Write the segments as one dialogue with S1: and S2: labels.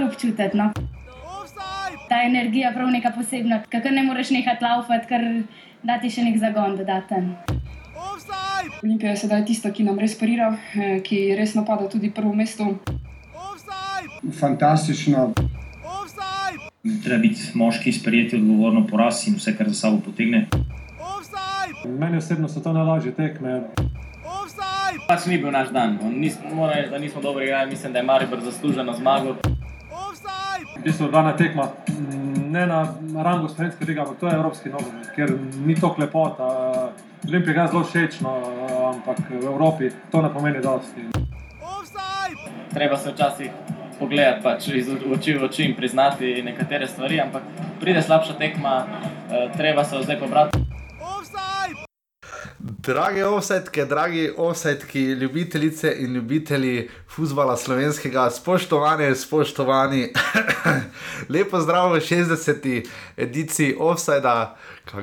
S1: Kar občutiti. No? Ta energija je prav neka posebna, kako ne moreš nehati laufati, ker da ti še nek zagon dodaten.
S2: Olimpija je sedaj tista, ki nam res parira, eh, ki res napada tudi prvo mesto.
S3: Fantastično.
S4: Treba biti moški, sprejeti odgovorno poraz in vse, kar za sabo potegne.
S5: Meni osebno so to najlažje tekme.
S6: Pač ni bil naš dan. Nis, moram reči, da nismo dobro igrali, mislim, da je Maribor zasluženo zmago.
S5: V bistvu dana tekma mm, ne na rangu slovenske lige, ampak to je evropski nogomet, ker ni to lepota. Olimpija je zelo všečno, ampak v Evropi to ne pomeni dosti.
S6: Treba se včasih pogledati pač iz oči v oči in priznati nekatere stvari, ampak pride slabša tekma, eh, treba se zdaj pobrati.
S7: Drage offsetke, dragi offsetki, ljubitelice in ljubitelji futbola slovenskega, spoštovane, spoštovani, lepo zdrav v 60. ediciji offsajda.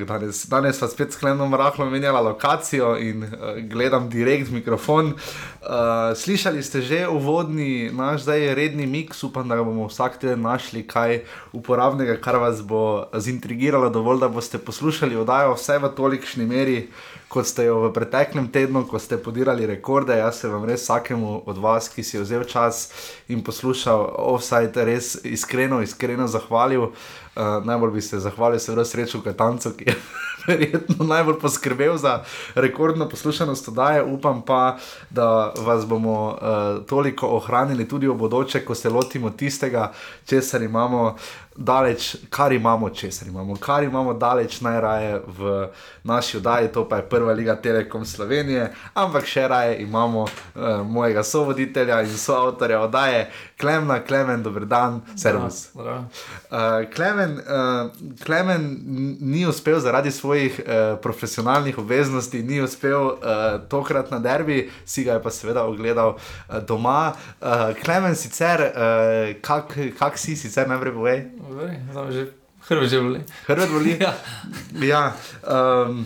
S7: Danes, danes pa spet sklenem rahlo menjala lokacijo in uh, gledam direkt mikrofon. Uh, slišali ste že uvodni, naš zdaj redni mix, upam, da bomo vsak teden našli kaj uporabnega, kar vas bo zintrigiralo dovolj, da boste poslušali oddajo vse v tolikšni meri kot ste jo v preteklem tednu, ko ste podirali rekorde. Jaz se vam res vsakemu od vas, ki si je vzel čas in poslušal offside, res iskreno, iskreno zahvalil. Uh, najbolj bi se zahvalil, seveda, srečo Katancu, ki je verjetno najbolj poskrbel za rekordno poslušanost oddaje. Upam pa, da vas bomo uh, toliko ohranili tudi v bodoče, ko se lotimo tistega, česar imamo daleč, kar imamo, česar imamo, kar imamo daleč najraje v naši oddaji, to pa je prva liga Telekom Slovenije, ampak še raje imamo uh, mojega sovoditelja in soavtorja oddaje, Klemna, Klemen, dober dan, servus. Uh, Klemen, uh, Klemen ni uspel zaradi svojih uh, profesionalnih obveznosti, ni uspel uh, tokrat na derbi, si ga je pa seveda ogledal uh, doma. Uh, Klemen, sicer, uh, kak, kak si sicer najprej povej?
S8: Hrvat že boli.
S7: Hrvat boli.
S8: ja.
S7: ja um,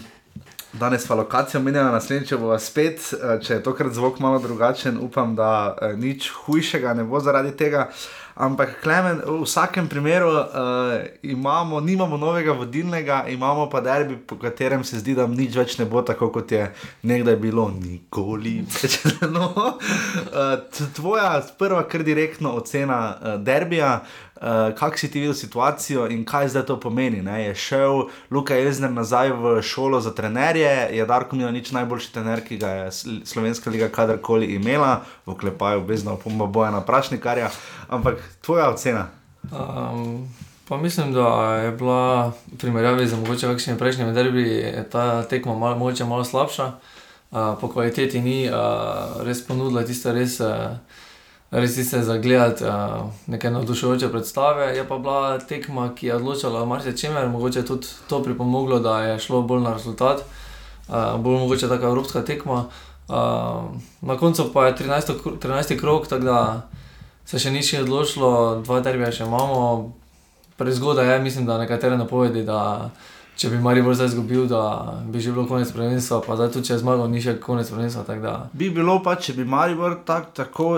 S7: danes pa lokacijo menjamo, naslednjič bo spet, eh, če je tokrat zvok malo drugačen, upam, da uh, nič hujšega ne bo zaradi tega. Ampak, Klemen, v vsakem primeru uh, imamo, nimamo novega vodilnega, imamo pa derbi, po katerem se zdi, da nič več ne bo tako, kot je nekdaj bilo, nikoli no, uh, tvoja prva, kar direktno ocena uh, derbija. Uh, Kako si ti videl situacijo in kaj zdaj to pomeni? Ne? Je šel Luka Elzner nazaj v šolo za trenerje, je Darko Milanič najboljši trener, ki ga je Slovenska liga kadarkoli imela, v klepaju, bezno, pomba boja na prašnikarja. Ampak tvoja ocena?
S8: Um, pa mislim, da je bila v primerjavi z mogoče kakšnimi prejšnjimi derbi ta tekma malo, mogoče malo slabša, uh, po kvaliteti ni uh, res ponudila tiste res. Res si se zagledati uh, neke navdušujoče predstave. Je pa bila tekma, ki je odločala o marsičem, mogoče tudi to pripomoglo, da je šlo bolj na rezultat, uh, bolj mogoče taka evropska tekma. Uh, na koncu pa je 13. 13. krok, tako da se še ni še odločilo, dva derbija še imamo. Prezgodaj je, mislim, da nekatere napovedi, da če bi Marijo zdaj izgubil, da bi že bilo konec prvenstva, pa zdaj tudi če je zmagal, ni še konec prvenstva.
S7: Bi bilo pa, če bi Marijo tak, tako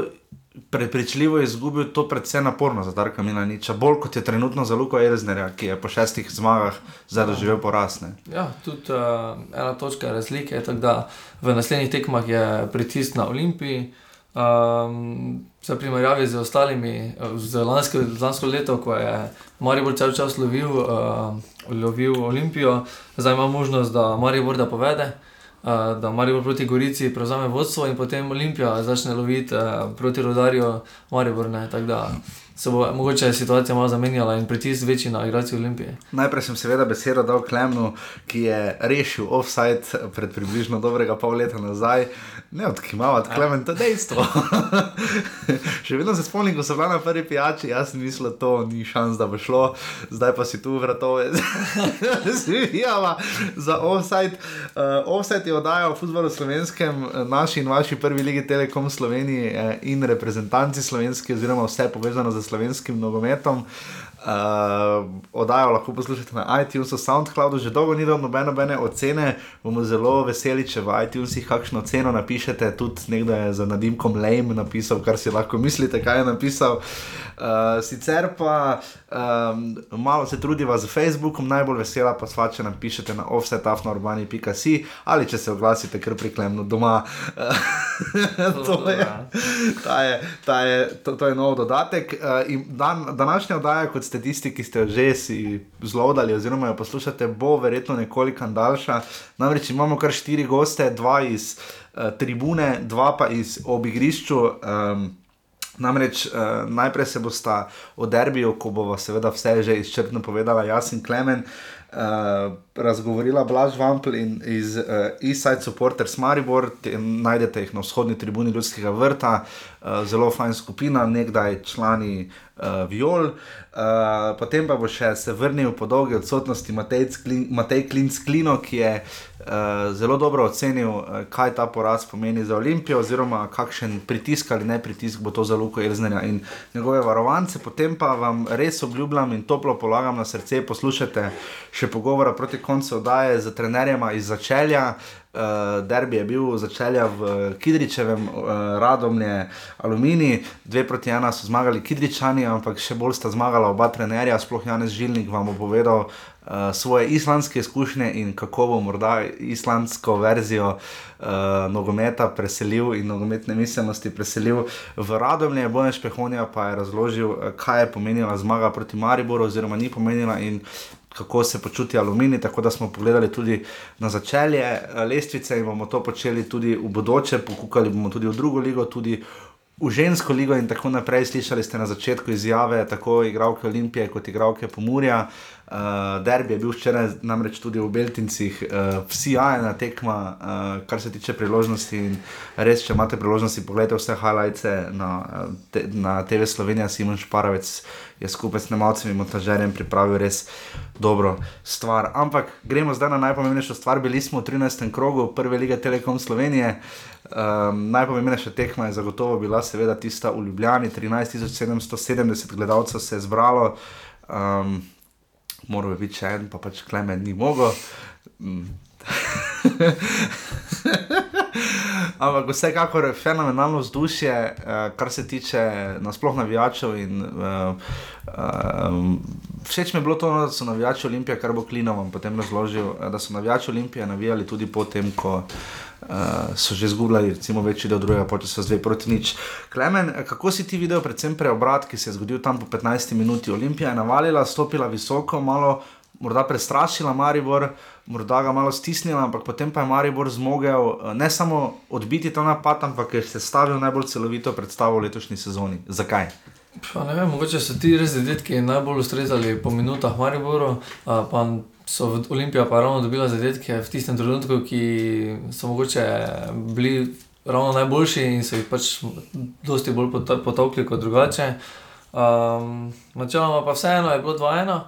S7: prepričljivo izgubil, to predvsem naporno za Darka Milaniča, bolj kot je trenutno za Luko Erznerja, ki je po šestih zmagah zdaj doživel porast.
S8: Ja, tudi uh, ena točka razlike je, da v naslednjih tekmah je pritisk na Olimpiji. Um, za primerjavi z ostalimi, z lansko, lansko leto, ko je Maribor cel čas lovil, uh, lovil Olimpijo, zdaj ima možnost, da Maribor da povede da Marijo proti Gorici prevzame vodstvo in potem Olimpija začne loviti proti rodarju Marijo. Tako da se bo mogoče situacija malo zamenjala in pritisk večji na igrače Olimpije.
S7: Najprej sem seveda besedo dal Klemnu, ki je rešil offside pred približno dobrega pol leta nazaj. Ne odkimavati, Klemen, to je dejstvo. Še vedno se spomnim, ko so bila na prvi pijači, jaz sem mislil, to ni šans, da bo šlo, zdaj pa si tu vratove, zvijava za offside. Uh, offside je oddajal v futbalu slovenskem, naši in vaši prvi ligi Telekom Sloveniji eh, in reprezentanci slovenski, oziroma vse povezano z slovenskim nogometom. Uh, Odajo lahko poslušate na iTunesu, SoundCloudu, že dolgo ni bilo nobene, nobene ocene. Bomo zelo veseli, če v iTunesih kakšno ceno napišete. Tudi nekdo je za nadimkom Lame napisal, kar si lahko mislite, kaj je napisal. Uh, sicer pa um, malo se trudiva z Facebookom, najbolj vesela pa sva, če nam pišete na offsetafnourbani.com ali če se oglasite kar priklemno doma. to, je, ta je, ta je, to, to je nov dodatek. Uh, dan, današnja oddaja, kot ste tisti, ki ste jo že si zlodali, oziroma jo poslušate, bo verjetno nekoliko daljša. Namreč imamo kar štiri goste, dva iz uh, tribune, dva pa iz obigrišču. Um, Namreč uh, najprej se bosta o derbiju, ko bo seveda vse že izčrpno povedala Jasin Klemen, uh, razgovorila Blaž Vampel in iz uh, Eastside Supporters Maribor, te, najdete jih na vzhodni tribuni Ljudskega vrta, uh, zelo fajn skupina, nekdaj člani uh, Viol. Uh, potem pa bo še se vrnil po dolgi odsotnosti Matej Klinc Klino, ki je uh, zelo dobro ocenil, uh, kaj ta poraz pomeni za Olimpijo, oziroma kakšen pritisk ali ne pritisk bo to za Luko Elznerja in njegove varovance. Potem pa vam res obljubljam in toplo polagam na srce, poslušajte še pogovora proti koncu oddaje z trenerjem iz začelja. Uh, derbi je bil začelja v Kidričevem, uh, radom je Alumini, dve proti ena so zmagali Kidričani, ampak še bolj sta zmagala oba trenerja, sploh Janez Žilnik vam bo povedal uh, svoje islandske izkušnje in kako bo morda islandsko verzijo uh, nogometa preselil in nogometne miselnosti preselil v radomlje. Boješ Pehonija pa je razložil, kaj je pomenila zmaga proti Mariboru, oziroma ni pomenila in kako se počuti aluminij. Tako da smo pogledali tudi na začelje eh, lestvice in bomo to počeli tudi v bodoče, pokukali bomo tudi v drugo ligo, tudi v žensko ligo in tako naprej. Slišali ste na začetku izjave tako igralke Olimpije kot igralke Pomurja. Uh, derbi je bil včeraj namreč tudi v Beltincih, uh, vsi jajna tekma, uh, kar se tiče priložnosti. Res, če imate priložnosti, pogledajte vse highlights na, te, na TV Slovenija, Simon Šparovec je skupaj s nemalcem in montažerjem pripravil res dobro stvar. Ampak gremo zdaj na najpomembnejšo stvar. Bili smo v 13. krogu prve lige Telekom Slovenije. Um, najpomembnejša tekma je zagotovo bila seveda tista v Ljubljani, 13.770 gledalcev se je zbralo. Um, moral biti še en, pa pač klemen ni mogel. Mm. Ampak vsekakor je fenomenalno vzdušje, uh, kar se tiče nasplošno navijačev. In, uh, uh, všeč mi je bilo to, no, da so navijači Olimpije, kar bo Klinovom potem razložil, da so navijači Olimpije navijali tudi potem, ko uh, uh, so že zgubljali, recimo, večji del drugega, pa če so zdaj proti nič. Klemen, kako si ti videl, predvsem preobrat, ki se je zgodil tam po 15 minuti? Olimpija je navalila, stopila visoko, malo morda prestrašila Maribor, morda ga malo stisnila, ampak potem pa je Maribor zmogel uh, ne samo odbiti ta napad, ampak je se stavil najbolj celovito predstavo v letošnji sezoni. Zakaj?
S8: Pa ne vem, mogoče so ti res zadetki najbolj ustrezali po minutah Mariboru, so v Olimpiji pa ravno dobila zadetke v tistem trenutku, ki so mogoče bili ravno najboljši in so jih pač dosti bolj potokli kot drugače. Um, načeloma pa vseeno je bilo 2-1.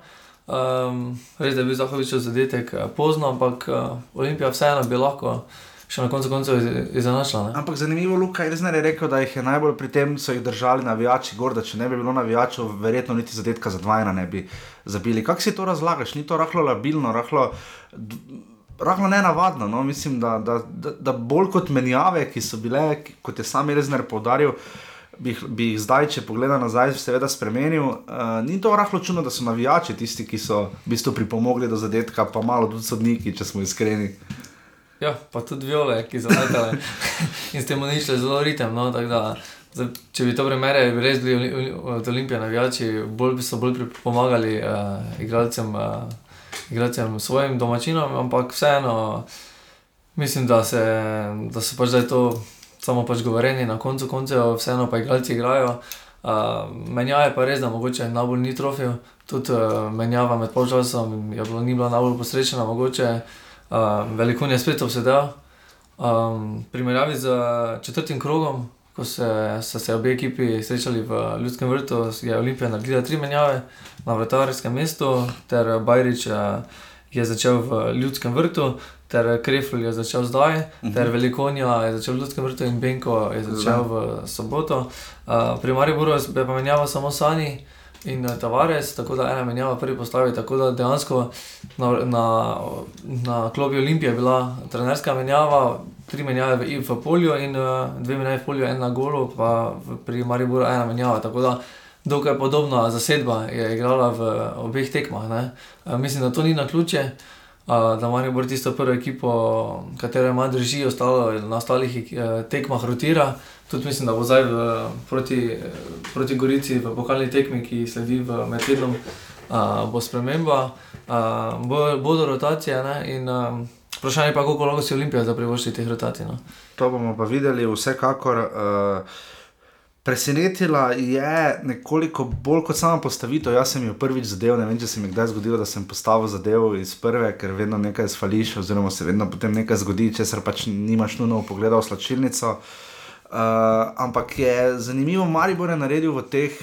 S8: Um, res je bil Zahovičev zadetek pozno, ampak uh, Olimpija vseeno bi lahko še na koncu koncev izenačila.
S7: Ampak zanimivo, Luka je res rekel, da jih je najbolj pri tem so jih držali navijači gor, da če ne bi bilo navijačev, verjetno niti zadetka za dvajna ne bi zabili. Kako si to razlagaš? Ni to rahlo labilno, rahlo. Rahlo ne navadno, no? mislim, da, da, da, da bolj kot menjave, ki so bile, kot je sam Rezner poudaril, bi, bi jih zdaj, če pogleda nazaj, seveda spremenil. Uh, ni to rahlo čudno, da so navijači tisti, ki so v bistvu pripomogli do zadetka, pa malo tudi sodniki, če smo iskreni.
S8: Ja, pa tudi viole, ki so letele in s tem uničili zelo ritem. No, da, zdaj, če bi to primerjali, bi res bili od Olimpije navijači, bolj bi so bolj pomagali uh, igralcem, uh, igralcem svojim domačinom, ampak vseeno mislim, da, se, da so pač zdaj to samo pač govoreni na koncu koncev, vseeno pa igralci igrajo. Uh, menjava je pa res, da mogoče najbolj ni trofejo, tudi uh, menjava med polčasom je bilo, ni bila najbolj posrečena, mogoče. Um, Veliko je spet obsedel. Um, primerjavi z četrtim krogom, ko se, so se obe ekipi srečali v Ljudskem vrtu, je Olimpija naredila tri menjave na vrtarskem mestu, ter Bajrič je začel v Ljudskem vrtu, ter Krefl je začel zdaj, uh -huh. ter Velikonja je začel v Ljudskem vrtu in Benko je začel v soboto. Uh, pri Mariboru je pa menjava samo Sani. In uh, Tavares, tako da ena menjava prvi postavi. Tako da dejansko na, na, na klobi Olimpije je bila trenerska menjava, tri menjave v, v polju in uh, dve menjave v polju, ena golo, pa v, pri Mariboru ena menjava. Tako da dokaj podobna zasedba je igrala v obeh tekmah. Uh, mislim, da to ni na ključe. Da imajo bolj tisto prvo ekipo, katero ima drži, ostalo na ostalih uh, tekmah rotira. Tudi mislim, da bo zdaj v, proti, proti Gorici v pokalni tekmi, ki sledi v uh, bo sprememba, uh, bo, bodo rotacije. Ne? In uh, vprašanje pa, koliko lahko si Olimpija za privošči teh rotacij. No?
S7: To bomo pa videli, vsekakor. Uh, Presenetila je nekoliko bolj kot sama postavitev. Jaz sem jo prvič zadeval, ne vem, če se mi kdaj zgodilo, da sem postavil zadevo iz prve, ker vedno nekaj zvališ, oziroma se vedno potem nekaj zgodi, če se pač nimaš nujno pogledal v slačilnico. Uh, ampak je zanimivo, Maribor je naredil v teh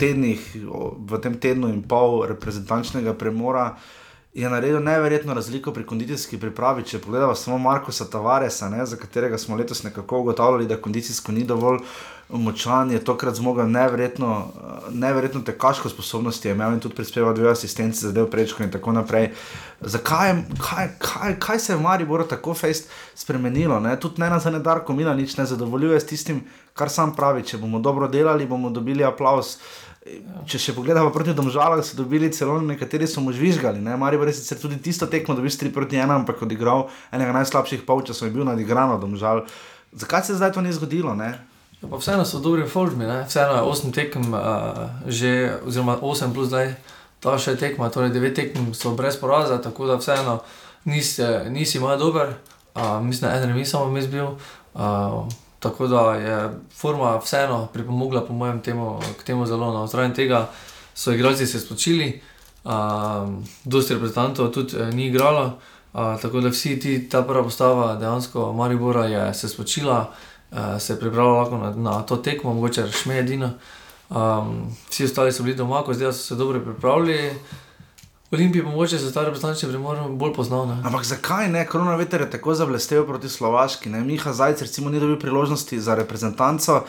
S7: tednih, v tem tednu in pol reprezentančnega premora. Uh, je naredil neverjetno razliko pri kondicijski pripravi. Če pogledamo samo Markoša Tavaresa, ne, za katerega smo letos nekako ugotavljali, da kondicijsko ni dovolj močan, je tokrat zmogel neverjetno, neverjetno tekaško sposobnost, je imel in tudi prispeval dve asistenci za del prečko in tako naprej. Zakaj, kaj, kaj, kaj se je v Mariboru tako fejst spremenilo? Tudi ne na zadnje Darko Mila nič ne zadovoljuje s tistim, kar sam pravi. Če bomo dobro delali, bomo dobili aplaus. Če še pogledamo proti domžalam, so dobili celo nekateri, so mu žvižgali. Mari je sicer tudi tisto tekmo, da bi s 3 proti 1, ampak odigral enega najslabših polčasov in bil nadigran od domžal. Zakaj se zdaj to ni zgodilo? Ne?
S8: Ja, vseeno so dobri formi, vseeno je 8 tekem, uh, že, oziroma 8 plus zdaj, ta še tekma, torej 9 tekem so brez poraza, tako da vseeno nisi, nisi malo dober, uh, mislim, da en remi samo mi zbil. Uh, Tako da je forma vseeno pripomogla, po mojem, temu, k temu zelo. No. Zraven tega so igralci se spočili, um, dosti reprezentantov tudi eh, ni igralo, uh, tako da vsi ti, ta prva postava, dejansko Maribora je se spočila, uh, se je pripravila na, na to tekmo, mogoče rešme edino. Um, vsi ostali so bili doma, zdaj so se dobro pripravili. Olimpij, mogoče se ta reprezentančni premor bolj poznal. Ne?
S7: Ampak zakaj ne? Korona veter je tako zavlestev proti Slovaški. Ne? Miha Zajec, recimo, ni dobil priložnosti za reprezentanco.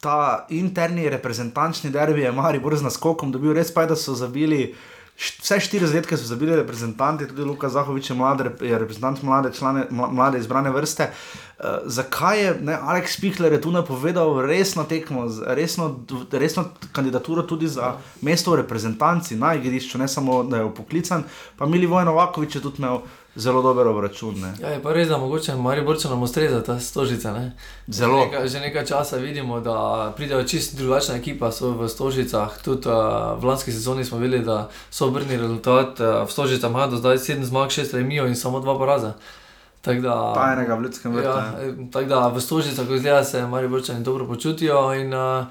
S7: Ta interni reprezentančni derbi je Mari Borz na skokom dobil, res pa je, da so zabili. Vse štiri zadetke so zabili reprezentanti, tudi Luka Zahovič je, mlade, je reprezentant mlade, člane, mlade izbrane vrste. Uh, zakaj je ne, Aleks Pihler je tu napovedal resno tekmo, resno, resno kandidaturo tudi za mesto v reprezentanci na igrišču, ne samo da je poklican, pa Mili Vojno Vakovič je tudi imel zelo dober obračun.
S8: Ja, je pa res, da mogoče Mari Borča nam ustreza ta stožica. Ne?
S7: Zelo.
S8: Že nekaj, že nekaj časa vidimo, da pridejo čist drugačna ekipa, so v stožicah. Tudi uh, v lanski sezoni smo videli, da so obrnili rezultat. Uh, v stožicah imajo do zdaj 7 zmag, 6 remijo in samo 2 poraza. Da,
S7: pa enega v ljudskem vrtu.
S8: Ja, tako da v stožicah, ko izgleda, se Mari Borčani dobro počutijo. In, uh,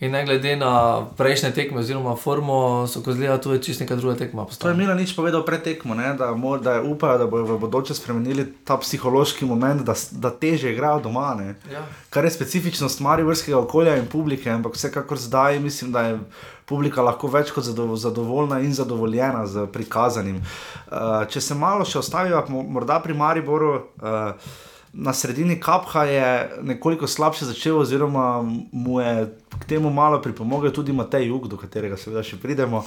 S8: In ne glede na prejšnje tekme, oziroma formo, so kozlija tu čisto neka druga tekma.
S7: To je Mila nič povedal pred tekmo, ne? da, da je upajo, da bodo v bodoče spremenili ta psihološki moment, da, da teže igrajo doma.
S8: Ja.
S7: Kar je specifičnost marivrskega okolja in publike, ampak vsekakor zdaj mislim, da je publika lahko več kot zadovoljna in zadovoljena z prikazanim. Uh, če se malo še ostavijo, morda pri Mariboru. Uh, na sredini Kapha je nekoliko slabše začel, oziroma mu je k temu malo pripomogel tudi Matej Jug, do katerega seveda še pridemo.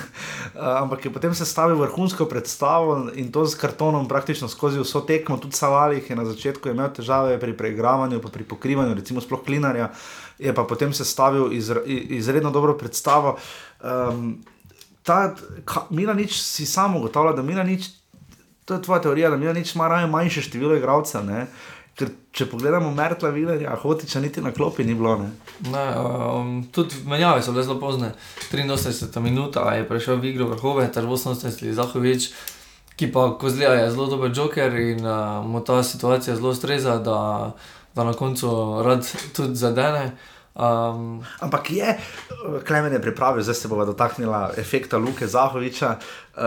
S7: Ampak je potem sestavil vrhunsko predstavo in to z kartonom praktično skozi vso tekmo, tudi Savalih je na začetku imel težave pri preigravanju, pa pri pokrivanju, recimo sploh klinarja, je pa potem sestavil izre, izredno dobro predstavo. Um, ta, ka, Mila nič si samo ugotavlja, da Mila nič to je tvoja teorija, da mi nič marajo manjše število igralcev. Ker če pogledamo Mertla, Vilerja, Hotiča, niti na klopi ni bilo. Ne?
S8: Ne, um, tudi menjave so bile zelo pozne. 83 minut je prišel v igro vrhove, ter 88 Zahovič, ki pa kozlija je zelo dober joker in uh, mu ta situacija zelo streza, da, da na koncu rad tudi zadene. Um,
S7: Ampak je, Klemen je pripravil, zdaj se bomo dotaknili efekta Luke Zahoviča. Uh,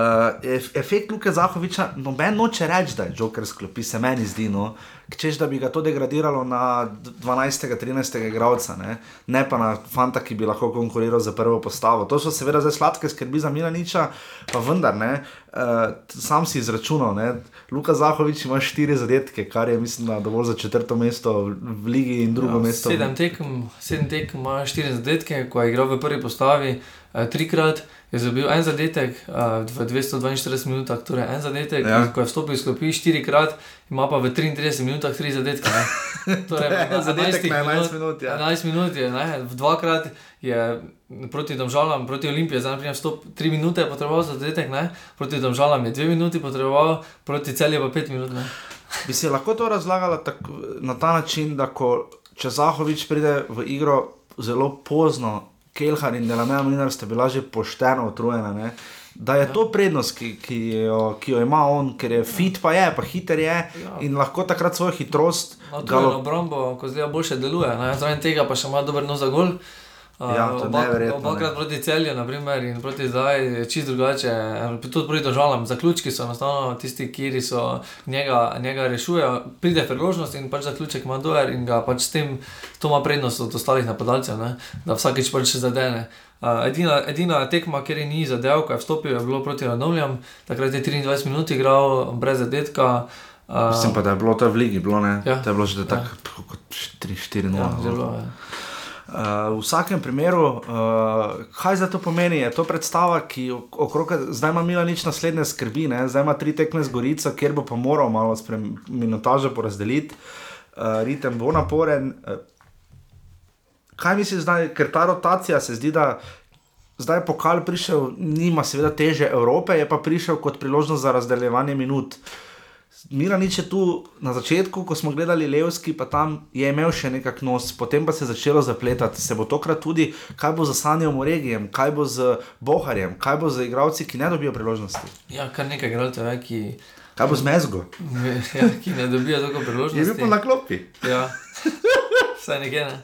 S7: efekt Luke Zahoviča, noben noče reči, da je Joker sklopi, se meni zdi. No. češ da bi ga to degradiralo na 12. 13. igralca, ne? ne pa na fanta, ki bi lahko konkuriral za prvo postavo. To so seveda zdaj sladke skrbi za Milaniča, pa vendar ne. Uh, sam si izračunal, da Luka Zahovič ima štiri zadetke, kar je, mislim, dovolj za četrto mesto v Ligi in drugo ja, mesto.
S8: Sedem tekem, sedem tekem ima štiri zadetke, ko je igral v prvi postavi, uh, trikrat je zabil en zadetek uh, v 242 minutah, torej en zadetek, ja. ko je vstopil iz klopi štirikrat, ima pa v 33 minutah tri zadetke.
S7: Torej, zadetek na 11 minut. Ja.
S8: 11 minut je, ne? dvakrat je proti domžalam, proti Olimpiji, zdaj naprimer vstop 3 minute je potreboval za zadetek, ne? proti domžalam je 2 minuti potreboval, proti celju pa 5 minut. Ne?
S7: Bi si lahko to razlagala tako, na ta način, da ko Čezahovič pride v igro zelo pozno, Kelhar in Delameja Mlinar sta bila že pošteno utrujena. Ne? Da je ja. to prednost, ki, ki, jo, ki jo ima on, ker je fit, pa je, pa hiter je ja. in lahko takrat svojo hitrost.
S8: No, galo... Ko zdaj boljše deluje, zaradi tega pa še ima dober nos za gol.
S7: Ja,
S8: Obakrat proti celju, naprimer, in proti zdaj je čist drugače. Tudi proti državam, zaključki so enostavno tisti, ki so njega, njega rešujejo. Pride priložnost in pač zaključek ima dober in ga pač s tem, to ima prednost od ostalih napadalcev, ne? da vsakeč pač zadene. Uh, edina, edina tekma, kjer je ni zadev, ko je vstopil, je bilo proti Radomljam, takrat je 23 minut igral brez zadetka.
S7: Uh, Mislim pa, da je bilo to v Ligi, bilo, ja, to je bilo že tako ja. kot 3-4-0. Ja,
S8: zelo je. Ja.
S7: Uh, v vsakem primeru, uh, kaj za to pomeni? Je to predstava, ki okrog, zdaj ima Mila nič naslednje skrbi, ne? zdaj ima tri tekme z Gorico, kjer bo pa moral malo minutaže porazdeliti, uh, ritem bo naporen. Uh, kaj misliš zdaj, ker ta rotacija se zdi, da zdaj pokal prišel, nima seveda teže Evrope, je pa prišel kot priložnost za razdeljevanje minut. Uh, Miranič je tu na začetku, ko smo gledali Levski, pa tam je imel še nekak nos, potem pa se je začelo zapletati. Se bo tokrat tudi, kaj bo z Sanjom Regijem, kaj bo z Boharjem, kaj bo z igravci, ki ne dobijo priložnosti.
S8: Ja, kar nekaj igralcev ki.
S7: Kaj bo z Mezgo?
S8: Ja, ki ne dobijo tako priložnosti.
S7: Je bil pa na klopi.
S8: Ja, vse nekaj ne.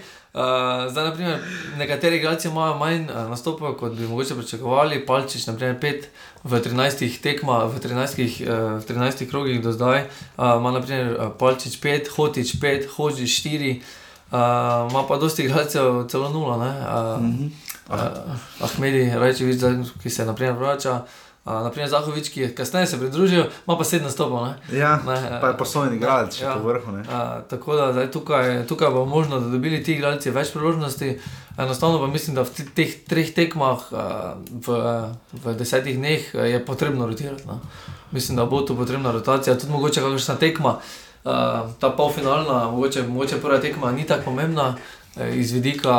S8: Uh, zdaj, naprimer, nekateri igralci imajo manj uh, nastopov, kot bi mogoče pričakovali. Palčič, naprimer, pet v 13 tekmah, v 13, uh, 13 krogih do zdaj. Uh, ima naprimer Palčič pet, Hotič pet, Hoči štiri, uh, ima pa dosti igralcev celo nula. Uh, mm -hmm. uh, Ahmedi, Rajčevič, ki se naprimer vrača. Uh, naprimer, Zahovič, ki je kasneje se pridružil, ima pa sedem stopov.
S7: Ja, ne, pa je poslovni igralec, če ja, po vrhu. Uh,
S8: tako da zdaj, tukaj, tukaj bo možno, da dobili ti igralci več priložnosti. Enostavno pa mislim, da v teh treh tekmah uh, v, v desetih dneh je potrebno rotirati. No. Mislim, da bo tu potrebna rotacija, tudi mogoče kakšna tekma. Uh, ta polfinalna, mogoče, mogoče prva tekma ni tako pomembna, Eh, iz vidika,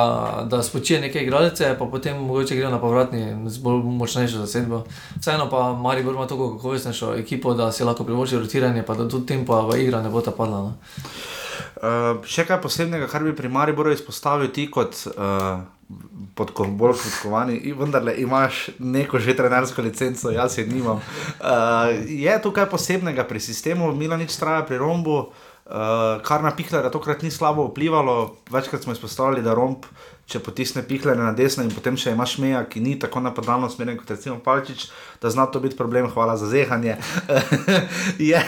S8: da spočije nekaj igralce, pa potem mogoče gre na povratni z bolj močnejšo zasedbo. Vseeno pa Mari ima tako kakovostnejšo ekipo, da si lahko privošči rotiranje, pa da tudi tempo v igra ne bo ta padla. No.
S7: Uh, še kaj posebnega, kar bi pri Mariboru izpostavil ti kot uh, podko, bolj podkovani, vendar le imaš neko že trenersko licenco, jaz je nimam. Uh, je tukaj posebnega pri sistemu, Mila nič traja pri rombu. Uh, Uh, kar na pihlere tokrat ni slabo vplivalo, večkrat smo izpostavili, da romp, če potisne pihlere na desno in potem še imaš meja, ki ni tako napadalno smeren kot recimo Palčič, da zna to biti problem, hvala za zehanje. je,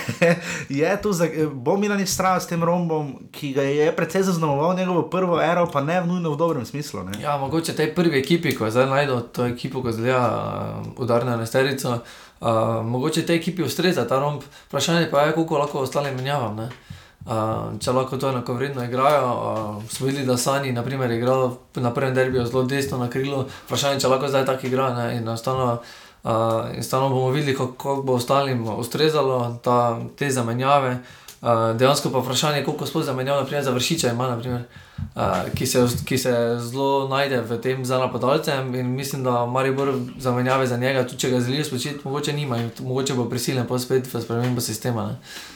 S7: je tu, za, bo mi na nič strah s tem rombom, ki ga je precej zaznamoval njegovo prvo ero, pa ne nujno v dobrem smislu. Ne?
S8: Ja, mogoče tej prvi ekipi, ko je zdaj najdel to ekipo, ko zdaj uh, udarna na sterico, uh, mogoče tej ekipi ustreza ta romb, vprašanje pa je, koliko lahko ostalim menjavam. Ne? Če lahko to enako vredno igrajo, uh, smo videli, da Sani naprimer, igrajo na prvem derbiju zelo desno na krilu, vprašanje, če lahko zdaj tako igra. Ne, in enostavno uh, bomo videli, kako bo ostalim ustrezalo ta, te zamenjave. Uh, dejansko pa vprašanje, koliko sploh zamenjav, naprimer za vršiča ima, naprimer, uh, ki, se, ki se zelo najde v tem za napadalcem in mislim, da Maribor zamenjave za njega, tudi če ga želijo spočiti, mogoče nima in mogoče bo prisiljen pa spet v spremembo sistema. Ne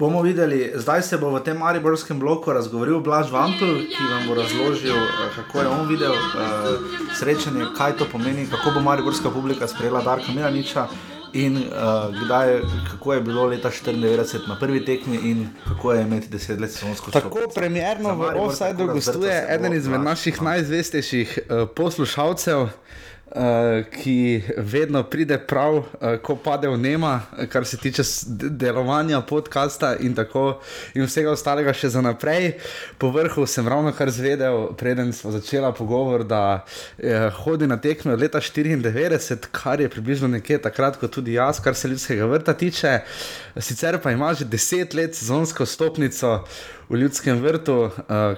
S7: bomo videli, zdaj se bo v tem Mariborskem bloku razgovoril Blaž Vampel, ki vam bo razložil, eh, kako je on videl uh, srečanje, kaj to pomeni, kako bo Mariborska publika sprejela Darka Miraniča. In uh, kdaj, kako je bilo leta 1994 na prvi tekmi, in kako je imeti deset let slovensko
S3: šolo. Tako premjerno v Offsideu gostuje eden izmed naših najzvestejših uh, poslušalcev.
S7: Uh, ki vedno pride prav, uh, ko pade v nema, kar se tiče delovanja podcasta in tako in vsega ostalega še za naprej. Po vrhu sem ravno kar zvedel, preden smo začeli pogovor, da uh, hodi na tekme od leta 94, kar je približno nekje takrat, kot tudi jaz, kar se ljudskega vrta tiče. Sicer pa ima že deset let sezonsko stopnico v ljudskem vrtu, uh,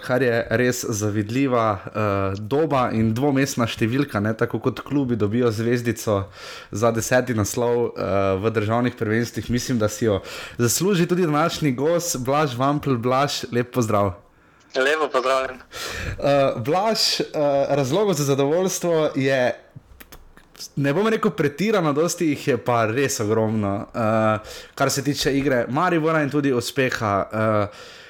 S7: kar je res zavidljiva uh, doba in dvomestna številka, ne? tako kot klubi dobijo zvezdico za deseti naslov uh, v državnih prvenstvih. Mislim, da si jo zasluži tudi današnji gost, Blaž Vampel, Blaž, lep pozdrav.
S3: Lepo pozdravljen.
S7: Uh, Blaž, uh, razlogov za zadovoljstvo je. Ne bom rekel pretirano, dosti jih je pa res ogromno, uh, kar se tiče igre, Maribora in tudi uspeha. Uh,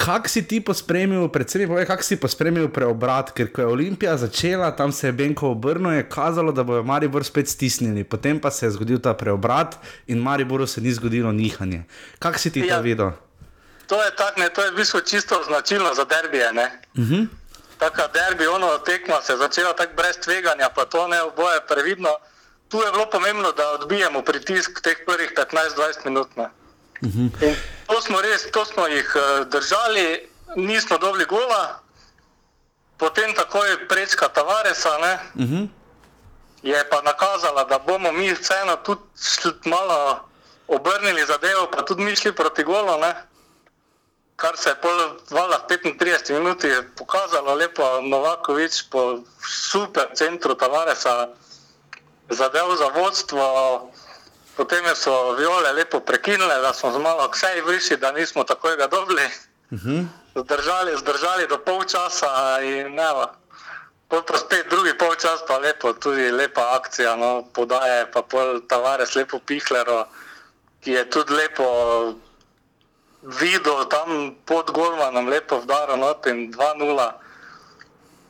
S7: Kaj si ti pospremil, predvsem, povej, kako si pospremil preobrat, ker ko je Olimpija začela, tam se je Benko obrnil, je kazalo, da bojo Maribor spet stisnjeni, potem pa se je zgodil ta preobrat in Mariboru se ni zgodilo nihanje. Kako si ti ja, to videl?
S3: To je tako, to je v bistvu čisto značilno za derbije. Uh
S7: mhm. -huh.
S3: Taka derbi, ono tekma se je začela tako brez tveganja, pa to ne oboje previdno. Tu je bilo pomembno, da odbijemo pritisk teh prvih 15-20 minut. Ne.
S7: Mhm.
S3: To smo res, to smo jih uh, držali, nismo dobili gola, potem takoj prečka Tavaresa. Uh
S7: mhm. -huh.
S3: Je pa nakazala, da bomo mi vseeno tudi malo obrnili zadevo, pa tudi mi šli proti golu. Ne? Kar se je pol 35 minut pokazalo, lepo Novakovič po super centru Tavaresa zadev za vodstvo. Potem so viole lepo prekinile, da smo malo vse vrši, da nismo takoj ga dobili.
S7: Uh mhm. -huh.
S3: zdržali, zdržali do polčasa in ne. Pa spet drugi polčas, pa lepo, tudi lepa akcija, no, podaje pa pol Tavares, lepo Pihlero, ki je tudi lepo videl tam pod Gormanom, lepo vdaro not in 2-0.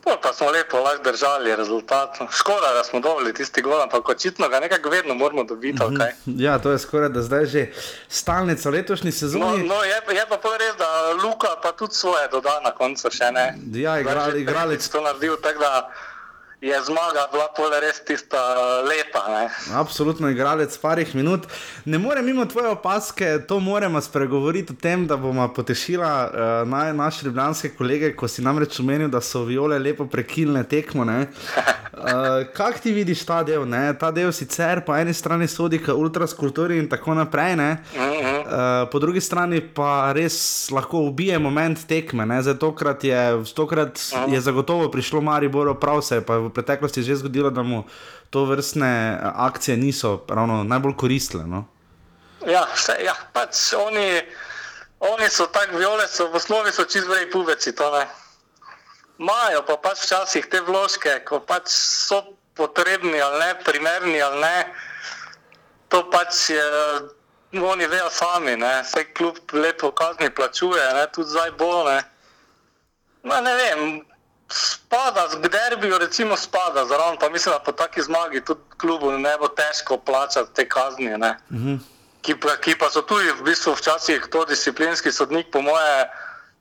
S3: Pol pa smo lepo lahko držali rezultat. Škoda, da smo dobili tisti gol, ampak očitno ga nekako vedno moramo dobiti.
S7: Mhm.
S3: Okay.
S7: Ja, to je skoraj da zdaj že stalnica letošnji sezoni.
S3: No, no je, je pa res, da Luka pa tudi svoje doda na koncu še ne.
S7: Ja, igrali, igrali.
S3: To naredil tako, da je zmaga bila pole res tista lepa. Ne?
S7: Absolutno, igralec parih minut. Ne morem mimo tvoje opaske, to moramo spregovoriti o tem, da bomo potešila uh, naj, naše ljubljanske kolege, ko si namreč omenil, da so viole lepo prekinile tekmo. Uh, Kaj ti vidiš ta del? Ne? Ta del sicer po eni strani sodi k ultraskulturi in tako naprej, uh, po drugi strani pa res lahko ubije moment tekme. Zdaj, tokrat je, tokrat je zagotovo prišlo Mariboro, prav se pa v preteklosti že zgodilo, da mu to vrstne akcije niso ravno najbolj koristile. No?
S3: Ja, vse, ja, pač oni, oni so tako viole, so v osnovi so čist vrej puveci. Imajo pa pač včasih te vložke, ko pač so potrebni ali ne, primerni ali ne. To pač je, oni vejo sami, vse kljub lepo kazni plačuje, ne, tudi zdaj bo. Ne. No, ne vem, spada, z derbijo recimo spada, zraven pa mislim, da po taki zmagi tudi klubu ne bo težko plačati te kazni. Uh
S7: mhm. -huh.
S3: ki, pa, ki pa so tudi v bistvu včasih to disciplinski sodnik, po moje,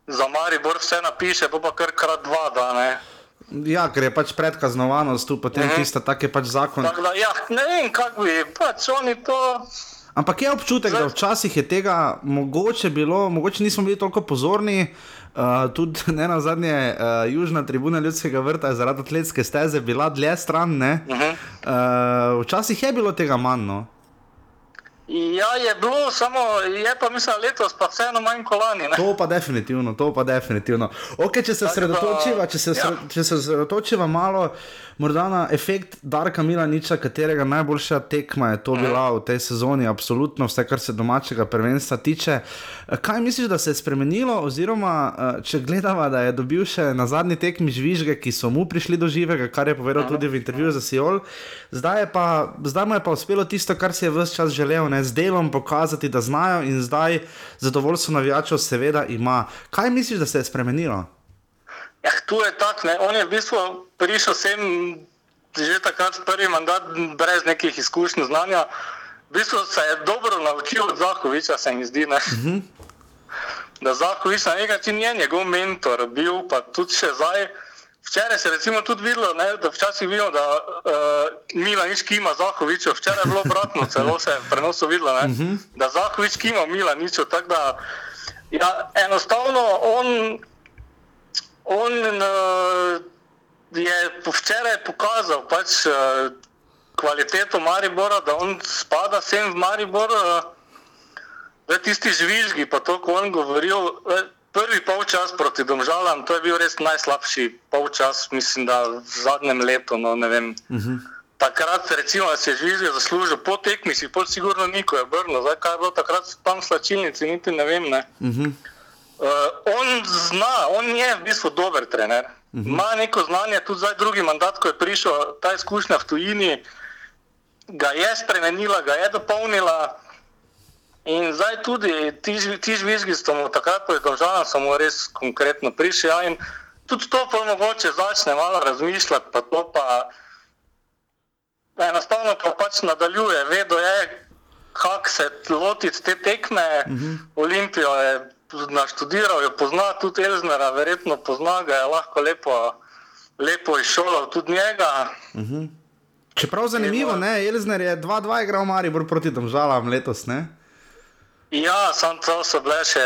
S3: za Maribor vse napiše, pa pa kar krat dva dane.
S7: Ja, ker je pač predkaznovanost tu, potem uh mhm. -huh. tista, tak je pač zakon.
S3: Tak, da, ja, ne vem, kako bi, pač oni to.
S7: Ampak je občutek, Zdaj... da včasih je tega mogoče bilo, mogoče nismo bili toliko pozorni. Uh, tudi ne na zadnje, uh, južna tribuna ljudskega vrta je zaradi atletske steze bila dlje stran. Uh -huh. uh, včasih je bilo tega manj. No?
S3: Ja, je bilo, samo je pa mislim, letos pa vseeno manj kolani. Ne?
S7: To pa definitivno, to pa definitivno. Okay, če se osredotočiva, če se, ja. osredotočiva malo morda na efekt Darka Milaniča, katerega najboljša tekma je to bila v tej sezoni, absolutno vse, kar se domačega prvenstva tiče. Kaj misliš, da se je spremenilo, oziroma eh, če gledava, da je dobil še na zadnji tekmi žvižge, ki so mu prišli do živega, kar je povedal tudi v intervjuju za Sijol, zdaj, pa, zdaj mu je pa uspelo tisto, kar si je vse čas želel, ne, z delom pokazati, da znajo in zdaj zadovoljstvo navijačev seveda ima. Kaj misliš, da se je spremenilo?
S3: Ja, tu je tako, on je v bistvu prišel sem že takrat prvi mandat brez nekih izkušenj, znanja. V bistvu se je dobro naučil od Zahoviča, se mi zdi.
S7: Uh mhm. -huh.
S3: Da Zahovič na nek način je njegov mentor, bil pa tudi še zdaj, Včeraj se je recimo tudi videlo, ne, da včasih vidimo, da uh, Mila nič kima Zahoviču. Včeraj je bilo obratno, celo se je prenosu videlo, ne, uh -huh. da Zahovič kima Mila nič. Tako da ja, enostavno on, on uh, je včeraj pokazal pač, uh, kvaliteto Maribora, da on spada sem v Maribor. Uh, tisti žvižgi, pa to, ko on govoril. Uh, Prvi polčas proti Domžalam, to je bil res najslabši polčas, mislim, da v zadnjem letu. No, uh
S7: mhm.
S3: -huh. Takrat, recimo, se je Žvižga zaslužil po tekmi, si pol sigurno niko je brno. Zdaj, kaj je bilo takrat tam slačilnici, niti ne vem. Ne. Uh -huh. Uh, on zna, on je v bistvu dober trener. Uh -huh. Ima neko znanje, tudi zdaj drugi mandat, ko je prišel, ta izkušnja v tujini, ga je spremenila, ga je dopolnila. In zdaj tudi ti, žvižgi, ki smo takrat povedali, smo res konkretno prišli. Ja, in tudi to pa mogoče začne malo razmišljati, pa to pa enostavno pa pač nadaljuje, vedo je, kako se lotiti te tekme. Uh -huh. Olimpijo je naštudiral, jo pozna tudi Elznera, verjetno pozna ga, je lahko lepo, lepo izšolal tudi njega. Uh -huh.
S7: Čeprav zanimivo, ne, Elzner je 2-2 igral Maribor proti Domžalam letos, ne?
S3: Ja, sam to so bile še,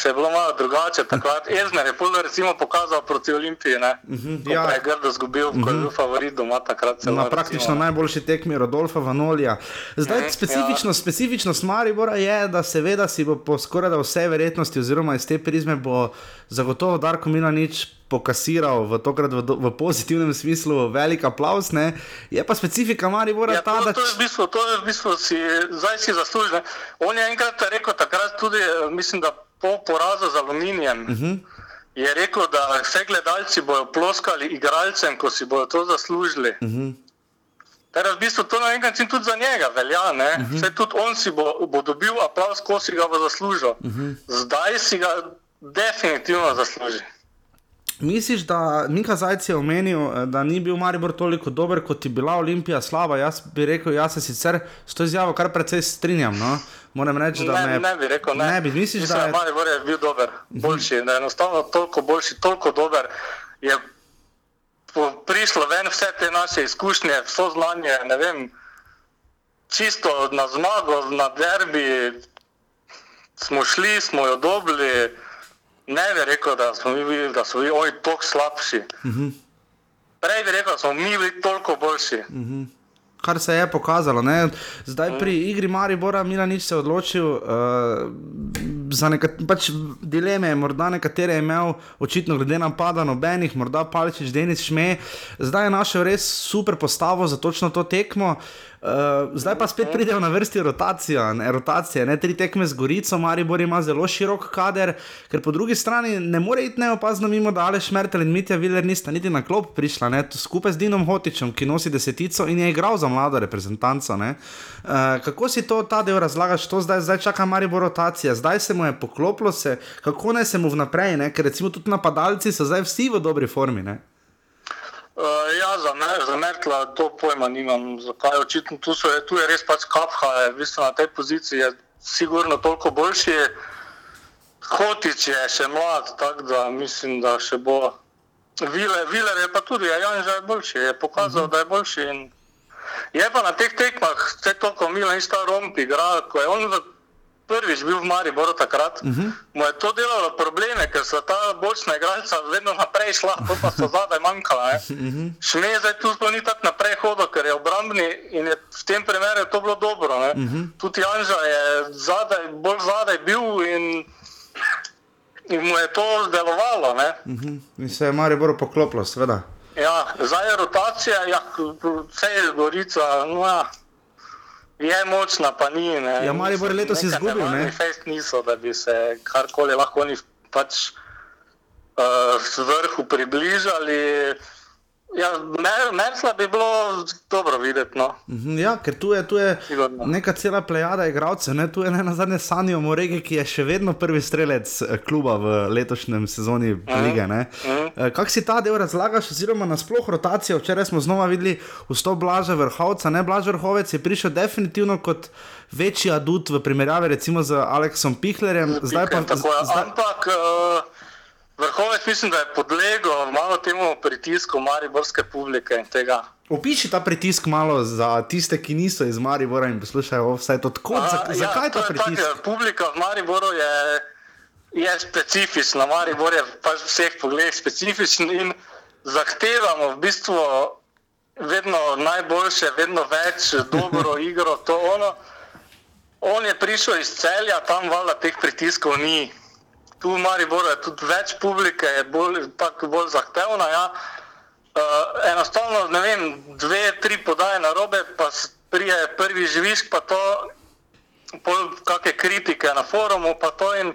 S3: še bilo malo drugače. Ezner je pol recimo pokazal proti Olimpiji, ne? Uh mhm, -huh, ja. Je grdo zgubil, uh -huh. ko je mhm. bil favorit doma takrat.
S7: Na praktično recimo. najboljši tekmi Rodolfa Vanolija. Zdaj, uh mhm, -huh, specifično, ja. specifičnost Maribora je, da seveda si bo po skoraj da vse verjetnosti oziroma iz te prizme bo zagotovo Darko Milanič pokasiral v tokrat v, v pozitivnem smislu, velik aplaus. Ne? Je pa specifika Maribora
S3: ja, ta, da. To je v bistvu, to je v bistvu si, zdaj si zaslužil. On je enkrat rekel, takrat tudi, eh, mislim, da po porazu z aluminijem. Uh mhm. -huh. Je rekel, da vse gledalci bodo ploskali igralcem, ko si bodo to zaslužili. Uh -huh. Teda v bistvu to na nek način tudi za njega velja. Uh mhm. -huh. Tudi on si bo, bo dobil aplaus, ko si ga bo zaslužil. Uh mhm. -huh. Zdaj si ga definitivno zasluži.
S7: Misliš, da Mika Zajec je omenil, eh, da ni bil Maribor toliko dober, kot je bila Olimpija slaba? Jaz bi rekel, jaz se sicer s to izjavo kar precej strinjam. No? Moram reči, da
S3: ne, me, ne bi rekel, ne.
S7: ne bi. Misliš,
S3: Mislim, da je Maribor je bil dober, boljši, da je enostavno toliko boljši, toliko dober. Je prišlo ven vse te naše izkušnje, vso znanje, ne vem, čisto na zmago, na derbi smo šli, smo jo dobili. Ne bi rekel, da smo mi bili, da so bili oni tako slabši. Uh mhm. -huh. Prej bi rekel, da smo mi bili toliko boljši. Uh
S7: mhm. -huh. Kar se je pokazalo. Ne? Zdaj pri mhm. igri Maribora Mila ni se odločil uh, za nekatere pač dileme, morda nekatere je imel, očitno glede na pada nobenih, morda Paličič, Denis Šme. Zdaj je našel res super postavo za točno to tekmo. Uh, Uh, zdaj pa spet pridejo na vrsti rotacija, ne, rotacije, ne tri tekme z Gorico, Maribor ima zelo širok kader, ker po drugi strani ne more iti neopazno mimo, da Aleš Mertel in Mitja Viler nista niti na klop prišla, ne, skupaj z Dinom Hotičem, ki nosi desetico in je igral za mlado reprezentanco. Uh, kako si to ta del razlagaš, to zdaj, zdaj čaka Maribor rotacija, zdaj se mu je poklopilo, se, kako naj se mu vnaprej, ne, ker recimo tudi napadalci so zdaj vsi v dobri formi. Ne.
S3: Uh, ja, za, mer, za Merkla to pojma nimam, zakaj očitno tu, so, tu je res pač kapha, je, v bistvu na tej poziciji je sigurno toliko boljši. Hotič je še mlad, tako da mislim, da še bo. Viler, Viler je pa tudi, ja, Jan že je boljši, je pokazal, mhm. -huh. da je boljši. Je pa na teh tekmah, vse to, ko Milan in sta rompi, igra, ko je on prvič bil v Mariboru takrat, uh -huh. mu je to delalo probleme, ker so ta bočna igralca vedno naprej šla, to pa so zadaj manjkala. Uh -huh. Šme zdaj tu sploh ni tako naprej hodil, ker je obrambni in je v tem primeru to bilo dobro. Uh -huh. Tudi Janža je zadaj, bolj zadaj bil in, in mu je to delovalo. Uh
S7: -huh. In se je Maribor poklopilo, seveda.
S3: Ja, zdaj je rotacija, ja, vse je gorica. No, ja. Je močna, pa ni. Ne.
S7: Ja, mali bo letos izgubil. Ne,
S3: ne, fest niso, da bi se karkoli lahko oni pač uh, z vrhu približali. Ja, Mersla bi bilo dobro videti. No.
S7: Mhm, ja, ker tu je, tu je neka cela plejada igralcev, ne? tu je ne na zadnje Sanjo Moregi, ki je še vedno prvi strelec eh, kluba v letošnjem sezoni mm. lige. Mm. Kako si ta del razlagaš, oziroma nasplošno rotacijo? Včeraj smo znova videli vstop Blaža Vrhovca, ne Blaž Vrhovec je prišel definitivno kot večji adut v primerjavi recimo z Aleksom Pihlerjem.
S3: Zdaj pa, zdaj... Ampak. Uh... Vrhovec mislim, da je podlegel malo temu pritisku mariborske publike in tega.
S7: Opiši ta pritisk malo za tiste, ki niso iz Maribora in poslušajo vse to. Tako,
S3: A,
S7: za,
S3: ja,
S7: zakaj je
S3: to
S7: ta pritisk?
S3: Tak, publika v Mariboru je, je specifična, Maribor je pač v vseh pogledih specifičen in zahtevamo v bistvu vedno najboljše, vedno več, dobro igro, to ono. On je prišel iz celja, tam valjda teh pritiskov ni. Tu v Mariboru je tudi več publike, je bolj, tako bolj zahtevna. Ja. Uh, enostavno, ne vem, dve, tri podaje na robe, pa prije prvi živišk, pa to, pol kakšne kritike na forumu, pa to in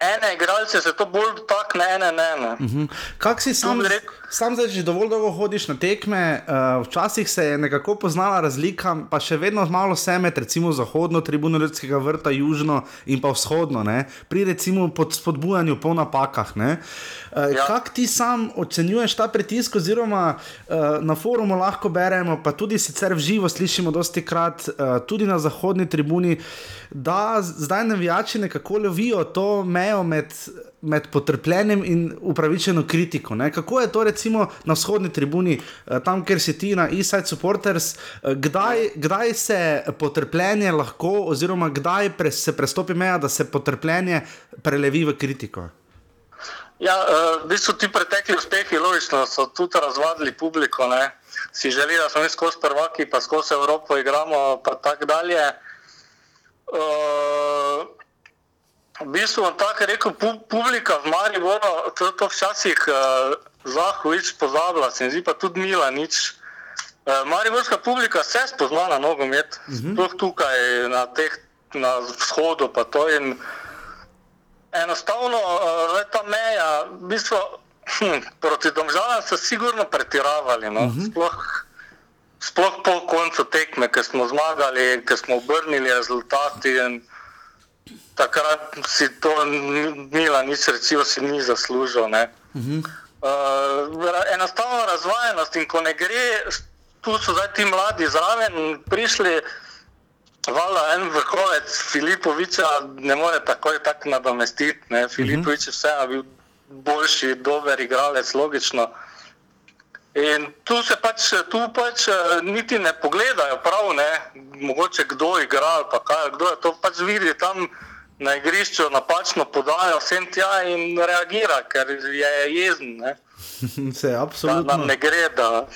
S3: ene igralce se to bolj dotakne, ene ne. ne.
S7: Mhm. Kak si sam,
S3: rekel-
S7: sam zdaj že dovolj dolgo hodiš na tekme, uh, včasih se je nekako poznala razlika, pa še vedno malo se med recimo zahodno tribuno Ljudskega vrta, južno in pa vzhodno, ne? pri recimo pod spodbujanju po napakah. Uh, ja.
S3: Ja.
S7: Kak ti sam ocenjuješ ta pritisk, oziroma uh, na forumu lahko beremo, pa tudi sicer v živo slišimo dosti krat, uh, tudi na zahodni tribuni, da zdaj navijači nekako lovijo to mejo med med potrpljenjem in upravičeno kritiko. Ne? Kako je to recimo na vzhodni tribuni, eh, tam, kjer si ti na Eastside Supporters, eh, kdaj, kdaj se potrpljenje lahko, oziroma kdaj pre, se prestopi meja, da se potrpljenje prelevi v kritiko?
S3: Ja, uh, v bistvu ti pretekli uspehi, logično, so tudi razvadili publiko. Ne? Si želi, da smo mi skozi prvaki, pa skozi Evropo igramo, pa tako dalje. V bistvu bom tako rekel, pu, publika v Mariboru, to, to včasih uh, Zahovič pozablja, se mi zdi pa tudi Mila nič. Uh, Mariborska publika se spozna na nogomet, uh -huh. sploh tukaj na, teh, na vzhodu pa to in enostavno uh, ta meja, v bistvu hm, proti domžalam so sigurno pretiravali. No? Uh -huh. sploh, sploh po koncu tekme, ker smo zmagali, ker smo obrnili rezultati. In takrat si to Mila nič rečil, si ni zaslužil. Ne? Uh -huh. uh, enostavno razvajenost in ko ne gre, tu so zdaj ti mladi zraven prišli. Vala, en vrhovec Filipoviča ne more takoj tako nadomestiti. ne. Filipovič je vseeno bil boljši, dober igralec, logično. In tu se pač, tu pač eh, niti ne pogledajo prav, ne, mogoče kdo igra ali pa kaj, kdo je to pač vidi tam na igrišču, napačno podajo vsem tja in reagira, ker je jezen. Ne.
S7: Se
S3: Da
S7: absolutno.
S3: nam ne gre, da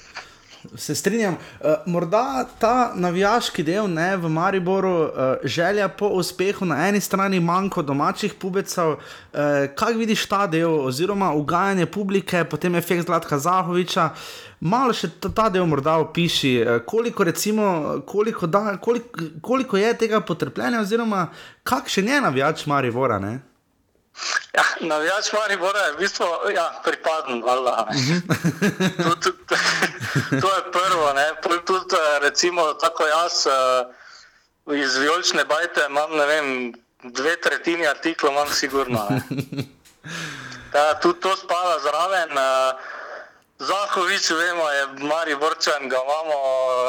S7: Se strinjam. Uh, morda ta navijaški del ne, v Mariboru, uh, želja po uspehu na eni strani, manjko domačih pubecev. Uh, kaj vidiš ta del, oziroma ugajanje publike, potem efekt Zlatka Zahoviča. Malo še ta, ta del morda opiši, uh, koliko, recimo, koliko, da, koliko, koliko je tega potrpljenja, oziroma kakšen je navijač Maribora. Ne?
S3: Ja, navijač Maribora je v bistvu ja, pripaden, valjda. ne. To, to, je prvo, tudi eh, recimo tako jaz eh, iz vijolične bajte imam, ne vem, dve tretjini artiklov imam sigurno. Ja, tudi to spada zraven. eh, Zahovič, vemo, je Mariborčan, ga imamo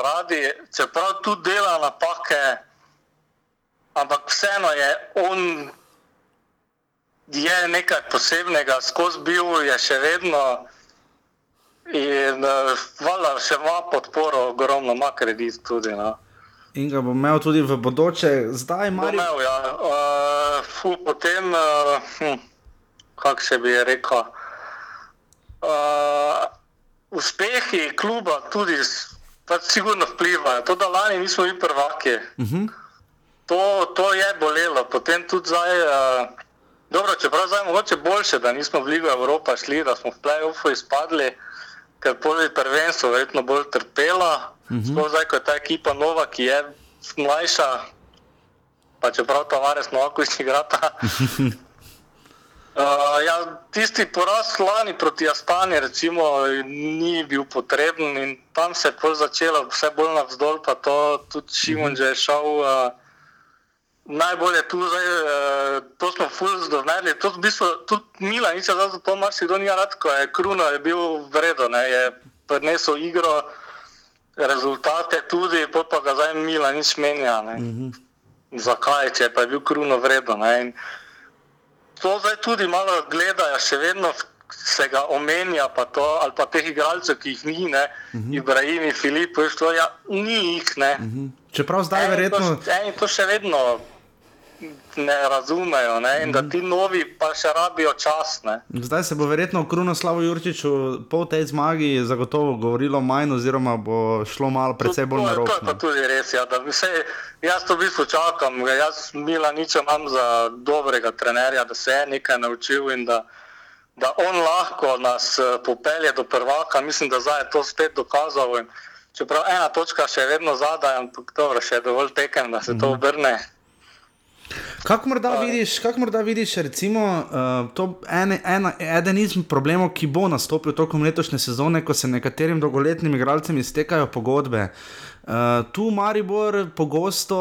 S3: radi, čeprav tudi dela napake, ampak vseeno je on je nekaj posebnega, skozi bil je še vedno in uh, valjda še ima podporo, ogromno ima kredit tudi. No.
S7: In ga bo imel tudi v bodoče, zdaj
S3: Bo
S7: Maribor.
S3: Imel, ja. uh, fu, potem, uh, hm, kako se bi rekel, uh, uspehi kluba tudi pač sigurno vplivajo. To, da lani nismo bili prvaki,
S7: Uh -huh.
S3: to, to je bolelo. Potem tudi zdaj, uh, dobro, čeprav zdaj mogoče boljše, da nismo v Ligo Evropa šli, da smo v play-offu izpadli, ker poli prvenstvo verjetno bolj trpela. Uh -huh. Sploh zdaj, ko je ta ekipa nova, ki je mlajša, pa čeprav Tavares Novakovič igrata. Uh, ja, tisti poraz lani proti Astani recimo, ni bil potreben in tam se je začelo vse bolj navzdol, pa to tudi Šimon že je šel. Uh, najbolje tu zdaj, uh, to smo ful zdovneli, to v bistvu tudi Mila, nič za to marsikdo ni rad, ko je Kruno je bil vredo, ne, je prinesel igro, rezultate tudi, pa ga zdaj Mila nič menja. Ne. Zakaj, če pa je bil Kruno vredo. Ne, in, to zdaj tudi malo gledajo, še vedno se ga omenja, pa to, ali pa teh igralcev, ki jih ni, ne, uh -huh. Ibrahim, Filip, to, ja, ni jih. Uh -huh.
S7: Čeprav zdaj eni verjetno.
S3: To, eni to še vedno ne razumejo ne? in da mhm. ti novi pa še rabijo čas. Ne?
S7: Zdaj se bo verjetno o Krunoslavu Jurčiču po tej zmagi zagotovo govorilo manj, oziroma bo šlo malo predvsej bolj na roko.
S3: To je tudi res. Ja, se, jaz to v bistvu čakam, jaz Mila nič imam za dobrega trenerja, da se je nekaj naučil in da, da on lahko nas eh, popelje do prvaka. Mislim, da zdaj je to spet dokazal. Čeprav ena točka še vedno zadaj, ampak dobro, še dovolj tekem, da se to mhm. obrne.
S7: Kako morda vidiš, kak morda vidiš recimo, uh, ene, ena, eden izmed problemov, ki bo nastopil tokom letošnje sezone, ko se nekaterim dolgoletnim igralcem iztekajo pogodbe? Uh, tu Maribor pogosto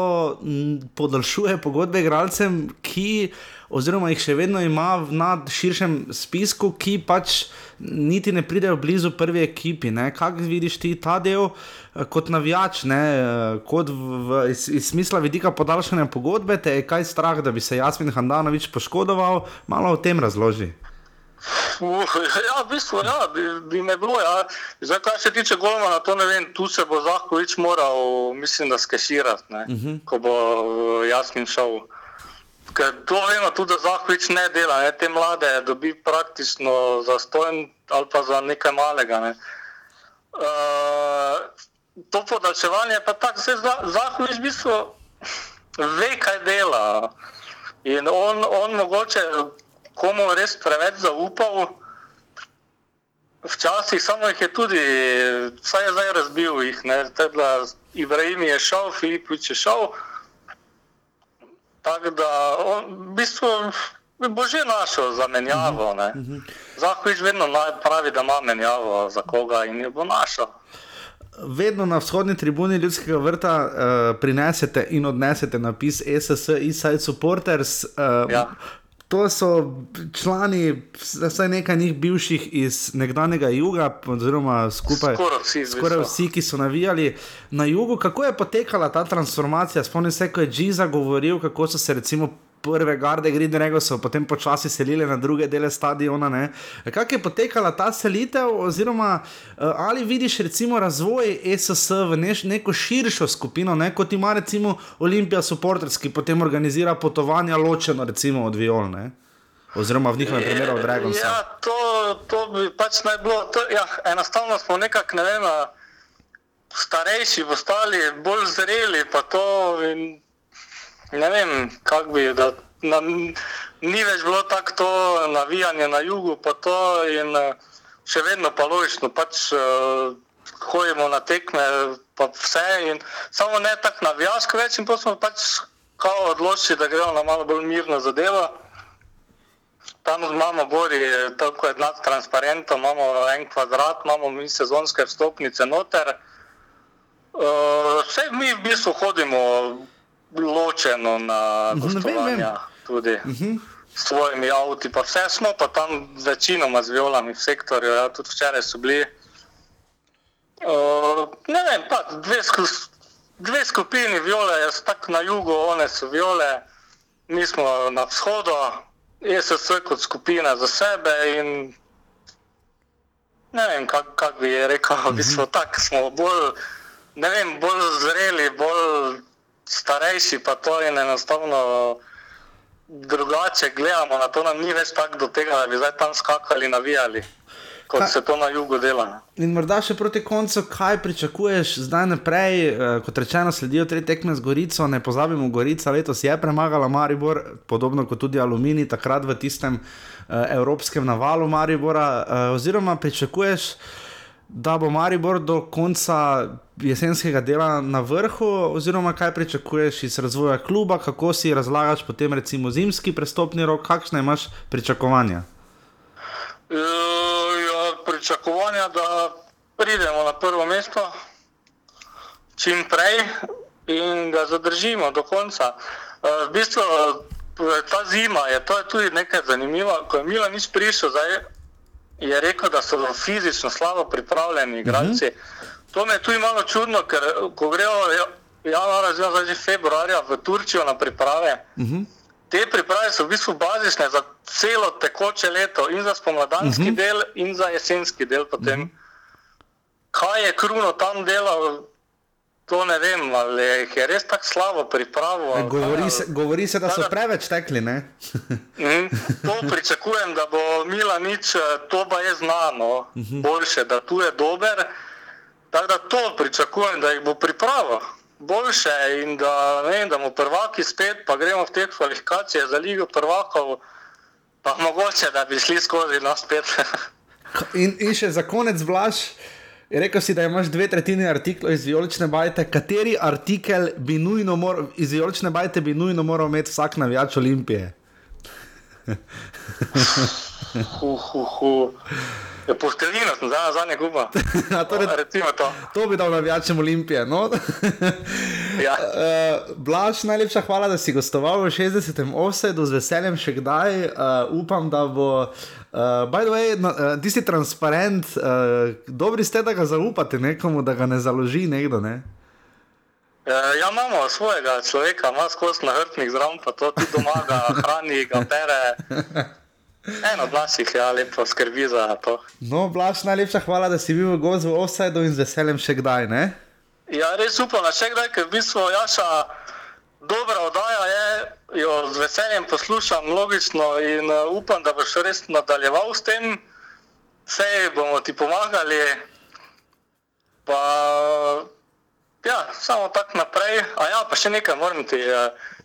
S7: podaljšuje pogodbe igralcem, ki oziroma jih še vedno ima na širšem spisku, ki pač niti ne pridejo blizu prvi ekipi. Kaj vidiš ti ta del eh, kot navijač, ne? Eh, kot v, v, iz, iz smisla vidika podaljšanja pogodbe, te je kaj strah, da bi se Jasmin Handanovič poškodoval, malo o tem razloži.
S3: Uh, ja, v bistvu ja, bi, bi me bilo. Ja. Zdaj, kar se tiče Golmana, to ne vem, tu se bo Zahovič moral, mislim, da skeširati, uh mhm. -huh. ko bo Jasmin šel. Ker to vemo tudi, da Zahovič ne dela, ne? te mlade dobi praktično za stojen ali pa za nekaj malega. Ne? Uh, to podaljševanje pa tako, da Zahovič v bistvu ve, kaj dela. In on, on mogoče komu res preveč zaupal, včasih samo jih je tudi, vsaj je zdaj razbil jih, ne? Tedla, Ibrahim je šel, Filipič je šel. Tako da, on, v bistvu, bo že našel zamenjavo. Uh mhm, -huh. Mhm. Zahodiš vedno pravi, da ima menjavo za koga in jo bo našel.
S7: Vedno na vzhodni tribuni ljudskega vrta uh, prinesete in odnesete napis SSS, Inside Supporters. Uh, ja. To so člani, vsaj nekaj njih bivših iz nekdanjega juga, oziroma skupaj
S3: vsi,
S7: skoraj vsi, ki so navijali na jugu. Kako je potekala ta transformacija? Spomnim se, ko je Džiza govoril, kako so se recimo prve garde Gridrega so potem počasi selili na druge dele stadiona. Kako je potekala ta selitev, oziroma uh, ali vidiš recimo razvoj SSS v neš, neko širšo skupino, ne? kot ima recimo Olimpija Supporters, ki potem organizira potovanja ločeno recimo od Violne? Oziroma, v njihovem primeru, od Dragonsa.
S3: Ja, to, to bi pač naj bilo. To, ja, enostavno smo nekako, ne vem, starejši, postali bolj zreli. To, ne vem, kako bi. Da, na, ni več bilo tako to navijanje na jugu, pa to in še vedno pa logično, pač uh, hodimo na tekme, pa vse. In, samo ne tako navijaško več, in pa smo pač odločili, da gremo na malo bolj mirno zadevo. Tam imamo bori, tako je nad transparentom, imamo en kvadrat, imamo mi sezonske vstopnice noter. Uh, vse mi v bistvu hodimo ločeno na gostovanja, tudi uh mhm. -huh. s svojimi avti, pa vse smo pa tam večinoma z violami v sektorju, ja, tudi včeraj so bili. Uh, ne vem, pa dve, sku, dve skupini viole, jaz tako na jugu, one so viole, mi smo na vzhodu, ESS kot skupina za sebe in ne vem, kako kak bi rekel, v bistvu mhm. tako smo bolj, ne vem, bolj zreli, bolj starejši, pa to je enostavno drugače. Gledamo na to, nam ni več tako do tega, da bi zdaj tam skakali, navijali. Kot kaj, se to na jugu dela.
S7: In morda še proti koncu, kaj pričakuješ zdaj naprej? Eh, kot rečeno, sledijo tri tekme z Gorico, ne pozabimo, Gorica letos je premagala Maribor, podobno kot tudi Alumini, takrat v tistem eh, evropskem navalu Maribora. Eh, oziroma, pričakuješ, da bo Maribor do konca jesenskega dela na vrhu, oziroma kaj pričakuješ iz razvoja kluba, kako si razlagaš potem recimo zimski prestopni rok, kakšne imaš pričakovanja?
S3: E, ja, pričakovanja, da pridemo na prvo mesto čim prej in ga zadržimo do konca. E, v bistvu ta zima je, to je tudi nekaj zanimivo, ko je Mila nič prišel, zdaj je rekel, da so fizično slabo pripravljeni igralci. Uh mhm. -huh. To me je tudi malo čudno, ker ko grejo januarja, zdaj že februarja v Turčijo na priprave, uh mhm. -huh. te priprave so v bistvu bazične za celo tekoče leto, in za spomladanski uh -huh. del, in za jesenski del. Potem. Uh -huh. Kaj je Kruno tam delal, to ne vem, ali je res tako slabo pripravo.
S7: Govori, se, govori se, da so preveč tekli.
S3: Mhm. to pričakujem, da bo Mila nič, to pa je znano, uh mhm. -huh. boljše, da tu je dober. Tako da to pričakujem, da jih bo pripravo boljše in da, ne, da mu prvaki spet, pa gremo v te kvalifikacije za Ligo prvakov, pa mogoče, da bi šli skozi nas spet.
S7: in, in še za konec, Blaž, rekel si, da imaš dve tretjine artiklov iz Violične bajte. Kateri artikel bi nujno moral, iz Violične bajte bi nujno moral imeti vsak navijač Olimpije?
S3: hu, hu, hu. Ja, Postelina sem za, za ne guba.
S7: torej,
S3: to.
S7: to bi dal navijačem Olimpije. No?
S3: ja.
S7: uh, Blaž, najlepša hvala, da si gostoval v 60. offsetu, z veseljem še kdaj. Uh, upam, da bo. Uh, by the way, no, uh, ti si transparent, uh, dobri ste, da ga zaupate nekomu, da ga ne založi nekdo. Ne?
S3: Uh, ja, imamo svojega človeka, ima skozi nahrtnik zraven, pa to tudi doma, ga hrani, ga pere. Eno, Blaž jih je lepo skrbi za to.
S7: No, Blaž, najlepša hvala, da si bil v gozdu offsajdu in z veseljem še kdaj. Ne?
S3: Ja, res upam, da še kdaj, ker v bistvu Jaša dobra oddaja je, jo z veseljem poslušam, logično in uh, upam, da boš res nadaljeval s tem, vse bomo ti pomagali. Pa, ja, samo tako naprej. A ja, pa še nekaj moram ti.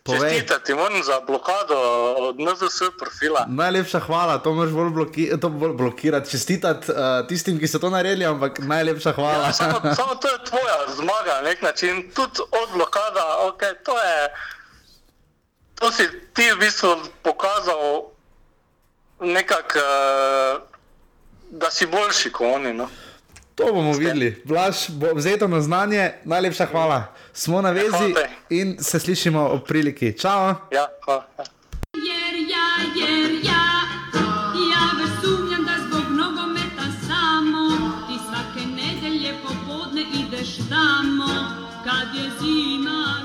S3: Uh, Čestitati moram za blokado od NZS profila.
S7: Najlepša hvala, to moraš bolj, bloki to bolj blokirati. Čestitati uh, tistim, ki so to naredili, ampak najlepša hvala.
S3: Ja, samo, samo to je tvoja zmaga na nek način. Tudi od blokada, okay, to, je, to si ti v bistvu pokazal nekak, uh, da si boljši kot oni. No?
S7: To bomo videli. Blaž, bo vzeto na znanje, najlepša hvala. Smo na vezi in se slišimo ob priliki. Čau!
S3: Ja, hvala.
S9: Ja, ja, ja versumljam, da zbog nogometa samo ti svake nedelje popodne ideš tamo, kad je zima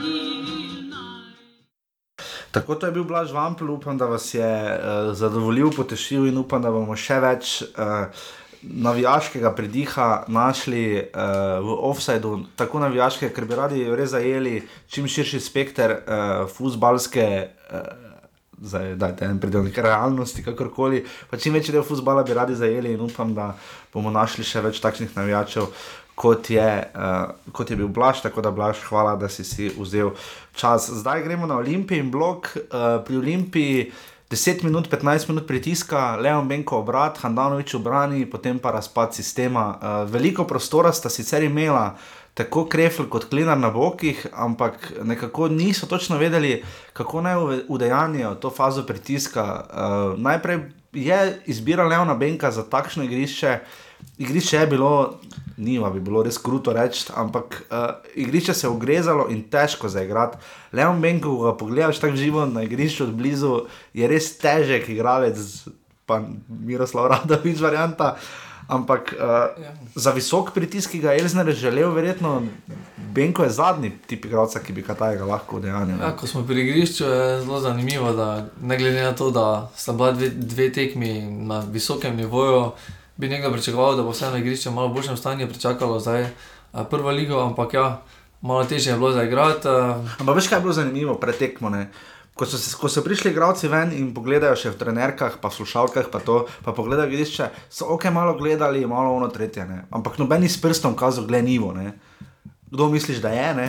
S7: Tako to je bil Blaž Vampel, upam, da vas je uh, zadovoljil, potešil in upam, da bomo še več uh, navijaškega pridiha našli uh, v offsajdu, tako navijaške, ker bi radi res zajeli čim širši spekter uh, eh, futbalske. Uh, eh, Zdaj, da je en predelnik realnosti, kakorkoli. Pa čim večji del futbola bi radi zajeli in upam, da bomo našli še več takšnih navijačev, kot je, uh, kot je bil Blaž. Tako da, Blaž, hvala, da si si vzel čas. Zdaj gremo na Olimpij in blok. Uh, pri Olimpiji uh, 10 minut, 15 minut pritiska, Leon Benko obrat, Handanovič obrani, potem pa razpad sistema. Uh, veliko prostora sta sicer imela, tako Krefl kot Klinar na bokih, ampak nekako niso točno vedeli, kako naj udejanjajo to fazo pritiska. Uh, najprej je izbira Leona Benka za takšno igrišče. Igrišče je bilo, nima bi bilo res kruto reči, ampak uh, igrišče se je ogrezalo in težko za igrati. Leon Benko, ko ga pogledaš tako živo na igrišču od blizu, je res težek igralec, pa Miroslav Radovič varianta. Ampak uh, ja. za visok pritisk, ki ga je Elzner želel, verjetno Benko je zadnji tip igralca, ki bi kaj takega lahko dejansko.
S8: Ja, ko smo pri igrišču, je zelo zanimivo, da ne glede na to, da sta bila dve, dve tekmi na visokem nivoju bi nekdo pričakoval, da bo vse na igrišču malo boljšem stanju, pričakalo zdaj prvo ligo, ampak ja, malo težje je bilo za igrati.
S7: Ampak veš, kaj je bilo zanimivo, pretekmo. Ne? Ko so, ko so prišli igralci ven in pogledajo še v trenerkah, pa v slušalkah, pa to, pa pogledajo vidišče, so ok, malo gledali, malo ono tretje, ne? ampak nobeni s prstom kazal. Ne? Kdo misliš, da je? Ne?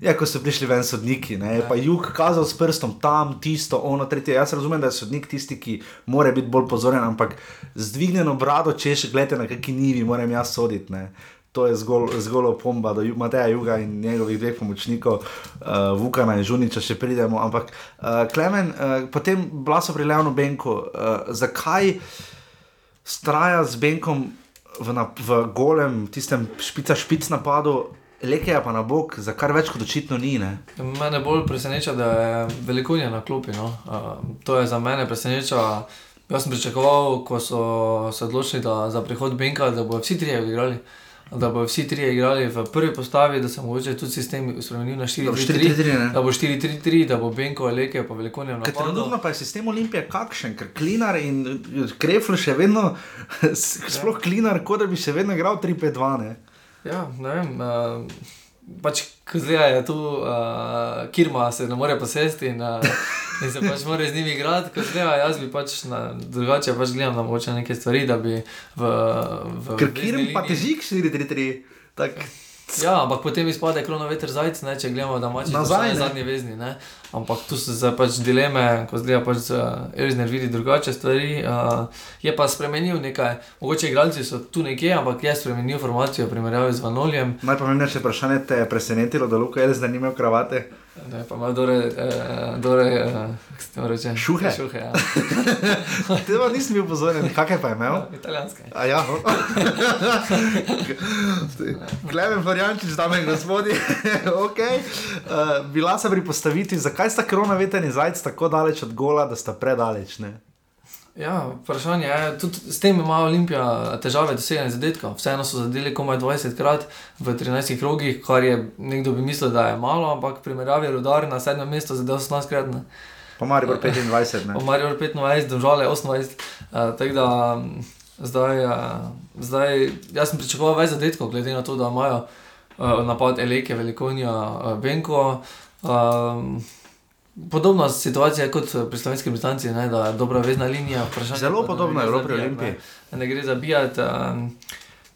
S7: Ja, ko so prišli ven sodniki, ne, pa jug kazal s prstom tam, tisto, ono, tretje. Jaz razumem, da je sodnik tisti, ki mora biti bolj pozoren, ampak z dvignjeno brado, če še gledate na kakšni nivi, moram jaz soditi. Ne. To je zgolj, zgolj opomba do Mateja Juga in njegovih dveh pomočnikov, uh, Vukana in Žuniča, še pridemo. Ampak, uh, Klemen, uh, potem blaso pri Leonu Benku, uh, zakaj straja z Benkom v, na, v golem, tistem špica špic napadu? Leke je pa na bok, za kar več kot očitno ni. Ne?
S8: Mene bolj preseneča, da je veliko njih na klopi. No. Uh, to je za mene preseneča. Jaz sem pričakoval, ko so se odločili za prihod Benka, da bodo vsi trije odigrali. da bodo vsi trije igrali v prvi postavi, da se mogoče tudi sistem spremenil na
S7: Da bo
S8: 4-3-3.
S7: 4-3-3, ne?
S8: Da bo 4-3-3, da bo Benko, Leke pa Velikonja
S7: Ker
S8: napadal.
S7: trenutno pa je sistem Olimpije kakšen, ker Klinar in Krefl še vedno, sploh Klinar, kot da bi še vedno igral 3-5-2.
S8: Ja, ne vem. Uh, pač, zdaj je tu, uh, Kirma se ne more posesti in, uh, in se pač mora z njimi igrati, ko zdaj jaz bi pač na, drugače pač gledam na mogoče neke stvari, da bi v. v
S7: Ker Kirm pa teži 4-3-3. Tak,
S8: Ja, ampak potem izpade krono veter zajec, ne, če gledamo, da mači
S7: Nazaj, ne.
S8: zadnji vezni. Ne. Ampak tu so zdaj pač dileme, ko zdaj pač uh, Elžir vidi drugače stvari. Uh, je pa spremenil nekaj, mogoče igralci so tu nekje, ampak je spremenil formacijo v primerjavi z Vanoljem.
S7: Najpomembnejše vprašanje te je presenetilo, da Luka da ni imel kravate.
S8: Ne, pa ima dore, eh, dore eh, kako se to reče?
S7: Šuhe?
S8: Šuhe, ja.
S7: Tega nisem bil pozoren, kakšne pa je imel.
S8: Italijanske.
S7: A ja, no. Klemen Floriančič, dame in gospodje, okay. uh, bila sem pri postavitvi, zakaj sta korona veter in zajec tako daleč od gola, da sta predaleč. Ne?
S8: Ja, vprašanje je, tudi s tem ima Olimpija težave doseganja zadetkov. Vseeno so zadeli komaj 20 krat v 13 krogih, kar je nekdo bi mislil, da je malo, ampak primerjavi rodar na sedmem mestu zadel 18 krat. Ne.
S7: Pa Maribor 25. Ne?
S8: Pa Marijo 25, držale 28. Uh, tako da zdaj, uh, zdaj, jaz sem pričakoval več zadetkov, glede na to, da imajo uh, napad Eleke, Velikonja, uh, Benko. Um, Podobna situacija je kot pri slovenski reprezentanci, da je dobra vezna linija. vprašanje
S7: Zelo podobno je
S8: zabijati,
S7: Olimpiji.
S8: Ne, ne gre zabijati. Um,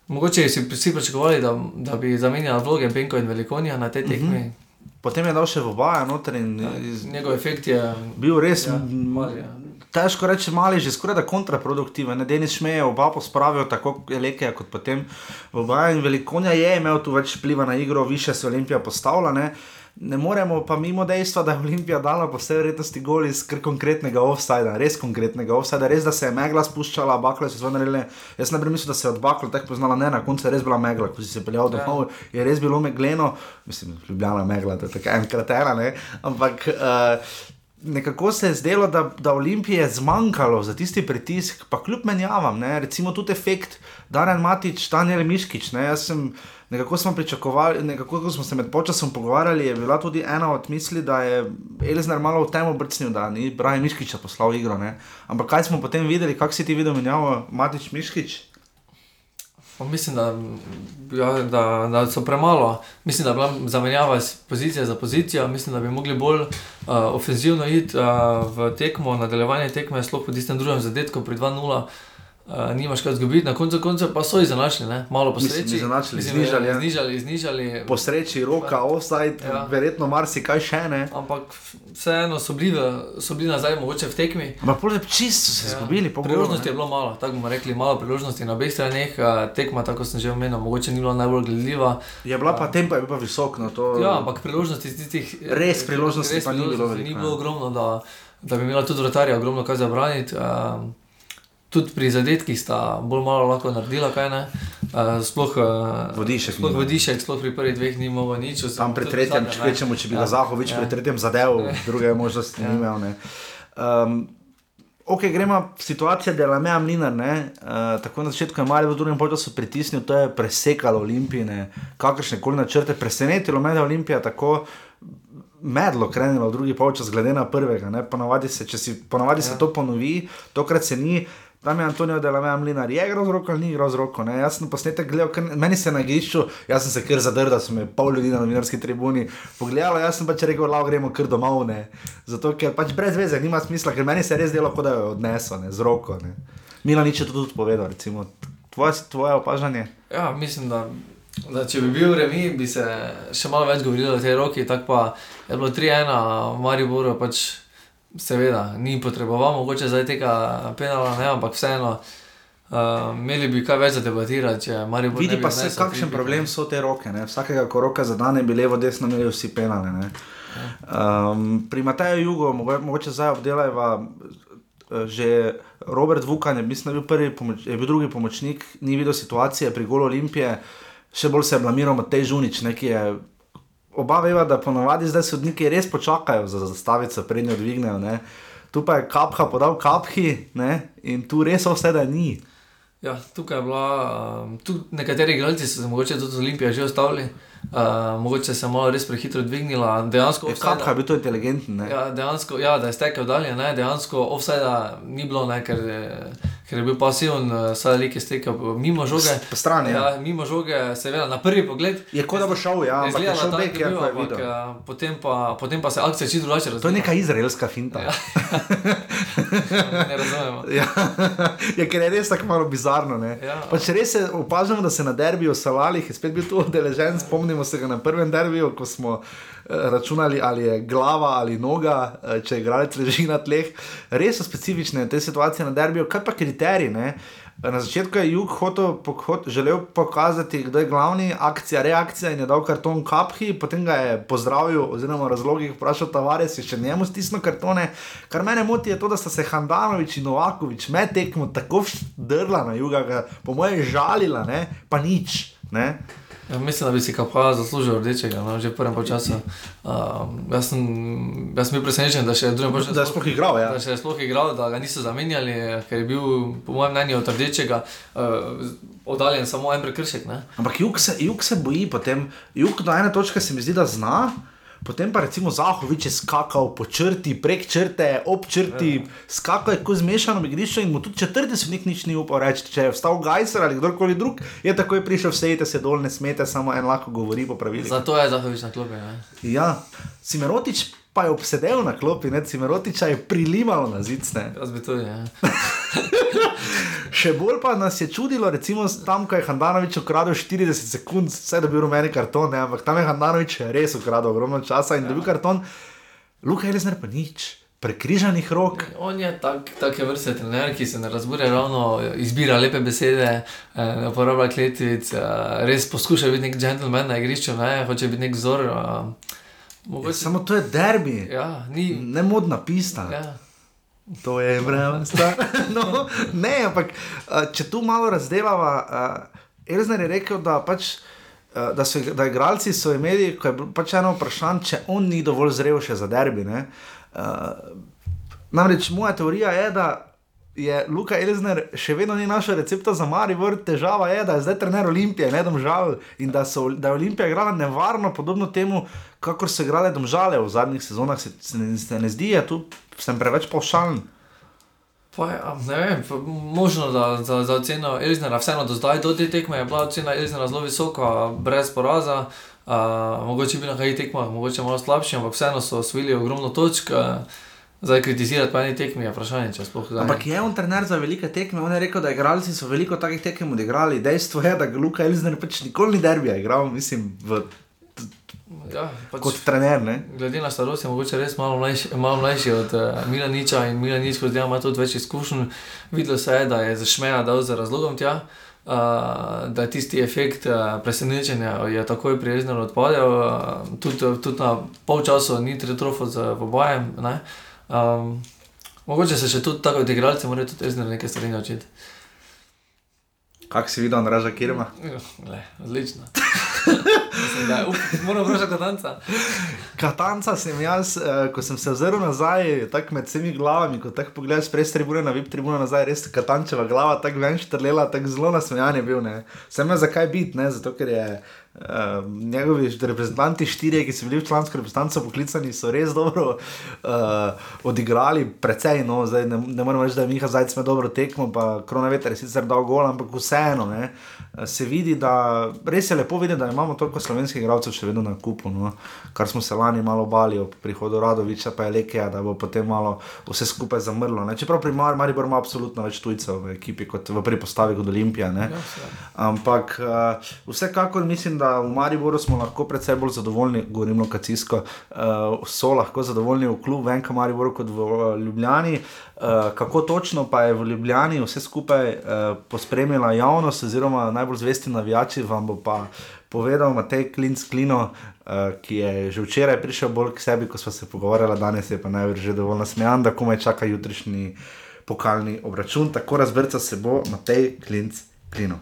S8: mogoče si vsi pričakovali, da, da bi zamenjali vloge Benko in Velikonja na tej tekmi.
S7: Mhm. Potem je dal še v obaja noter in iz-
S8: Njegov efekt je
S7: bil res.
S8: Ja, mali, ja.
S7: Težko reči, mali, že skoraj da kontraproduktiven. Ne, Denis Šmeje oba pospravijo tako Eleke, kot potem v obaja in Velikonja je imel tu več vpliva na igro, više se Olimpija postavlja. Ne. Ne moremo pa mimo dejstva, da je Olimpija dala po vsej verjetnosti gol iz konkretnega offsajda, res konkretnega offsajda, res da se je megla spuščala, bakle so zelo naredile. Jaz ne bi mislil, da se je od bakle tako poznala, ne, na koncu je res bila megla, ko si se peljal domov, je res bilo megleno, mislim, ljubljena megla, to je tako enkrat ena, ne, ampak. Uh, Nekako se je zdelo, da, da Olimpiji je zmanjkalo za tisti pritisk, pa kljub menjavam, ne, recimo tudi efekt Darren Matič, Daniel Miškič. Ne, jaz sem nekako smo pričakovali, nekako ko smo se med počasom pogovarjali, je bila tudi ena od misli, da je Elizner malo v tem obrcnil, da ni Brian Miškiča poslal igro. Ne. Ampak kaj smo potem videli, kako si ti videl menjavo Matič Miškič?
S8: Mislim, da, ja, da, da so premalo. Mislim, da je bila zamenjava pozicije za pozicijo. Mislim, da bi mogli bolj uh, ofenzivno iti uh, v tekmo, nadaljevanje tekme, sploh po tistem drugem zadetku pri 2-0. Uh, nimaš kaj izgubiti, na koncu konca pa so izenačili, ne? malo po sreči.
S7: izenačili,
S8: Mislim,
S7: znižali, ja.
S8: znižali, znižali.
S7: Po sreči, roka, offside,
S8: Ja.
S7: ja. verjetno marsikaj še ne.
S8: Ampak vseeno so bili, so bili nazaj, mogoče v tekmi.
S7: Ampak pol čisto so se izgubili, po
S8: Priložnosti je bilo malo, tako bomo rekli, malo priložnosti na obeh straneh. Uh, tekma, tako sem že omenil, mogoče ni bila najbolj gledljiva.
S7: Je bila pa tempo, je bil pa visok. No, to...
S8: Ja, ampak priložnosti tistih.
S7: Res priložnosti pa ni bilo veliko,
S8: Ni bilo
S7: ja.
S8: ogromno, da, da bi imela tudi vratarja ogromno kaj za braniti. Um, tudi pri zadetkih sta bolj malo lahko naredila, kaj ne. Uh, sploh uh,
S7: Vodišek
S8: sploh, vodišek, sploh pri prvih dveh ni mogel nič.
S7: Tam pri tretjem,
S8: zadnjem,
S7: če rečemo, če bi ga
S8: Ja,
S7: Zahovič
S8: ja.
S7: pri tretjem zadev, druge možnosti ni imel. ne. Um, Ok, gremo situacija, da je Lamea Mlinar, ne, uh, tako na začetku je malo v drugem času pritisnil, to je presekalo Olimpijine, kakršne koli načrte, presenetilo me, da je Olimpija tako medlo krenila v drugi polčas, glede na prvega. Ne, ponavadi se, si, ponavadi ja. se to ponovi, tokrat se ni. Tam je Antonijo Delamea Mlinar, je igral z roko ali ni igral z roko. Ne? Jaz sem posnetek gledal, ker meni se je na igrišču, jaz sem se kar zadrl, da so me pol ljudi na novinarski tribuni pogledali, jaz sem pač rekel, lao gremo kar domov. Ne? Zato, ker pač brez veze nima smisla, ker meni se je res delo, kot da je odnesel ne? z roko. Ne? Mila nič je to tudi povedal, recimo. Tvoje, tvoje opažanje?
S8: Ja, mislim, da, da če bi bil remi, bi se še malo več govorilo o tej roki. Tako pa je bilo 3-1, Maribor pač seveda ni potreboval, mogoče zdaj tega penala, ne, ampak vseeno. Uh, imeli bi kaj več za debatirati, če Maribor
S7: Vidi
S8: ne bi
S7: pa se,
S8: odnesel
S7: kakšen
S8: tripla.
S7: problem so te roke. Ne? Vsakega, ko roka zadane, bi levo, desno imeli vsi penale. ne. Um, pri Mataju Jugu, mogo- mogoče zdaj obdelajva. eh, Že Robert Vukan je, mislim, da je bil, prvi pomoč, je bil drugi pomočnik, ni videl situacije pri golu Olimpije, še bolj se je blamiral Matej Žunič, ne, ki je oba veva, da ponovadi zdaj sodniki res počakajo za zastavico, prednjo dvignejo. Ne. Tu pa je kapha podal kaphi ne, in tu res vse da ni.
S8: Ja, tukaj je bila, um, tu nekateri igralci so se mogoče tudi z Olimpije že ustavili, uh, mogoče se je malo res prehitro dvignila, dejansko
S7: Je
S8: offside-
S7: je bil to inteligenten, ne?
S8: Ja, dejansko, ja, da je stekel dalje, ne, dejansko offside ni bilo, ne, ker, ker je bil pasiven, eh, saj je stekel mimo žoge.
S7: Po strani, ja.
S8: ja. mimo žoge, seveda na prvi pogled.
S7: Je kot da bo šel, ja, ampak je šel bek,
S8: da
S7: ja, ko je
S8: bil, ampak,
S7: videl.
S8: eh, Potem pa, potem pa se akcija čisto drugače razvija.
S7: To je neka izraelska finta.
S8: Ja. ne razumemo.
S7: Ja, ja, ker je res tako malo bizarno. ne.
S8: Ja.
S7: Pač res je opazno, da se na derbiju Salalih je spet bil tu udeležen. Spomnimo se ga na prvem derbiju, ko smo računali, ali je glava ali noga, eh, če igralec leži na tleh. Res so specifične te situacije na derbiju, kaj pa kriteriji. Ne? Na začetku je Jug hotel, pok- želel pokazati, kdo je glavni, akcija, reakcija in je dal karton Kaphi, potem ga je pozdravil, oziroma razlogih vprašal Tavares, je še njemu stisnil kartone. Kar mene moti je to, da sta se Handanovič in Novakovič med tekmo tako drla na juga, ga, po mojem žalila, ne? pa nič. Ne?
S8: Ja, mislim, da bi si kapala zaslužil rdečega, no, že v prvem času. Um, jaz, sem, jaz sem bil presenečen, da še drugem času.
S7: Da je sploh igral, ja.
S8: Da je sploh igral, da ga niso zamenjali, ker je bil, po mojem mnenju, od rdečega uh, oddaljen samo en prekršek. Ne?
S7: Ampak jug se, jug se boji, potem jug do ene točke se mi zdi, da zna. Potem pa recimo Zahovič je skakal po črti, prek črte, ob črti, ja. skakal je kot zmešano igrišče in mu tudi četrti sodnik nič ni upal reči. Če je vstal Gajser ali kdorkoli drug, je takoj prišel, sejte se dol, ne smete, samo en lahko govori po pravilih.
S8: Zato je Zahovič na klopi. Ne?
S7: Ja, Cimerotič pa je obsedel na klopi, ne? Cimerotiča je prilimalo na zicne.
S8: Jaz bi tudi. Ja.
S7: Še bolj pa nas je čudilo, recimo tam, ko je Handanovič ukradel 40 sekund, vse da bi bil rumeni karton, ne? ampak tam je Handanovič res ukradel ogromno časa in ja. dobil karton. Luka Elizner pa nič, prekrižanih rok.
S8: On je tak, take vrste trener, ki se ne razburja ravno, izbira lepe besede, eh, ne uporablja kletvic, eh, res poskuša biti nek gentleman na igrišču, ne, hoče biti nek vzor. eh,
S7: Ja, samo to je derbi,
S8: Ja, ni.
S7: ne modna pista.
S8: Ja.
S7: To je vreme. no, ne, ampak če tu malo razdelava, Elzner je rekel, da pač. a, Da, so, da igralci so imeli, ko je pač eno vprašanje, če on ni dovolj zrel še za derbi. ne. Uh, namreč moja teorija je, da je Luka Elzner še vedno ni našel recepta za Maribor, težava je, da je zdaj trener Olimpije, ne domžal, in da, so, da je Olimpija igrala nevarno, podobno temu, kakor so igrale domžale v zadnjih sezonah, se, se, ne, se ne zdi, ja, tu sem preveč pavšalen.
S8: Pa, ja, ne vem, možno da za, za oceno Elznera, vseeno do zdaj, do te tekme je bila ocena Elznera zelo visoka, brez poraza. Uh, mogoče bi na kaj tekmah, mogoče malo slabši, ampak vseeno so osvojili ogromno točk. Uh, zdaj kritizirati pa eni tekmi je vprašanje, če sploh zdaj.
S7: Ampak je on trener za velike tekme, on je rekel, da igralci so veliko takih tekem odigrali. Dejstvo je, da ga Luka Elzner pač nikoli ni derbija igral, mislim, v,
S8: ja, pač,
S7: kot trener. Ne?
S8: Glede na starost je mogoče res malo mlajši, malo mlajši od uh, Milaniča in Milanič, kot ima tudi več izkušenj. Videlo se je, da je zašmeja dal za razlogom tja. Uh, da je tisti efekt uh, presenečenja je takoj prijezen odpadel, uh, tudi, tudi na pol časa ni tretrofo z obojem. Um, mogoče se še tudi tako od igralcev mora tudi ezner nekaj stvari naučiti.
S7: Kak si videl, Andraža Kirma?
S8: Le, odlično. Mislim, da up, moram vprašati katanca.
S7: Katanca sem jaz, eh, ko sem se ozrl nazaj, tako med vsemi glavami, ko tako pogledaš prej tribune na VIP tribune nazaj, res katančeva glava, tako ven štrlela, tako zelo nasmejan je bil. Ne. Sem ne zakaj biti, ne, zato ker je. Uh, njegovi reprezentanti, štirje, ki so bili v člansko reprezentanco poklicani, so res dobro uh, odigrali, precej. No, zdaj, ne, ne morem reči, da je Miha Zajec imel dobro tekmo, pa Kronaveter je sicer dal gol, ampak vseeno ne, se vidi, da res je lepo videti, da imamo toliko slovenskih igralcev še vedno na kupu. No, kar smo se lani malo bali ob prihodu Radoviča, pa je Lekeja, da bo potem malo vse skupaj zamrlo. Ne. Čeprav pri Mar Maribor ima absolutno več tujcev v ekipi kot v prvi postavi kot Olimpija. Ne. Ampak uh, vsekakor mislim, da v Mariboru smo lahko predvsej bolj zadovoljni, govorim lokacijsko, uh, so lahko zadovoljni v klubu Venka Mariboru kot v uh, Ljubljani. Uh, kako točno pa je v Ljubljani vse skupaj uh, pospremila javnost, oziroma najbolj zvesti navijači, vam bo pa povedal Matej Klinc Klino, uh, ki je že včeraj prišel bolj k sebi, ko smo se pogovarjali, danes je pa najbrž že dovolj nasmejan, da komaj čaka jutrišnji pokalni obračun. Tako razbrca se bo Matej Klinc Klino.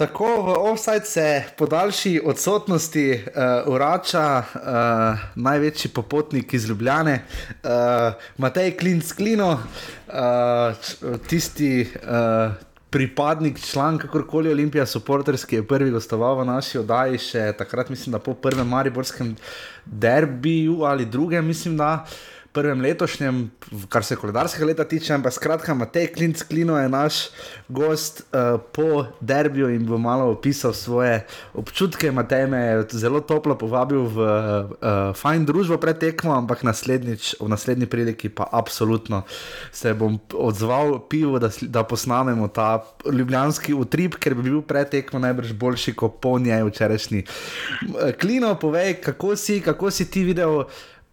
S7: Tako v offside se po daljši odsotnosti uh, vrača uh, največji popotnik iz Ljubljane, uh, Matej Klinc Klino, uh, tisti uh, pripadnik, član kakorkoli Olimpija, supporterski, je prvi gostoval v naši oddaji, še takrat mislim, da po prvem Mariborskem derbiju ali drugem, mislim, da. Uh, prvem letošnjem, kar se koledarskega leta tiče, ampak skratka, Matej Klinc Klino je naš gost uh, po derbiju in bo malo opisal svoje občutke. Matej me je zelo toplo povabil v uh, fajn družbo pred tekmo, ampak naslednjič, v naslednji priliki pa absolutno se bom odzval pivo, da, da posnamemo ta ljubljanski utrip, ker bi bil pred tekmo najbrž boljši kot po njej včerajšnji. Klino, povej, kako si, kako si ti videl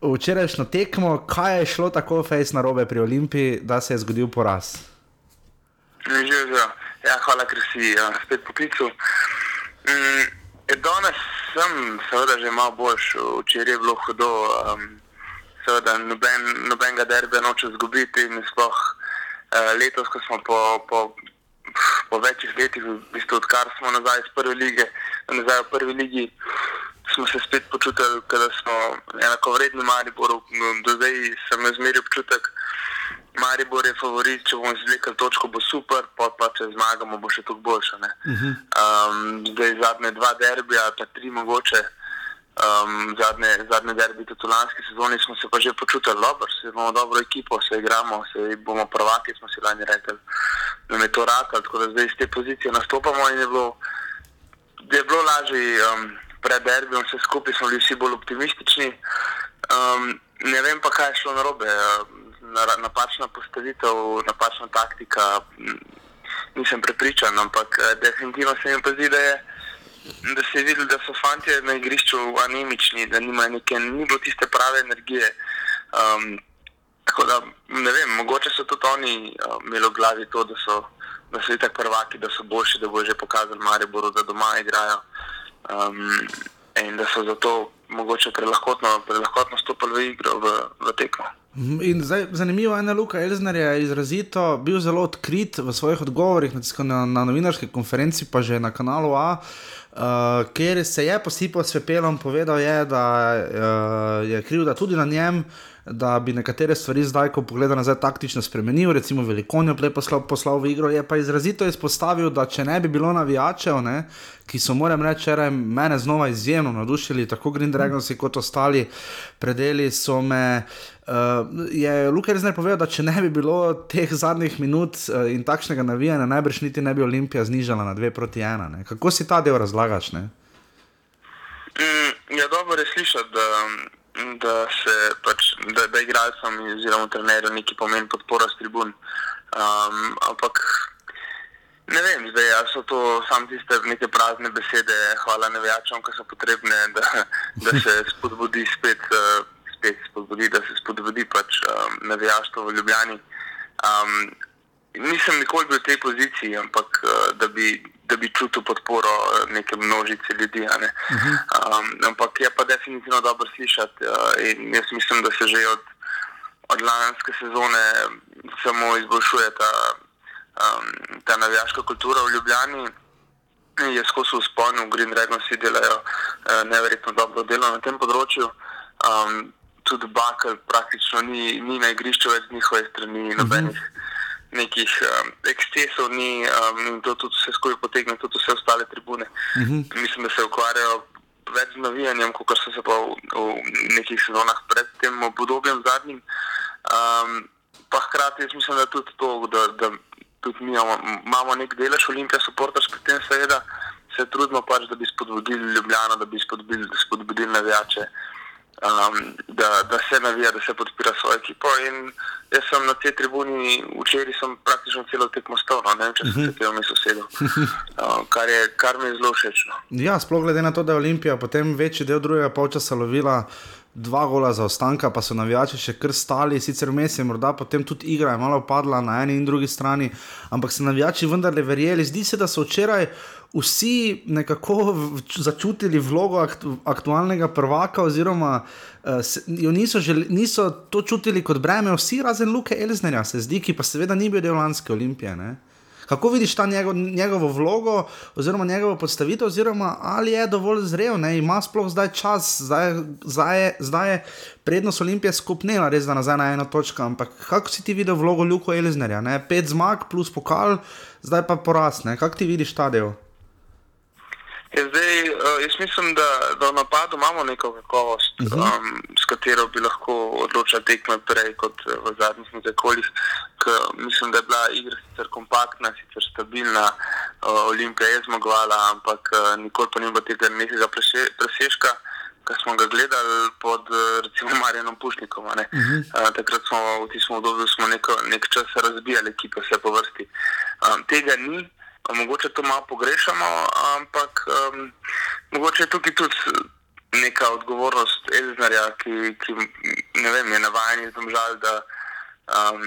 S7: včerajšnjo tekmo, kaj je šlo tako fejs na robe pri Olimpiji, da se je zgodil poraz?
S10: Ja, hvala, ker si uh, spet poklical. Mm, danes sem seveda že malo boljš, včeraj je bilo hudo, um, seveda noben, nobenega derbe noče zgubiti in sploh uh, letos, ko smo po, po, po večjih letih, v bistvu odkar smo nazaj iz prve lige, nazaj v prvi ligi, smo se spet počutili, da smo enako vredni Mariboru. Do zdaj sem izmeril občutek, Maribor je favorit, če bomo izvlekli točko, bo super, pa, pa če zmagamo, bo še toliko boljše. Um, zdaj zadnje dva derbija, pa tri mogoče. Um, zadnje, zadnje derbi, tudi v lanski sezoni, smo se pa že počutili dobro, se imamo dobro ekipo, se igramo, se bomo prvaki, smo si lani rekli, da je to rakal, tako da zdaj iz te pozicije nastopamo in je bilo, je bilo lažje. Um, pred derbom, vse skupaj smo bili vsi bolj optimistični. Um, ne vem pa, kaj je šlo narobe. Napačna postavitev, napačna taktika, nisem prepričan, ampak eh, definitivno se mi pa zdi, da, je, da se je videl, da so fanti na igrišču anemični, da nima neke, ni bilo tiste prave energije. Um, tako da ne vem, mogoče so tudi oni uh, imeli v glavi to, da so, da so itak prvaki, da so boljši, da bo že pokazali Mariboru, da doma igrajo um, in da so zato mogoče prelahkotno, prelahkotno stopili v igro, v, v tekmo.
S7: In zdaj, zanimivo je, da je Luka Elzner je izrazito bil zelo odkrit v svojih odgovorih na, na novinarski konferenci, pa že na kanalu A. Uh, ker se je posipal s pepelom, povedal je, da uh, je krivda tudi na njem, uh, da bi nekatere stvari zdaj, ko pogleda nazaj, taktično spremenil, recimo velikonijo play poslal, poslal v igro. Je pa izrazito izpostavil, da če ne bi bilo navijačev, ne, ki so, moram reči, mene znova izjemno navdušili, tako Green Dragons kot ostali predeli, so me. Uh, je Luka res ne povedal, da če ne bi bilo teh zadnjih minut uh, in takšnega navijanja, najbrž niti ne bi Olimpija znižala na 2 proti 1. Kako si ta del razlagaš? Mm,
S10: ja, dobro je slišati, da da se pač, da, da igralcem oziroma trenerjem neki pomen podpora s tribun. Um, ampak ne vem, zdaj ja, so to samo tiste neke prazne besede, hvala nevijačom, ki so potrebne, da, da se spodbudi spet, uh, spet spodbudi, da se spodbudi pač um, nevijaštvo v Ljubljani. Um, nisem nikoli bil v tej poziciji, ampak uh, da bi da bi čutil podporo eh, neke množice ljudi. Ne. Uh -huh. um, ampak je pa definitivno dobro slišati. Uh, jaz mislim, da se že od, od lanske sezone samo izboljšuje ta, um, ta navijaška kultura v Ljubljani. Je skozi uspon, v Green Dragons si delajo uh, neverjetno dobro delo na tem področju. Um, tudi Bakal praktično ni, ni na igrišču več z njihove strani, nobenih. Uh -huh nekih um, ekscesov ni um, in to tudi vse skupaj potegne, tudi vse ostale tribune. Uh mhm. -huh. Mislim, da se ukvarjajo več z navijanjem, kot so se pa v, v nekih sezonah pred tem obdobjem zadnjim. Um, pa hkrati jaz mislim, da tudi to, da, da tudi mi imamo, imamo nek delež olimpijske supporterske, pri tem seveda se trudimo pač, da bi spodbudili Ljubljano, da bi spodbudili, spodbudili navijače um, da, da se navija, da se podpira svojo ekipo. In jaz sem na tej tribuni, včeraj sem praktično celo tekmo stal, no, ne vem, če sem se tega mislil sedel, uh, kar, kar mi je zelo všeč. No.
S7: Ja, sploh glede na to, da je Olimpija potem večji del drugega polčasa lovila. Dva gola za ostanka, pa so navijači še kar stali, sicer vmes je morda potem tudi igra malo padla na eni in drugi strani, ampak so navijači vendarle verjeli. Zdi se, da so včeraj vsi nekako začutili vlogo aktu, aktualnega prvaka, oziroma uh, se, niso, želi, niso to čutili kot breme, vsi razen Luke Elznerja, se zdi, ki pa seveda ni bil del lanske olimpije. Ne? Kako vidiš ta njegov, njegovo vlogo, oziroma njegovo podstavitev, oziroma ali je dovolj zrel, ne? ima sploh zdaj čas, zdaj, zdaj, je, zdaj je prednost Olimpije skupnila, res da nazaj na eno točko. Ampak kako si ti videl vlogo Ljuka Eliznerja? Ne? Pet zmag plus pokal, zdaj pa porast. Kako ti vidiš ta del?
S10: Ja, zdaj, uh, jaz mislim, da, da v napadu imamo neko kakovost, uh -huh. um, s katero bi lahko odločili tekme prej kot eh, v zadnjih nekajkolih. Mislim, da je bila igra sicer kompaktna, sicer stabilna, uh, Olimpija je zmagovala, ampak uh, nikoli pa ni bilo tega nekega presežka. Ki smo ga gledali pod recimo Marijanom Pušnikom. Uh -huh. uh, takrat smo v tistem obdobju nekaj časa razbijali ekipe, vse po vrsti. Um, tega ni, mogoče to malo pogrešamo, ampak um, mogoče je tukaj tudi neka odgovornost Elznarja, ki, ki ne vem, je navaden in zdomžal, da, um,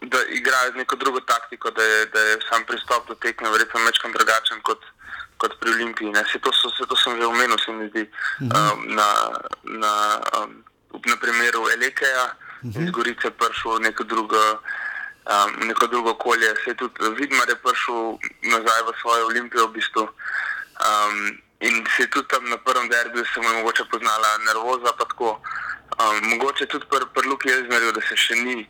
S10: da igra z neko drugo taktiko, da je, da je sam pristop do tekme verjetno večkrat drugačen kot, kot pri Olimpiji. Se to, so, se to sem že omenil, se mi zdi, um, na, na, um, na primeru Elekeja, mhm. iz Gorice prišel neko drugo um, neko drugo okolje. Se je tudi Vidmar je prišel nazaj v svojo olimpijo v bistvu. Um, in se je tudi tam na prvem derbiju se mu je mogoče poznala nervoza. Um, mogoče tudi pri pr Luki Elzmerju, da se še ni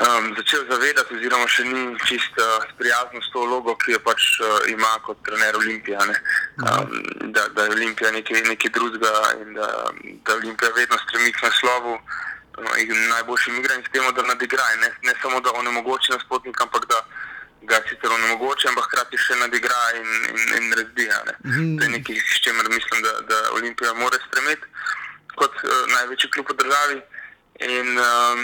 S10: um, začel zavedati, oziroma še ni čisto uh, sprijaznil s to vlogo, ki jo pač uh, ima kot trener Olimpija. Um, da, da je Olimpija nekaj, nekaj drugega in da, da Olimpija vedno stremi k naslovu najboljšim igralcem, s tem, da nadigra. Ne, ne samo, da onemogoči nasprotnika, ampak da ga sicer onemogoči, ampak hkrati še nadigra in, in, in razbija. Ne. Mm. To je nekaj, s čimer mislim, da, da Olimpija mora stremeti kot uh, največji klub v državi. In, um,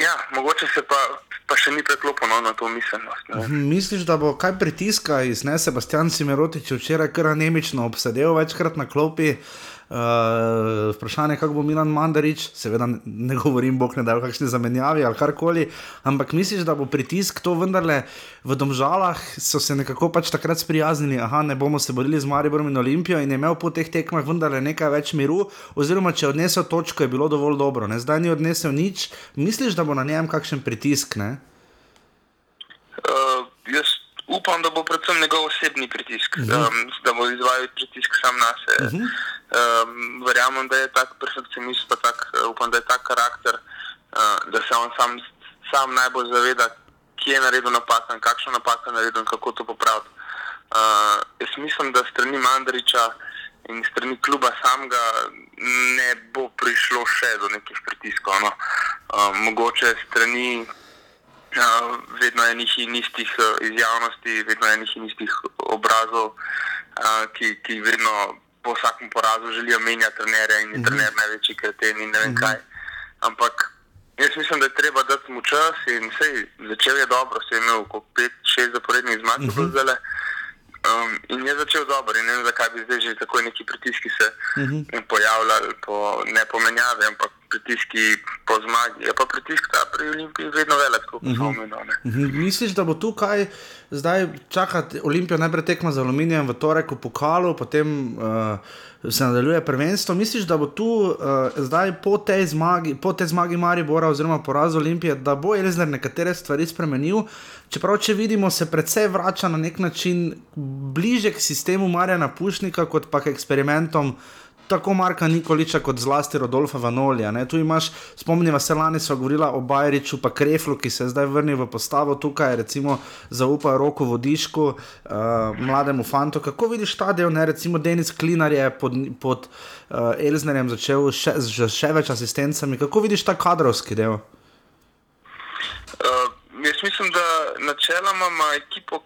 S10: ja, mogoče se pa. Pa še ni preklopljeno na to miselnost.
S7: Mhm, misliš, da bo kaj pritiska iz ne Sebastian Simerotič včeraj kar anemično obsedel večkrat na klopi? Uh, Uh, vprašanje, kako bo Milan Mandarič, seveda ne govorim, bog ne da, kakšne zamenjavi ali karkoli, ampak misliš, da bo pritisk to vendarle v domžalah, so se nekako pač takrat sprijaznili, aha, ne bomo se borili z Mariborom in Olimpijo in je imel po teh tekmah vendarle nekaj več miru, oziroma če odnesel točko, je bilo dovolj dobro, ne? zdaj ni odnesel nič, misliš, da bo na njem kakšen pritisk?
S10: Jaz upam, da bo predvsem njegov osebni pritisk, uh mhm. -huh. um, da bo izvajal pritisk sam na sebe. Uh -huh. um, verjamem, da je tak perfekcionist, pa tak, uh, upam, da je tak karakter, uh, da se on sam, sam najbolj zaveda, kje je naredil napako in kakšno napako je naredil in kako to popraviti. Uh, jaz mislim, da strani Mandariča in strani kluba samega ne bo prišlo še do nekih pritiskov. No. Uh, mogoče strani uh, vedno enih in istih uh, izjavnosti, vedno enih in istih obrazov, uh, ki, ki vedno po vsakem porazu želijo menjati trenerja in je mhm. trener največji kreten in ne vem mhm. kaj. Ampak jaz mislim, da je treba dati mu čas in vse začel je dobro, se je imel kot pet, šest zaporednih zmag, uh -huh. zelo. Um, in je začel dobro, in ne vem, zakaj bi zdaj že tako neki pritiski se uh -huh. pojavljali, po, ne po menjavi, ampak pritiski po zmagi. Je pa pritisk ta pri Olimpiji vedno velik, kot smo mhm. omenili. Uh
S7: -huh. Misliš, da bo tukaj zdaj čakati Olimpijo najprej tekmo z aluminijem v torek v pokalu, potem uh, se nadaljuje prvenstvo? Misliš, da bo tu uh, zdaj po tej zmagi, po tej zmagi Maribora oziroma porazu Olimpije, da bo Elizner nekatere stvari spremenil? Čeprav, če vidimo, se predvsej vrača na nek način bliže k sistemu Marjana Pušnika, kot pa k eksperimentom tako Marka Nikoliča kot zlasti Rodolfa Vanolija. Ne? Tu imaš, spomnimo se, lani so govorila o Bajriču, pa Kreflu, ki se je zdaj vrnil v postavo tukaj, recimo zaupa roko vodišku, uh, mlademu fantu. Kako vidiš ta del, ne? recimo Denis Klinar je pod, pod uh, Elznerjem začel še, z še več asistencami. Kako vidiš ta kadrovski del?
S10: Uh, jaz mislim, da načeloma ima ekipo,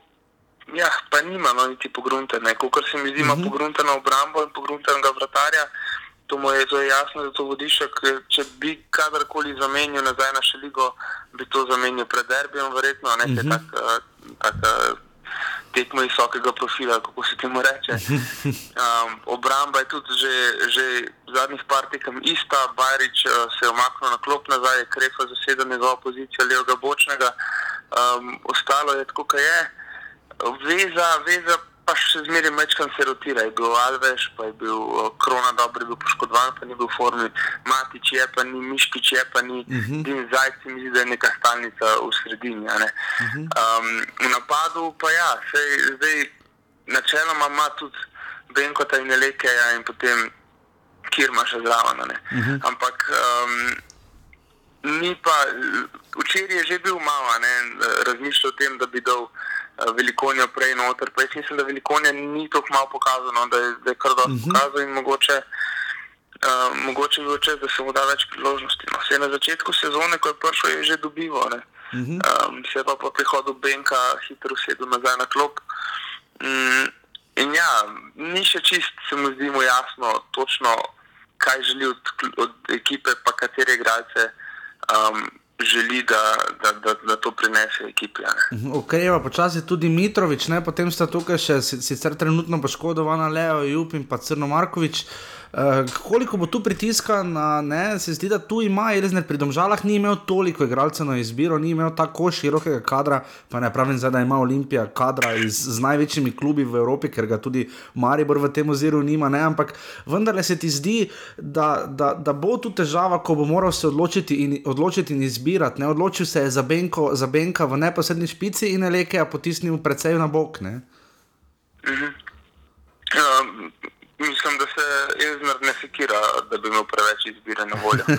S10: Ja, pa nima no, niti pogruntene. Kot se mi zdi, ima uh mhm. -huh. pogrunteno obrambo in pogruntenega vratarja. To mu je zelo jasno, da to vodiš. Če bi kadarkoli zamenjal nazaj na šeligo, bi to zamenjal pred derbijem, verjetno. Ne, uh -huh. tak, tak, tekmo visokega profila, kako se temu reče. Um, obramba je tudi že, že zadnjih par tekem ista. Bajrič uh, se je omaknil na klop nazaj, krefa zaseda njegova pozicija levega bočnega. Um, ostalo je tako, kot je veza, veza pa še zmeraj mečkam se rotira. Je bil Alves, pa je bil uh, Krona dobro, je bil poškodovan, pa ni bil v formi. Matič je, pa ni Miškič je, pa ni uh -huh. Din Zajc, mi zdi, da je neka stalnica v sredini. Uh -huh. um, v napadu pa ja, sej, zdaj načeloma ima tudi Benkota in Elekeja in potem Kirma še zraven. Uh -huh. Ampak um, ni pa, včeraj je že bil malo, razmišljal o tem, da bi dal velikonijo prej noter. Pa jaz mislim, da velikonija ni tako malo pokazano, da je, da je kar dobro uh -huh. pokazal in mogoče. Uh, mogoče bi bil čas, da se mu da več priložnosti. No, vse na začetku sezone, ko je prišel, je že dobival. Uh -huh. um, se pa po prihodu Benka hitro usedel nazaj na klop. Um, in ja, ni še čist, se mi zdi mu jasno, točno, kaj želi od, od ekipe, pa katere igralce um, želi, da, da, da, da to prinese ekipi.
S7: Okreva mhm, počasi tudi Mitrovič, ne? potem sta tukaj še sicer trenutno poškodovana Leo Jup in pa Crno Markovič. Uh, koliko bo tu pritiska na ne, se zdi, da tu ima Elizabeth pri Domžalah, ni imel toliko igralcev na izbiro, ni imel tako širokega kadra, pa ne pravim, zdaj, da ima Olimpija kadra iz, z največjimi klubi v Evropi, ker ga tudi Maribor v tem oziru nima, ne, ampak vendarle se ti zdi, da, da, da bo tu težava, ko bo moral se odločiti in, odločiti in izbirati. Ne, odločil se je za, benko, za Benka v neposrednji špici in Eleke, a potisnil predvsej na bok. Ne.
S10: Mhm. Mislim, da se Ezner ne sekira, da bi imel preveč izbire na voljo.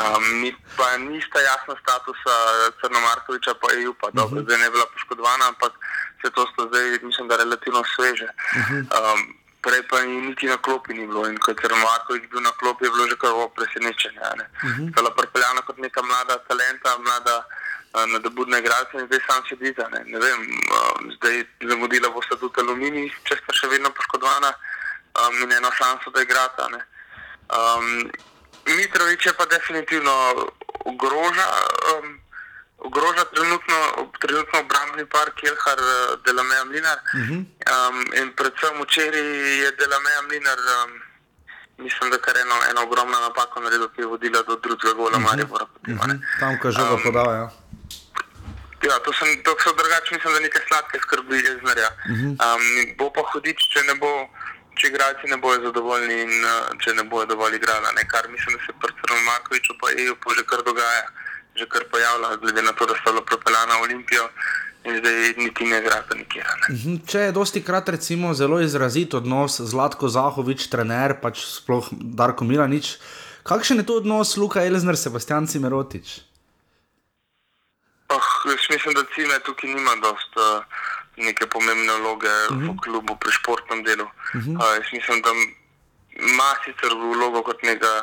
S10: Um, pa nista jasna statusa Crnomarkoviča, pa EU, pa dobro, uh -huh. zdaj ne bila poškodovana, ampak se to sta zdaj, mislim, da relativno sveže. Um, prej pa ni niti na klopi ni bilo in ko je Crnomarkovič bil na klopi, je bilo že kar presenečenje. Ne? Uh -huh. Bila prepeljana kot neka mlada talenta, mlada uh, nadobudna igralca in zdaj sam sedi za ne. ne vem, uh, zdaj zamudila bo sta tudi aluminij, če sta še vedno poškodovana um, in eno šanso, da igrata. Um, Mitrovič je pa definitivno ogroža, um, ogroža trenutno, trenutno obrambni park Kelhar uh, Delameja Mlinar. Uh -huh. um, in predvsem včeraj je Delameja Mlinar. Um, Mislim, da je eno, eno ogromno napako naredil, ki je vodila do drugega gola, uh -huh. Maribora. Uh -huh.
S7: Tam, ko že ga um, podajo. Ja.
S10: Ja, to, sem, to so drugače, mislim, da nekaj sladke skrbi je znarja. Uh -huh. um, bo pa hudič, če ne bo če igralci ne bodo zadovoljni in uh, če ne bodo dovolj igrali. Kar mislim, da se pri Crnu Markoviču pa EU pa že kar dogaja, že kar pojavlja, glede na to, da so bila propeljana v Olimpijo. In zdaj niti ne igrata nikjer. Ne.
S7: Mhm, če je dosti krat recimo, zelo izrazit odnos Zlatko Zahovič, trener, pač sploh Darko Milanič, kakšen je to odnos Luka Elzner, Sebastian Cimerotič?
S10: Oh, mislim, da Cime tukaj nima dosta. Uh, neke pomembne vloge uh -huh. v mhm. klubu pri športnem delu. Uh -huh. uh, mislim, da ima sicer vlogo kot neka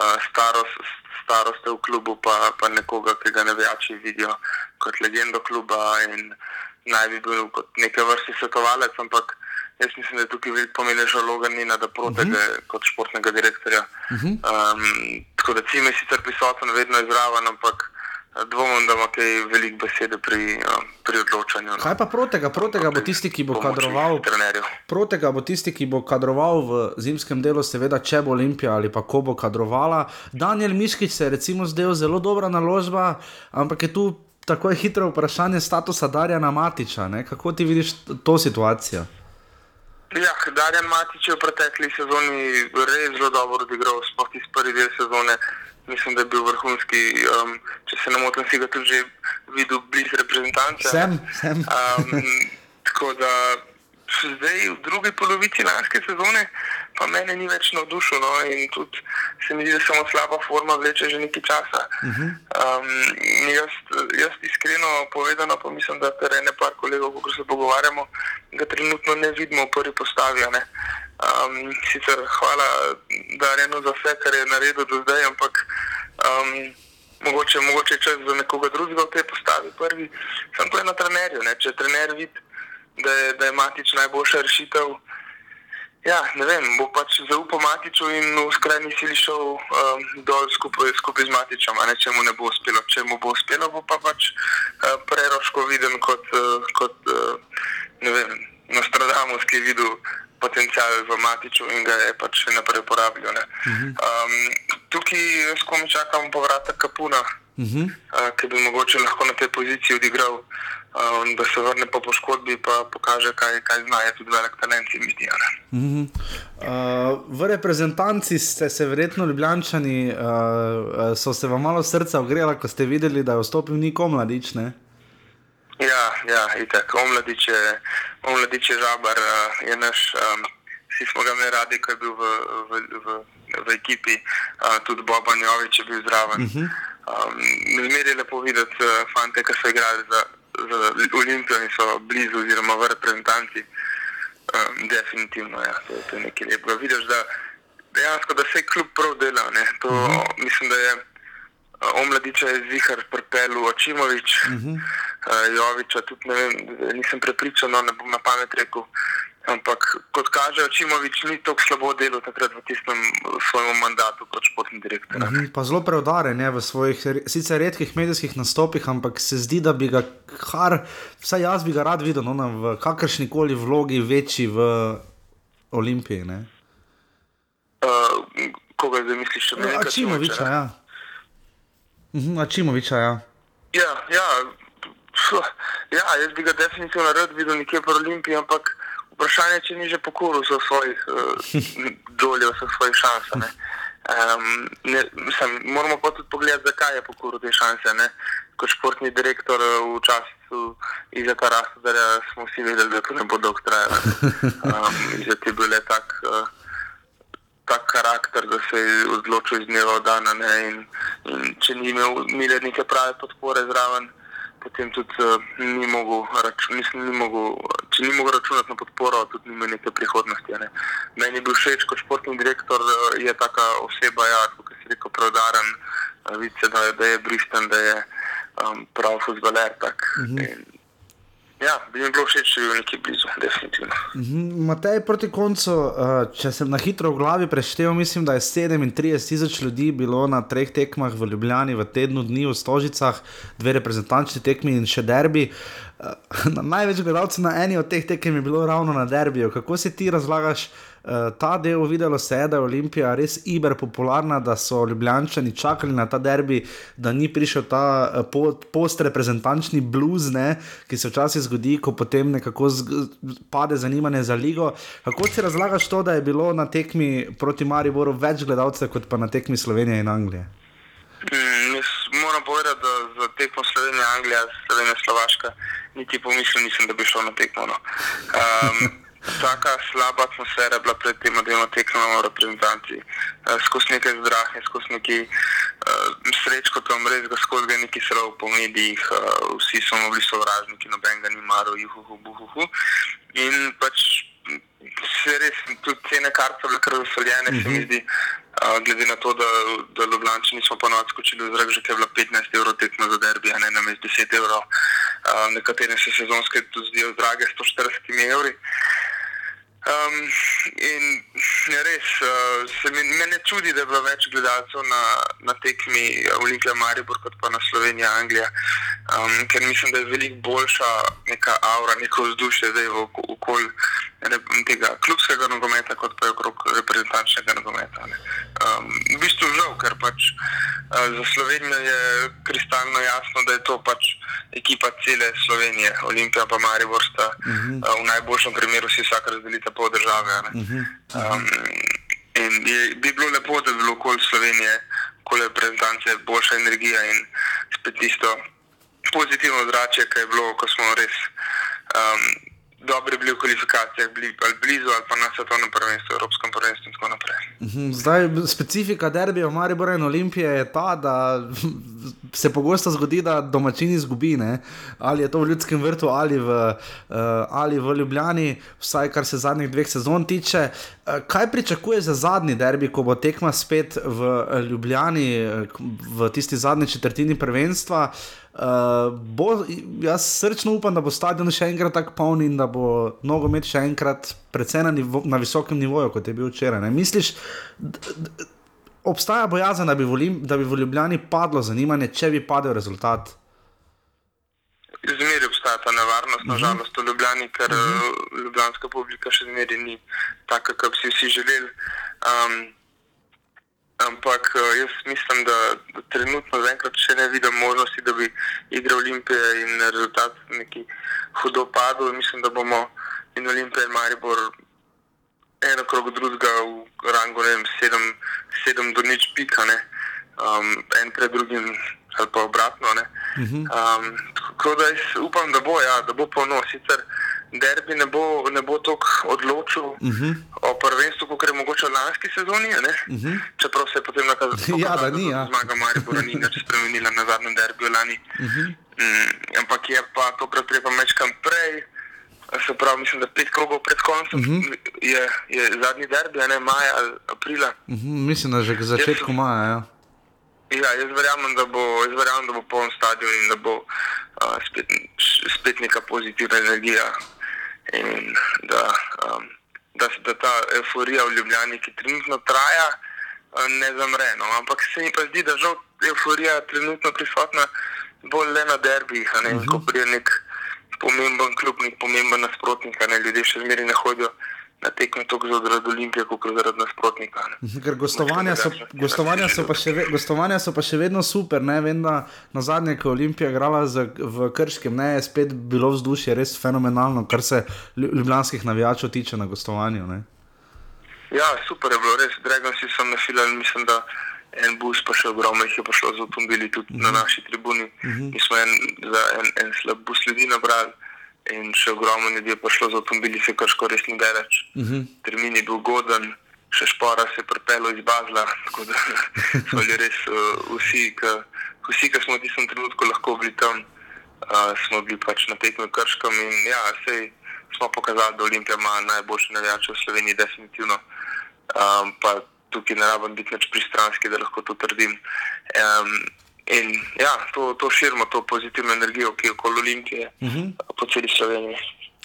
S10: uh, starost, starost v klubu, pa, pa nekoga, ki ga ne veči vidijo kot legendo kluba in naj bi bil kot neke vrste svetovalec, ampak jaz mislim, da je tukaj pomenejša vloga Nina, da protege uh -huh. kot športnega direktorja. Uh -huh. um, tako da cime sicer prisoten, vedno je zraven, ampak dvomim, da ima kaj veliko besede pri, pri odločanju. No.
S7: Kaj pa protega? Protega bo tisti, ki bo kadroval. Protega bo tisti, ki bo kadroval v zimskem delu, seveda, če bo Olimpija ali pa ko bo kadrovala. Daniel Miškič se je recimo zdel zelo dobra naložba, ampak je tu tako je hitro vprašanje statusa Darjana Matiča. Ne? Kako ti vidiš to situacijo?
S10: Ja, Darjan Matič je v pretekli sezoni res zelo dobro odigral, sploh iz prve del sezone mislim, da je bil vrhunski. Um, če se ne motim, si ga tudi že videl blizu reprezentance.
S7: Sem, sem.
S10: Um, tako da zdaj v drugi polovici lanske sezone, pa mene ni več navdušilo no, in tudi se mi zdi, da samo slaba forma vleče že nekaj časa. Uh -huh. um, jaz, jaz iskreno povedano, pa mislim, da ter ene par kolegov, ko se pogovarjamo, ga trenutno ne vidimo v prvi postavi. Um, sicer hvala Darjenu za vse, kar je naredil do zdaj, ampak um, mogoče, mogoče čas za nekoga drugega v tej postavi prvi. Sem to ena trenerju, ne? če trener vidi, da je, je matič najboljša rešitev. Ja, ne vem, bo pač zaupal matiču in v skrajni sili šel um, dol skupaj, skupaj z matičem, a ne če mu ne bo uspelo. Če mu bo uspelo, bo pa pač uh, preroško viden kot, uh, kot uh, ne vem, Nostradamus, ki je videl potencial v Matiču in ga je pač še naprej uporabljal. Um, tukaj s komi čakamo povratek Kapuna,
S7: Uh -huh.
S10: uh, ki bi mogoče lahko na tej poziciji odigral, uh, da se vrne po poškodbi in pokaže, kaj, kaj zna. Je tudi velik talent, se mi zdi.
S7: Uh -huh. uh, v reprezentanci ste se verjetno ljubljančani, uh, so se vam malo srca ogrela, ko ste videli, da je vstopil Niko Mladič. Ne?
S10: Ja, ja, itak. Omladič je, omladič je žabar, uh, je naš. Um, Vsi smo ga imeli radi, ko je bil v, v, v, v ekipi, uh, tudi Boban Jovič je bil zraven. Uh -huh. um, Zmeraj je lepo videti uh, fante, ki so igrali za, za Olimpijo in so blizu, oziroma v reprezentanci. Um, definitivno je ja, to, to nekaj lepega. Vidiš, da dejansko da se kljub prav dela. To, uh -huh. Mislim, da je omladiča je zihar prepel Očimovič, uh -huh. Uh, Joviča tudi ne vem, nisem prepričan, no, ne bom na pamet rekel. Ampak, kot kaže, Čimovič ni tako slabo delal takrat v tistem svojem mandatu kot športni direktor.
S7: -huh, pa zelo preudaren je v svojih sicer redkih medijskih nastopih, ampak se zdi, da bi ga kar, vsaj jaz bi ga rad videl no, v kakršni koli vlogi večji v Olimpiji.
S10: Uh, koga zdaj misliš, če
S7: ne? Čimoviča, ja. Uh -huh, Čimoviča, ja.
S10: Ja, ja. Ja, jaz bi ga definitivno rad videl nekje v Olimpiji, ampak vprašanje, če ni že pokoril za svojih uh, doljev, za svojih šans. Um, moramo pa tudi pogledati, zakaj je pokoril te šanse. Ne? Kot športni direktor eh, v času iza Karasa, da smo vsi vedeli, da to ne bo dolgo trajalo. Um, že ti bil tak, uh, tak karakter, da se je odločil iz dneva v dan. In, in če ni imel neke prave podpore zraven potem tudi uh, ni mogel, rač, mislim, ni mogel, če ni mogel računati na podporo, tudi nima neke prihodnosti. Ne. Meni je bil všeč kot športni direktor, uh, je taka oseba, ja, kot si rekel, prodaren, uh, vidi se, da, da je bristen, da je um, prav futbaler. Ja, bi mi bilo všeč, če bi bil nekje blizu, definitivno.
S7: Mhm, Matej, proti koncu, eh, če sem na hitro v glavi preštel, mislim, da je 37 tisoč ljudi bilo na treh tekmah v Ljubljani v tednu dni v Stožicah, dve reprezentančni tekmi in še derbi. Eh, največ gledalcev na eni od teh tekem je bilo ravno na derbiju. Kako si ti razlagaš? Uh, ta del videlo se je, da je Olimpija res iberpopularna, da so ljubljančani čakali na ta derbi, da ni prišel ta uh, post-reprezentančni blues, ne, ki se včasih zgodi, ko potem nekako pade zanimanje za ligo. Kako si razlagaš to, da je bilo na tekmi proti Mariboru več gledalcev kot pa na tekmi Slovenije in Anglije?
S10: Mm, moram povedati, da za tekmo Slovenije, Anglija, Slovenija, Slovaška, niti pomislil nisem, da bi šel na tekmo. No. Um, Taka slaba atmosfera je bila pred tem, da imamo tekmo v reprezentanci. Uh, skozi nekaj zdrahe, skozi neki uh, sreč, kot vam res, skozi ga neki srov po medijih, uh, vsi so bili sovražniki, noben ga ni maral, juhu, buhu. In pač se res, tudi cene kart so bile kar zasoljene, mm -hmm. se mi mhm. zdi. Uh, glede na to, da, da Ljubljani nismo ponovno skočili v zrak, že je bilo 15 evrov tekmo za derbi, a ne na mestu 10 evrov. Uh, nekatere se sezonske tudi zdijo drage 140 evri. Uh, Um, in res, uh, se mi ne čudi, da je bilo več gledalcev na, na tekmi Olimpija Maribor kot pa na Slovenija Anglija, um, ker mislim, da je veliko boljša neka aura, neko vzdušje zdaj v okolju tega klubskega nogometa, kot pa je okrog reprezentančnega nogometa. Um, v bistvu žal, ker pač uh, za Slovenijo je kristalno jasno, da je to pač ekipa cele Slovenije, Olimpija pa Maribor sta uh -huh. uh, v najboljšem primeru si vsak razdelita pol države. Uh -huh. um, in je, bi bilo lepo, da bi bilo okoli Slovenije, okoli reprezentance, boljša energija in spet tisto pozitivno zrače, ki je bilo, ko smo res. Um, Dobri bili v kvalifikacijah, bili ali blizu, ali pa na svetovnem prvenstvu, evropskem prvenstvu in tako naprej.
S7: Mhm, zdaj, specifika derbija Maribora in Olimpije je ta, da se pogosto zgodi, da domačini izgubijo, ali je to v ljudskem vrtu ali v, uh, ali v Ljubljani, vsaj kar se zadnjih dveh sezon tiče. Uh, kaj pričakuje za zadnji derbi, ko bo tekma spet v Ljubljani, v tisti zadnji četrtini prvenstva? Uh, bo, jaz srčno upam, da bo stadion še enkrat tako poln in da bo nogomet še enkrat predvsem na, nivo, na visokem nivoju, kot je bil včeraj. Ne? Misliš, obstaja bojazen, da, da bi v Ljubljani padlo zanimanje, če bi padel rezultat?
S10: Zmeri obstaja ta nevarnost, mhm. nažalost, v Ljubljani, ker uh mhm. eh, -huh. ljubljanska publika še zmeri ni taka, kot bi si vsi želeli. Um, ampak uh, jaz mislim, da, trenutno zaenkrat še ne vidim možnosti, da bi igral Olimpije in rezultat neki hudo padel. Mislim, da bomo in Olimpija in Maribor eno krog drugega v rangu, ne vem, sedem, sedem do nič pika, ne. Um, en pred drugim ali pa obratno, ne. Um, tako da jaz upam, da bo, ja, da bo polno, sicer derbi ne bo, ne bo toliko odločil
S7: Uh -huh.
S10: o prvenstvu, kot je mogoče v lanski sezoni.
S7: Uh -huh.
S10: Čeprav se je potem nakazalo,
S7: Ja, da ni, ja.
S10: zmaga Maribora ni nič spremenila na zadnjem derbiju lani.
S7: Uh -huh.
S10: Mm, ampak je pa tokrat treba mečkam prej. Se pravi, mislim, da pet krogov pred koncem uh
S7: Mhm.
S10: -huh. je, je zadnji derbi, ne maja ali aprila.
S7: Uh -huh. Mislim, da že k začetku maja. Ja.
S10: Ja, jaz verjamem, da bo, jaz verjamem, da bo poln stadion in da bo uh, spet, spet neka pozitivna energija. In da, um, da, se- da ta euforija v Ljubljani, ki trenutno traja, uh, ne zamre. No. Ampak se mi pa zdi, da žal euforija trenutno prisotna bolj le na derbijih, a ne uh -huh. ko prije nek pomemben klub, nek pomemben nasprotnik, a ne ljudje še zmeraj ne hodijo na tekme toliko zaradi Olimpije, kot zaradi nasprotnika. Ne.
S7: Ker gostovanja so, gostovanja, so pa še, ve- gostovanja so pa še vedno super. Ne? Vem, da na zadnje, ko je Olimpija igrala z, v Krškem, ne, je spet bilo vzdušje res fenomenalno, kar se lju- ljubljanskih navijačev tiče na gostovanju. Ne?
S10: Ja, super je bilo, res. Dragonsi so nafilali, mislim, da en bus, pa še ogromno jih je prišlo z avtomobili tudi na naši tribuni. Mi smo en, za en, en slab bus ljudi nabrali in še ogromno ljudi je prišlo z avtomobili, se krško res ni daleč. Termin je bil ugoden, še špora se je pripelo iz Bazla, tako da so bili res uh, vsi, ki vsi, ki smo v tistem trenutku lahko bili tam, uh, smo bili pač na tekmi v Krškem in ja, sej smo pokazali, da Olimpija ima najboljše navijače v Sloveniji, definitivno. Um, pa tukaj ne rabim biti več pristranski, da lahko to trdim. Um, in ja, to, to širimo, to pozitivno energijo, ki je okoli Olimpije
S7: Uh -huh.
S10: po celi Sloveniji.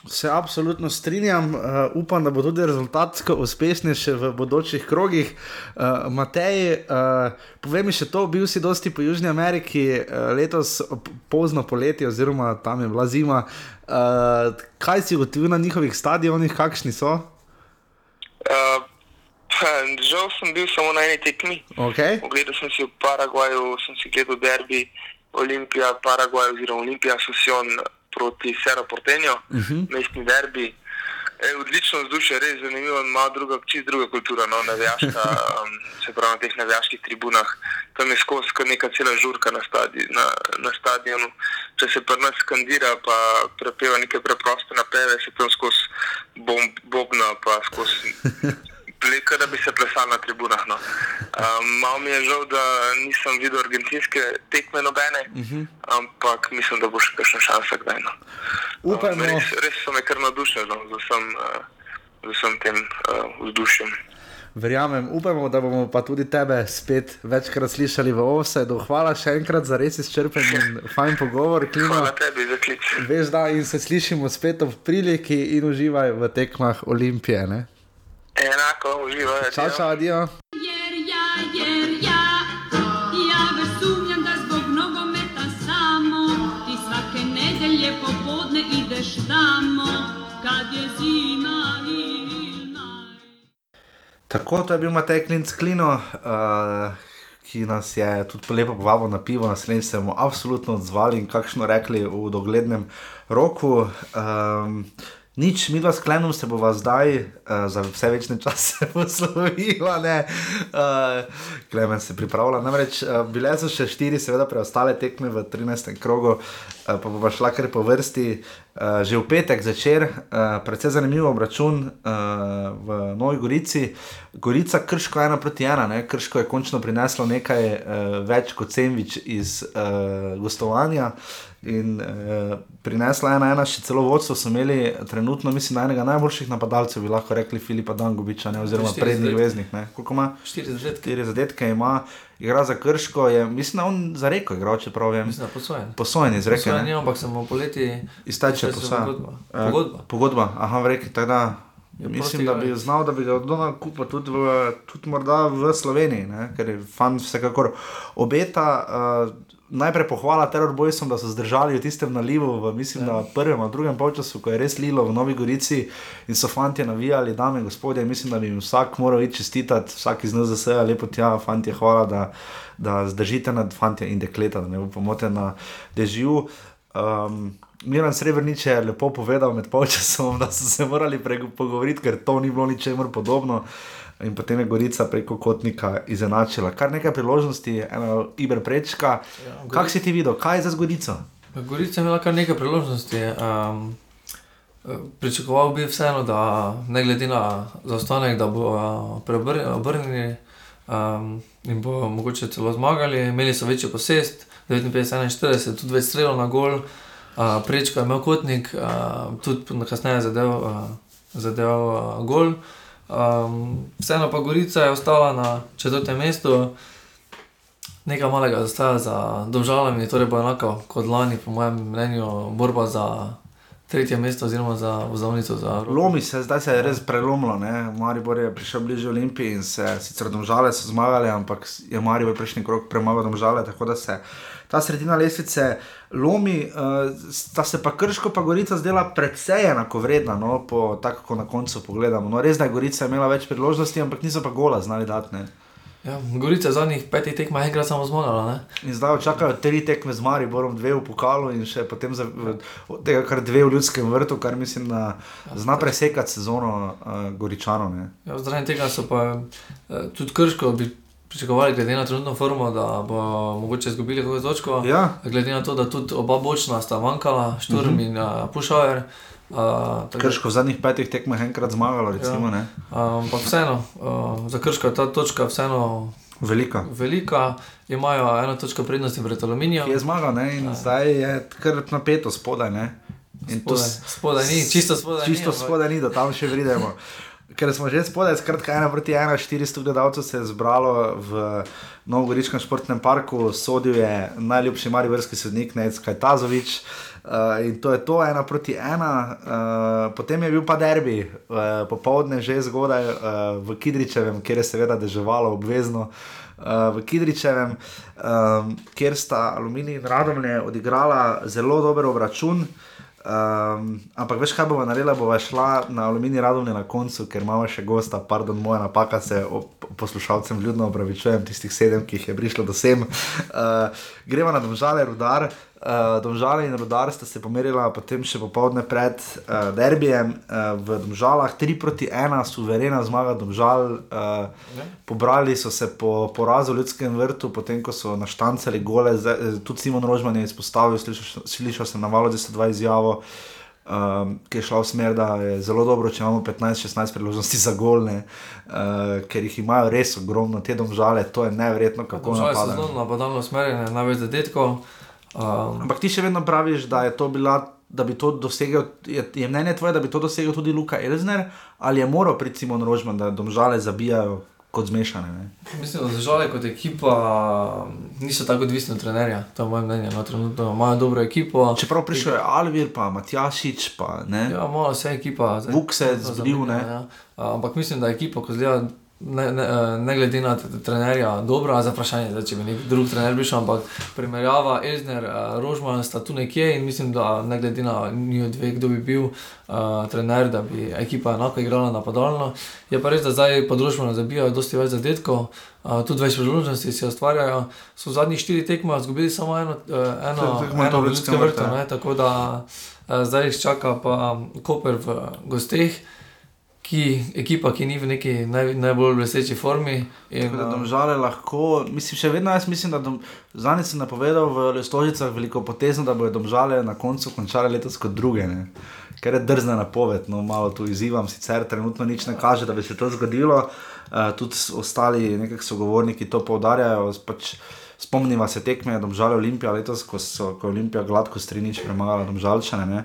S7: Se absolutno strinjam, uh, upam, da bo tudi rezultatsko uspešnejši v bodočih krogih. Uh, Matej, uh, povej mi še to, bil si dosti po Južni Ameriki, uh, letos pozno poletje, oziroma tam je bila zima. Uh, kaj si ugotovil na njihovih stadionih, kakšni so?
S10: Uh, žal sem bil samo na eni tekmi.
S7: Okay.
S10: Ogledal sem si v Paragvaju, sem si gledal derbi Olimpija, Paragvaj oziroma Olimpija Susion proti Sero Portenjo, uh
S7: Mhm.
S10: -huh. mestni derbi. E, odlično vzdušje, res zanimivo, malo druga, čist druga kultura, no, navijaška, um, se pravi na teh navijaških tribunah. Tam je skozi kar neka cela žurka na, stadi, na, na stadionu. Če se pri nas skandira, pa prepeva neke preproste napeve, se tam skozi bomb, bobna, pa skozi pleka, da bi se plesal na tribunah. No. Um, malo mi je žal, da nisem videl argentinske tekme nobene, uh -huh. ampak mislim, da bo še kakšna šansa kdaj. No.
S7: Upajmo.
S10: Um, res, res so me kar navdušili no, z, vsem, uh, z vsem tem uh, vzdušjem.
S7: Verjamem, upamo, da bomo pa tudi tebe spet večkrat slišali v Ovsedu. Hvala še enkrat za res izčrpen in fajn pogovor, Klima.
S10: Hvala tebi za klic.
S7: Veš, da in se slišimo spet v priliki in uživaj v tekmah Olimpije. Ne?
S10: Enako uživaj.
S7: Čau, čau, adijo.
S9: Jer ja, ja, ja već sumnjam da zbog nogometa samo ti svake nedelje popodne ideš tamo kad je zima ili naj.
S7: Tako, to je bil Matej Klinc Klino, uh, ki nas je tudi lepo povabil na pivo, naslednjič se bomo absolutno odzvali in kakšno rekli v doglednem roku. Um, Nič, mi dva sklenom se bova zdaj uh, za vse večne čase poslovila. Uh, Klemen se pripravlja. Namreč uh, bile so še štiri, seveda preostale tekme v 13. krogu, uh, pa bova šla kar po vrsti. Uh, že v petek zvečer, uh, precej zanimiv obračun uh, v Novi Gorici. Gorica Krško ena proti ena, ne? Krško je končno prineslo nekaj uh, več kot sendvič iz uh, gostovanja. In uh, prinesla je ena, ena še celo vodstvo, so imeli trenutno, mislim, da enega najboljših napadalcev, bi lahko rekli Filipa Dangoviča, ne, oziroma prednjih veznih. ne. Koliko ima?
S8: Štiri zadetke.
S7: Štiri zadetke ima, igra za Krško, je, mislim, da on za reko igral, čeprav vem.
S8: Mislim, da posojen.
S7: Posojen iz reke.
S8: Posojen
S7: ne.
S8: ampak sem v poleti.
S7: Izteče posojen.
S8: pogodba.
S7: Eh,
S8: Pogodba.
S7: Pogodba, aha, v reki, tako da.
S8: Je
S7: Mislim, da bi znal, da bi ga od doma kupil tudi, v, tudi morda v Sloveniji, ne? ker je fan vsekakor obeta. Uh, najprej pohvala Terror Boysom, da so zdržali v tistem nalivu, v, mislim, ja. da prvem, ali drugem polčasu, ko je res lilo v Novi Gorici in so fanti navijali, dame in gospodje. Mislim, da bi jim vsak moral iti čestitati, vsak iz NZS, lepo tja, fanti, hvala, da, da zdržite nad fanti in dekleta, da ne bo pomote na dežju. Um, Miren Srebrenic je lepo povedal med polčasom, da so se morali pogovoriti, ker to ni bilo ničemur podobno. In potem je Gorica preko Kotnika izenačila. Kar nekaj priložnosti, eno Iber Prečka. Ja, Kaj si ti videl, kaj je za Gorico?
S8: Gorica je imela kar nekaj priložnosti. Um, pričakoval bi vseeno, da ne glede na zaostanek, da bo preobrnjeni um, in bo mogoče celo zmagali. Imeli so večjo posest, 59-41, tudi več strelov na gol. Uh, prečka je imel kotnik, uh, tudi kasneje zadev, uh, zadev uh, gol. Um, vseeno pa Gorica je ostala na četrtem mestu, nekaj malega zastaja za državami, torej bo enako kot lani, po mojem mnenju, borba za tretje mesto oziroma za vozovnico. Za
S7: Lomi se, zdaj se je res prelomilo, Maribor je prišel bližje Olimpiji in se sicer domžale so zmagali, ampak je Maribor prejšnji krok premagal domžale, tako da se ta sredina lestvice lomi, uh, sta se pa krško, pa Gorica zdela precej enako vredna, no, po, tako kot na koncu pogledamo. No, res je, da je Gorica imela več priložnosti, ampak niso pa gola znali dati.
S8: Ja, Gorica zadnjih petih tekmah je enkrat samo zmagala.
S7: In zdaj čakajo tri tekme z Mariborom, dve v pokalu in še potem za, od tega kar dve v ljudskem vrtu, kar mislim, da ja, zna presekati sezono uh, Goričanov.
S8: Ja, Zraven tega so pa uh, tudi krško pričakovali, glede na trenutno formo, da bo mogoče izgubili kako točko.
S7: Ja.
S8: Glede na to, da tudi oba bočna sta manjkala, Šturm uh mhm. -huh. in uh, Pušajer. Uh,
S7: krško v zadnjih petih tekmah enkrat zmagalo, recimo.
S8: Ja. Ampak uh, vseeno, uh, za krško je ta točka vseeno.
S7: Velika.
S8: Velika, imajo eno točko prednosti pred aluminijem.
S7: Je zmagal, ne? in ja. zdaj je kar napeto spodaj.
S8: Spodaj, spodaj ni, čisto spodaj.
S7: Čisto ni, spodaj ni, da tam še vidimo ker smo že spodaj, skratka, ena proti ena, 400 gledalcev se je zbralo v Novogoričkem športnem parku, sodil je najljubši marivrski sodnik Necka Tazovič. Uh, in to je to, ena proti ena. Uh, potem je bil pa derbi, uh, popoldne že zgodaj uh, v Kidričevem, kjer je seveda deževalo obvezno. Uh, v Kidričevem, um, kjer sta Aluminij in Radomlje odigrala zelo dober obračun. Uh, Um, ampak veš, kaj bomo naredili, bomo šla na aluminij radovne na koncu, ker imamo še gosta, pardon, moja napaka se poslušalcem vljudno opravičujem, tistih sedem, ki jih je prišlo do sem. Uh, gremo na domžale, rudar. Uh, domžale in rudar sta se pomerila potem še popoldne pred uh, derbijem uh, v Domžalah, 3 proti 1, suverena zmaga Domžal. Uh, pobrali so se po porazu v ljudskem vrtu, potem ko so naštancali gole, zdaj, tudi Simon Rožman je izpostavil, slišal, slišal sem na valu, da se dva izjavo. Um, ki je šla v smer, da je zelo dobro, če imamo 15-16 priložnosti za golne, uh, ker jih imajo res ogromno, te domžale, to je nevrjetno, kako
S8: lahko. Zelo napadalno usmerjene, največ zadetkov.
S7: Um, Ampak ti še vedno praviš, da je to bila. Da bi to dosegel, je, je mnenje tvoje, da bi to dosegel tudi Luka Elzner, ali je moral priti Simon Rožman, da domžale zabijajo kot zmešane? Ne?
S8: Mislim, da domžale kot ekipa niso tako odvisni od trenerja, to je moje mnenje. No, trenutno imajo dobro ekipo.
S7: Čeprav prišel je Alvir, pa Matjašič, pa ne.
S8: Ja, malo vse ekipa.
S7: Vuk se je zbil, ne.
S8: Ja. Ampak mislim, da ekipa, ko zdaj ne, ne, eh, ne glede na trenerja, dobro, za vprašanje, da če bi nek drug trener prišel, ampak primerjava Ezner, uh, Rožman sta tu nekje in mislim, da ne glede na njih dve, kdo bi bil uh, trener, da bi ekipa enako igrala napadalno. Je pa res, da zdaj področje zabijajo dosti več zadetkov. Uh, tudi več priložnosti si ustvarjajo. So v zadnjih štirih tekmah izgubili samo eno, uh, eno, eno ljudsko vrto. Tako da uh, zdaj jih čaka pa Koper v gosteh ki, ekipa, ki ni v neki naj, najbolj bleseči formi.
S7: In, da um, žale lahko, mislim, še vedno jaz mislim, da zadnji sem napovedal v Stožicah veliko potezno, da bodo domžale na koncu končale letos kot druge. Ne? Ker je drzna napoved, no malo tu izzivam, sicer trenutno nič ne kaže, da bi se to zgodilo. Uh, tudi ostali nekakšni sogovorniki to poudarjajo. Pač, spomnimo se tekme, žal Olimpija letos, ko, so, ko je Olimpija gladko strinič premagala domžalčane.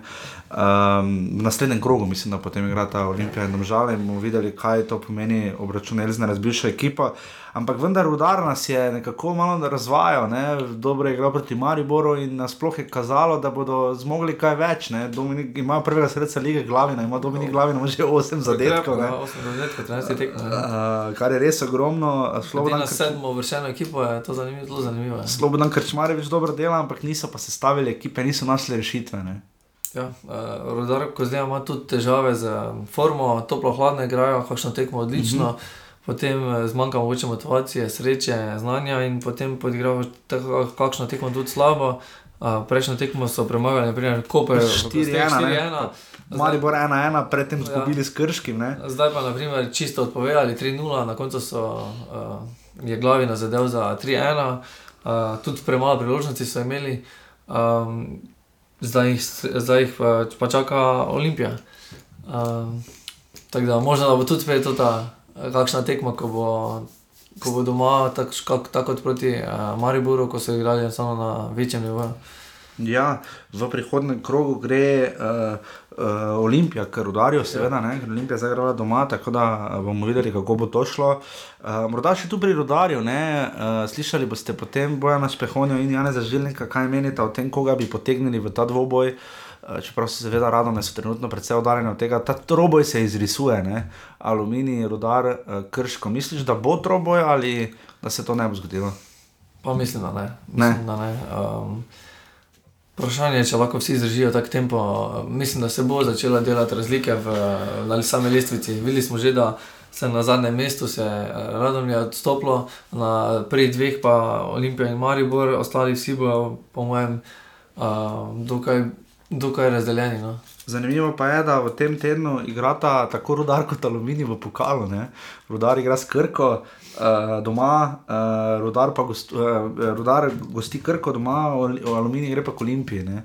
S7: Um, v naslednjem krogu, mislim, da potem igra ta Olimpija in domžale in bomo videli, kaj to pomeni obračun Elzna, razbivša ekipa. Ampak vendar rudar nas je nekako malo razvajal, ne? dobro je igral proti Mariboru in nasploh je kazalo, da bodo zmogli kaj več. Ne? Dominik ima prvega sredstva lige Glavina, ima Dominik Glavina ima že 8 zadetkov. ne.
S8: Ja, 8 zadetkov, 13 tekmo.
S7: Uh, kar je res ogromno.
S8: Glede
S7: Slobodan Krč-
S8: sedmo vršeno ekipo je to zanimivo, zelo zanimivo. ja.
S7: Slobodan Krčmarevič dobro dela, ampak niso pa sestavili ekipe, niso našli rešitve. Ne?
S8: Ja, uh, Rodar, ko zdaj ima tudi težave z um, formo, toplo hladno igrajo, kakšno tekmo odlično, mm -hmm. Potem uh, zmanjka mogoče motivacije, sreče, znanja in potem podigrajo tako- kakšno tekmo tudi slabo. Uh, prejšnjo tekmo so premagali, naprimer, Koper
S7: 4-1, ne?
S8: 4-1.
S7: Maribor 1-1, predtem
S8: Ja.
S7: izgubili s Krškim. Ne?
S8: Zdaj pa naprimer, čisto odpovedali 3-0, na koncu so, uh, je glavina zadev za 3-1, uh, tudi premalo priložnosti so imeli, um, zdaj jih, zdaj jih pa, pa čaka Olimpija. Um, tako da možno da bo tudi spet to ta eh, kakšna tekma, ko bo, ko bo doma, tako tak, tak kot proti uh, Mariboru, ko so igrali samo na večjem nivoju.
S7: Ja, v prihodnem krogu gre uh, uh, Olimpija, ker udarijo, seveda, ne, ker Olimpija zdaj igra doma, tako da bomo videli, kako bo to šlo. Uh, morda še tu pri rodarju, ne, uh, slišali boste potem Bojana Špehonja in Jana Zažilnika, kaj menite o tem, koga bi potegnili v ta dvoboj. Uh, Čeprav se seveda radome so trenutno predvsej oddaljeni od tega, ta troboj se izrisuje, ne? aluminij, rudar, uh, krško. Misliš, da bo troboj ali da se to ne bo zgodilo?
S8: Pa mislim, da ne.
S7: Ne.
S8: Mislim, da ne. Um, Vprašanje je, če lahko vsi zdržijo tak tempo. Mislim, da se bo začela delati razlike v, na sami lestvici. Videli smo že, da se na zadnjem mestu se eh, Radomlje odstopilo, na prvih dveh pa Olimpija in Maribor, ostali vsi bojo, po mojem, uh, dokaj, dokaj razdeljeni. No.
S7: Zanimivo pa je, da v tem tednu igrata tako rudar kot aluminij v pokalu. Ne? Rudar igra s Krko uh, doma, uh, rudar pa gost, uh, rudar gosti Krko doma, aluminij gre pa k Olimpiji. ne.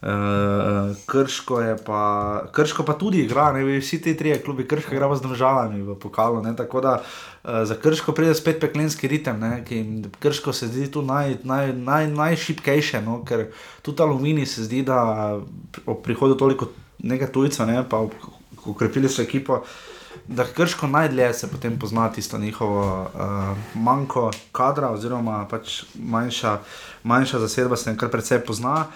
S7: Uh, krško, je pa, krško pa tudi igra, ne vsi ti trije klubi, krško igra z državami v pokalu. Ne? Tako da uh, za krško pride spet peklenski ritem, ne? ki jim krško se zdi tu naj, naj, naj, najšipkejše, no? ker tudi aluminij se zdi, da ob prihodu toliko nekaj tujcev, ne? pa ukrepili so ekipo. Da krško najdlje se potem pozna tisto njihovo uh, manjko kadra, oziroma pač manjša, manjša zasedba se jim kar precej pozna.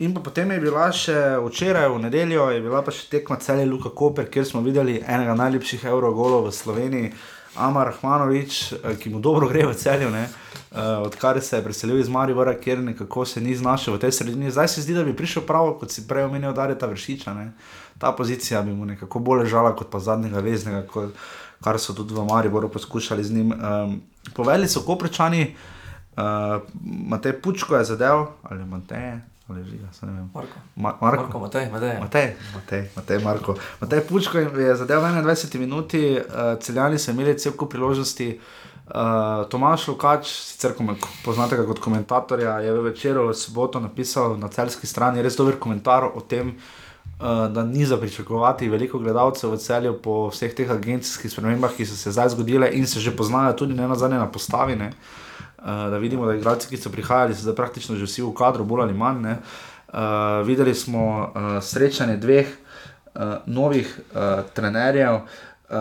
S7: In potem je bila še včeraj, v nedeljo, je bila pa še tekma celje Luka Koper, kjer smo videli enega najlepših evrogolov v Sloveniji, Amar Rahmanovič, eh, ki mu dobro gre v celju, ne, uh, odkar se je preselil iz Maribora, kjer nekako se ni znašel v tej sredini. Zdaj se zdi, da bi prišel prav, kot si prej omenil, da je ta vršiča. Ne. Ta pozicija bi mu nekako bolj ležala kot pa zadnjega veznega, kot, kar so tudi v Mariboru poskušali z njim. Um, povedali so koprečani, uh, Matej Pučko je zadev, ali Matej, se ne vem.
S8: Marko.
S7: Ma, Marko.
S8: Marko, Matej, Matej.
S7: Matej, Matej, Matej, Marko. Matej Pučko je zadev v 21 minuti, uh, celjani so imeli cel kup priložnosti. Uh, Tomaš Lukač, sicer poznate ga kot komentatorja, je v večeru v soboto napisal na celski strani res dober komentar o tem, uh, da ni za pričakovati veliko gledalcev v celju po vseh teh agencijskih spremembah, ki so se zdaj zgodile in se že poznajo tudi ne na zadnje na postavi. Ne? Uh, da vidimo, da igralci, ki so prihajali, so zdaj praktično že vsi v kadru, bolj ali manj. ne. Uh, videli smo uh, srečanje dveh uh, novih uh, trenerjev. Uh,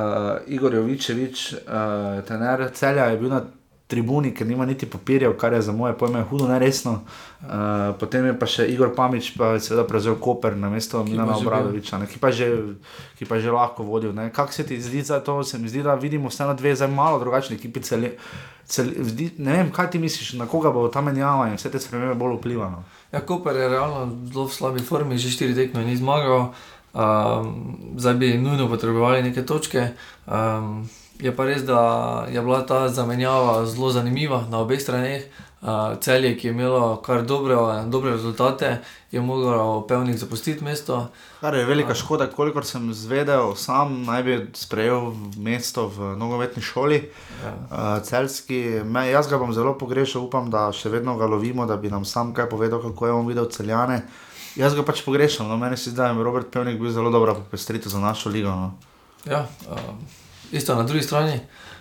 S7: Igor Jovičevič, uh, trener celja, je bil na tribuni, ker nima niti papirjev, kar je za moje pojme hudo neresno. Uh, potem je pa še Igor Pamič, pa je seveda prevzel Koper na mesto Milana. Obradoviča, ne, ki, pa je že, ki pa že lahko vodil. ne. Kako se ti zdi za to? Se mi zdi, da vidimo vseeno dve zdaj malo drugačne ekipe. Cel, cel, zdi, ne vem, kaj ti misliš, na koga bo ta menjava in vse te spremembe bolj vplivalo.
S8: Ja, Koper je realno zelo v slabi formi, že štiri tekme ni zmagal, um, zdaj bi nujno potrebovali neke točke. Um, je pa res, da je bila ta zamenjava zelo zanimiva na obeh straneh. Uh, celje, ki je imelo kar dobre, dobre rezultate, je moglo pevnik zapustiti mesto.
S7: Kar je velika škoda, kolikor sem zvedel, sam naj bi sprejel mesto v nogometni šoli,
S8: Ja.
S7: uh, celski. Me, jaz ga bom zelo pogrešal, upam, da še vedno ga lovimo, da bi nam sam kaj povedal, kako je on videl celjane. Jaz ga pač pogrešam, no meni se zdi, da je Robert Pevnik bil zelo dobra popestritev za našo ligo. No.
S8: Ja, um, isto na drugi strani.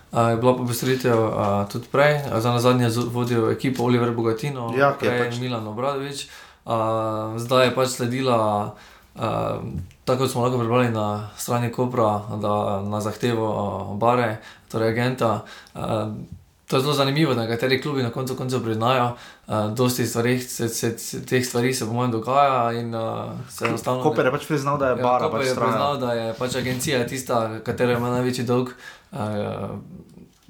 S8: Uh, je bila popestritev uh, tudi prej, za nazadnje vodil ekipo Oliver Bogatino,
S7: Ja, ki je
S8: prej
S7: pač-
S8: Milan Obradovič. Uh, zdaj je pač sledila, uh, tako kot smo lahko prebrali na strani Kopra, da na zahtevo uh, Bare, torej agenta. Uh, To je zelo zanimivo, da nekateri klubi na koncu koncev priznajo, uh, dosti stvari, se, se, se, teh stvari se po mojem dogaja in uh, se enostavno.
S7: Koper je pač priznal, da je
S8: Ja,
S7: bara
S8: Koper
S7: pač
S8: je priznal, da je pač agencija tista, katera ima največji dolg. Uh,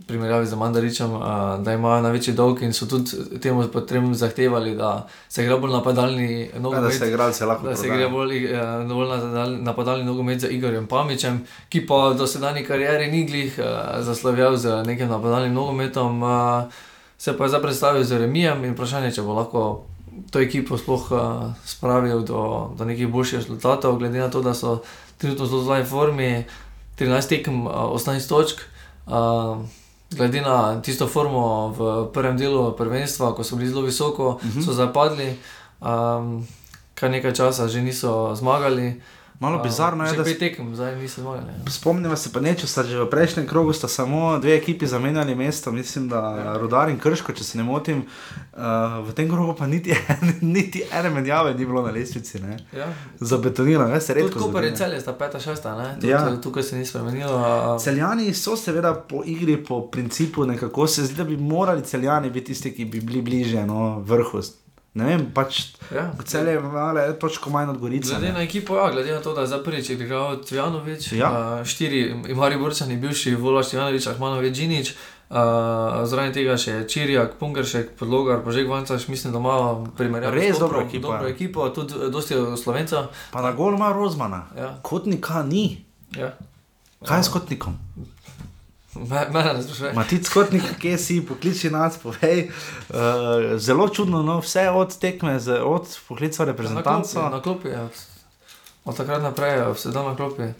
S8: primerjavi z Mandaričem, uh, da imajo največji dolg in so tudi temu potrebno zahtevali, da se igra bolj napadalni nogomet.
S7: Ja, da se igralce lahko
S8: Da se
S7: prodaja.
S8: igra bolj, uh, bolj napadalni, napadalni nogomet z Igorjem Pamičem, ki pa v dosedanji karieri ni glih uh, zaslovil z nekim napadalnim nogometom. Uh, se pa je zdaj predstavil z Remijem in vprašanje, če bo lahko to ekipo sploh uh, spravil do, do nekih boljših rezultatov, glede na to, da so trenutno zelo v formi, 13 tekem, uh, 18 točk. Uh, glede na tisto formo v prvem delu prvenstva, ko so bili zelo visoko, uh
S7: Mhm.
S8: -huh. so zapadli, um, kar nekaj časa že niso zmagali.
S7: Malo bizarno je, da
S8: pet
S7: s-
S8: tekem, zdaj niso zmagali. ja.
S7: Spomnimo se pa nečesa, že v prejšnjem krogu sta samo dve ekipi zamenjali mesto, mislim, da ja. Rudar in Krško, če se ne motim. Uh, v tem krogu pa niti, niti ene menjave ni bilo na lestvici. Ne?
S8: Ja.
S7: Zabetonirano, ne se redko zgodi, ne.
S8: celje sta peta, šesta, ne? Tudi,
S7: Ja.
S8: Tukaj se ni spremenilo. a-
S7: Celjani so seveda po igri, po principu, nekako se zdi, da bi morali celjani biti tisti, ki bi bili bliže no, vrhu. Ne vem, pač
S8: Ja.
S7: celje je malo točko manj od Gorice.
S8: Glede
S7: ne.
S8: na ekipo, ja, glede na to, da je zdaj prvič igral Tvjanovič,
S7: Ja.
S8: uh, štiri, Imari Borčani, bivši Volaš Tvjanovič, Ahmanovič Džinič, uh, zraven tega še Čirjak, Pungeršek, Podlogar, Požek Vancaš, mislim, da ima primerjavo
S7: Res dobro ekipo,
S8: dobro
S7: ja.
S8: ekipo, tudi eh, dosti Slovencev.
S7: Pa na gol ima Rozmana.
S8: Ja.
S7: Kotnika ni.
S8: Ja.
S7: Kaj je s kotnikom?
S8: Me- Mene ne sprašuje.
S7: Ma ti skotnik, kje si, pokliči nas, povej. Uh, zelo čudno, no, vse od tekme, z, od poklica reprezentanca.
S8: Na klopi, ja. od takrat naprej je sedel na klopi.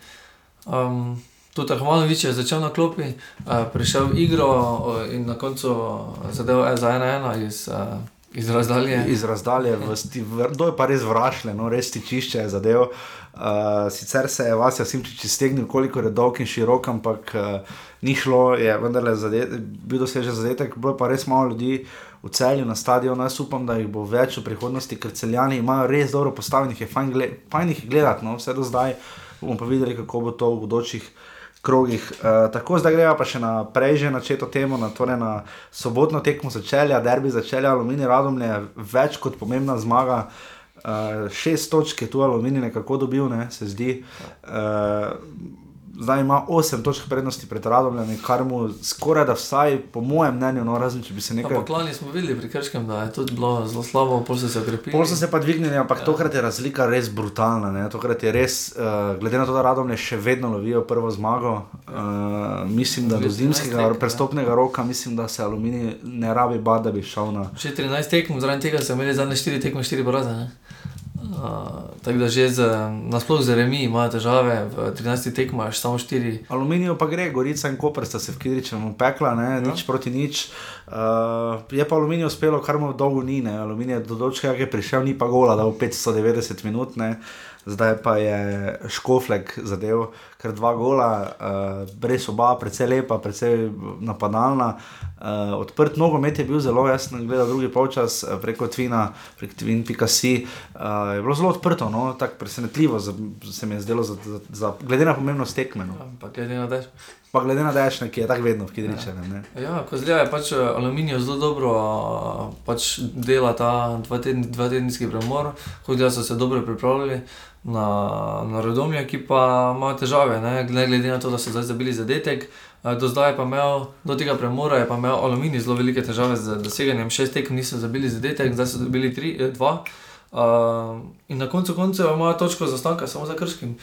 S8: Um, tudi Ahmanovič je začel na klopi, uh, prišel v igro uh, in na koncu zadev za 1-1 iz, uh, iz razdalje.
S7: Iz razdalje, v sti, v, to je pa res vrašle, no, res tičišče je zadev. Uh, sicer se je Vasja Simčič iztegnil, koliko je dolg in širok, ampak uh, ni šlo, je vendarle bil dosežen zadetek, bilo je pa res malo ljudi v celju na stadionu. Jaz upam, da jih bo več v prihodnosti, ker celjani imajo res dobro postavljenih, je fajn, gled, fajn jih je gledati, no, vse do zdaj. Bomo pa videli, kako bo to v bodočih krogih. Uh, tako zdaj greva pa še naprej, že načeto temo, na, torej na sobotno tekmo začelja, derbi začelja, aluminij radomlje, več kot pomembna zmaga. Uh, šest točk je tu aluminij nekako dobil, ne, se zdi. Uh, zdaj ima osem točk prednosti pred radomljem, kar mu skoraj da vsaj, po mojem mnenju, no, razen če bi se nekaj.
S8: Ampak lani smo videli pri Krškem, da je tudi bilo zelo slabo, pol so se okrepili.
S7: Pol so se pa dvignili, ampak ja. tokrat je razlika res brutalna. Ne? Tokrat je res, uh, glede na to, da Radomlje še vedno lovijo prvo zmago, uh, mislim, da do zimskega prestopnega roka, mislim, da se aluminij ne rabi bati, da bi šel na.
S8: Še 13 tekm, zraven tega so imeli zadnje 4 tekme, 4 poraze. Uh, tako da že z, nasploh z remi imajo težave, v 13 tekmah samo 4.
S7: Aluminijo pa gre, Gorica in Koper sta se v Kidričem pekla, ne, ja. nič proti nič. Uh, je pa aluminij uspelo, kar mu dolgo ni, ne. aluminij je do točke, ki je prišel, ni pa gola, da v 590 minut. Ne. Zdaj pa je Škoflek zadev, ker dva gola, uh, res oba, precej lepa, precej napadalna. Uh, odprt nogomet je bil zelo jasen, gledal drugi polčas eh, preko Tvina, preko Tvin.si. Uh, je bilo zelo odprto, no, tako presenetljivo za, se mi je zdelo, za, za, za, glede na pomembnost tekme. No.
S8: Ampak glede na dež.
S7: Pa glede na dejšnje, ki je tako vedno v Kidričenem.
S8: Ja, Kozlija je pač eh, aluminij zelo dobro a, pač dela ta dva, tedni, dva tedenski premor, hodili so se dobro pripravljali na, na Rodomlje, ki pa imajo težave, ne ne glede na to, da so zdaj zabili zadetek. a, Do zdaj pa imel, do tega premora je pa imel aluminij zelo velike težave z doseganjem šest tekem, niso zabili zadetek, zdaj so dobili tri, eh, dva. Uh, in na koncu koncev imajo točko zastanka samo za krškim.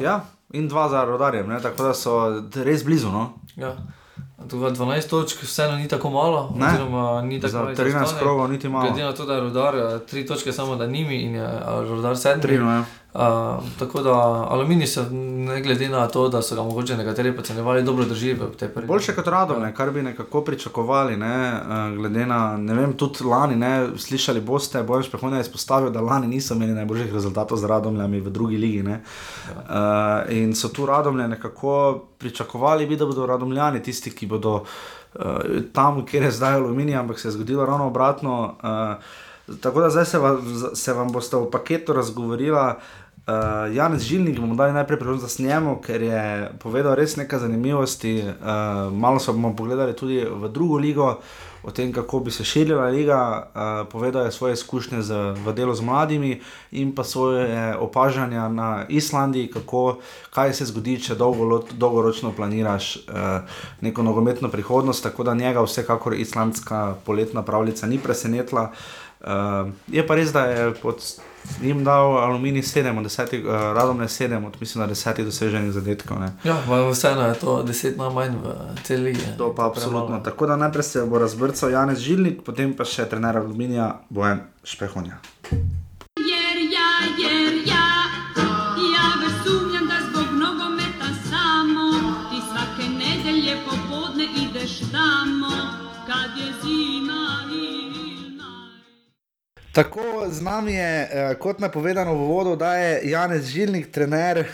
S7: Ja, in dva za rodarjem, ne? tako da so res blizu. No?
S8: Ja. Tukaj 12 točk, vseeno ni tako malo.
S7: Ne.
S8: oziroma ni tako
S7: Za
S8: malo
S7: 13
S8: zaostanek.
S7: krogov niti malo.
S8: Glede na to, da je rodar 3 točke samo nad njimi in je a, rodar 7.
S7: Tri, no, ja.
S8: Tako da aluminij se, ne glede na to, da so ga mogoče nekateri podcenjevali, dobro drži v tej prvi.
S7: Boljše kot radom, ne, kar bi nekako pričakovali, ne, glede na, ne vem, tudi lani, ne, slišali boste, bojem špehovne je izpostavil, da lani niso imeli najboljših rezultatov z radomljami v drugi ligi. Ne, uh, in so tu radomlje nekako pričakovali, bi, da bodo radomljani tisti, ki bodo uh, tam, kjer je zdaj aluminij, ampak se je zgodilo ravno obratno. Uh, tako da zdaj se, va, se vam boste v paketu razgovorila. Uh, Janez Žilnik bomo dali najprej priložnost njemu, ker je povedal res nekaj zanimivosti. Uh, malo so bomo pogledali tudi v drugo ligo, o tem, kako bi se širila liga. Uh, povedal je svoje izkušnje z, v delu z mladimi in pa svoje opažanja na Islandiji, kako, kaj se zgodi, če dolgo, dolgoročno planiraš uh, neko nogometno prihodnost. Tako da njega vsekakor islandska poletna pravljica ni presenetila. Uh, je pa res, da je pod jim dal aluminij 7, od 10, uh, radom ne 7, od mislim na 10 doseženih zadetkov. Ne.
S8: Ja, vseeno je to 10 najmanj v celi lige.
S7: To pa absolutno. Tako da najprej se bo razbrcal Janez Žilnik, potem pa še trener aluminija Bojan Špehonja. Tako z nami je, eh, kot napovedano v uvodu, da je Janez Žilnik, trener eh,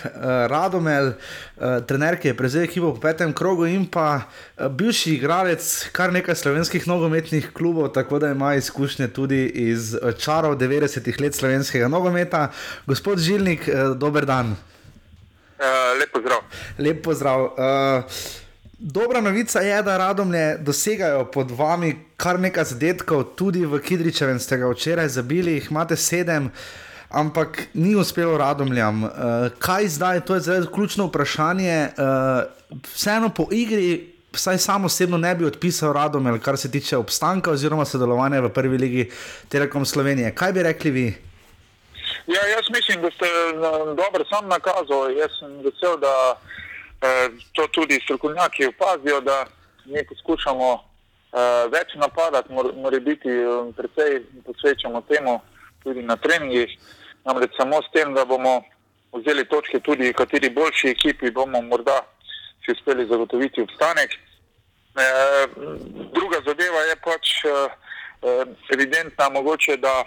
S7: Radomel, eh, trener, ki je prevzel ekipo po petem krogu in pa eh, bivši igralec kar nekaj slovenskih nogometnih klubov, tako da ima izkušnje tudi iz eh, čarov 90-ih let slovenskega nogometa. Gospod Žilnik, eh, dober dan.
S10: Uh, lep pozdrav.
S7: Lep pozdrav. Uh, dobra novica je, da radomlje dosegajo pod vami kar nekaj zadetkov, tudi v Kidričevem ste ga včeraj zabili, jih imate sedem. Ampak ni uspelo radomljam. Uh, kaj zdaj, to je zdaj ključno vprašanje. Uh, vseeno po igri, vsaj sam osebno ne bi odpisal radomlj, kar se tiče obstanka oziroma sodelovanja v prvi ligi Telekom Slovenije. Kaj bi rekli vi?
S11: Ja, jaz mislim, da ste dobro sam nakazali. Jaz sem vesel, da to tudi strokovnjaki opazijo, da mi poskušamo eh, več napadati, mora, biti eh, precej posvečamo temu tudi na treningih. Namreč samo s tem, da bomo vzeli točke tudi kateri boljši ekipi, bomo morda si uspeli zagotoviti obstanek. Druga zadeva je pač evidentna, mogoče, da,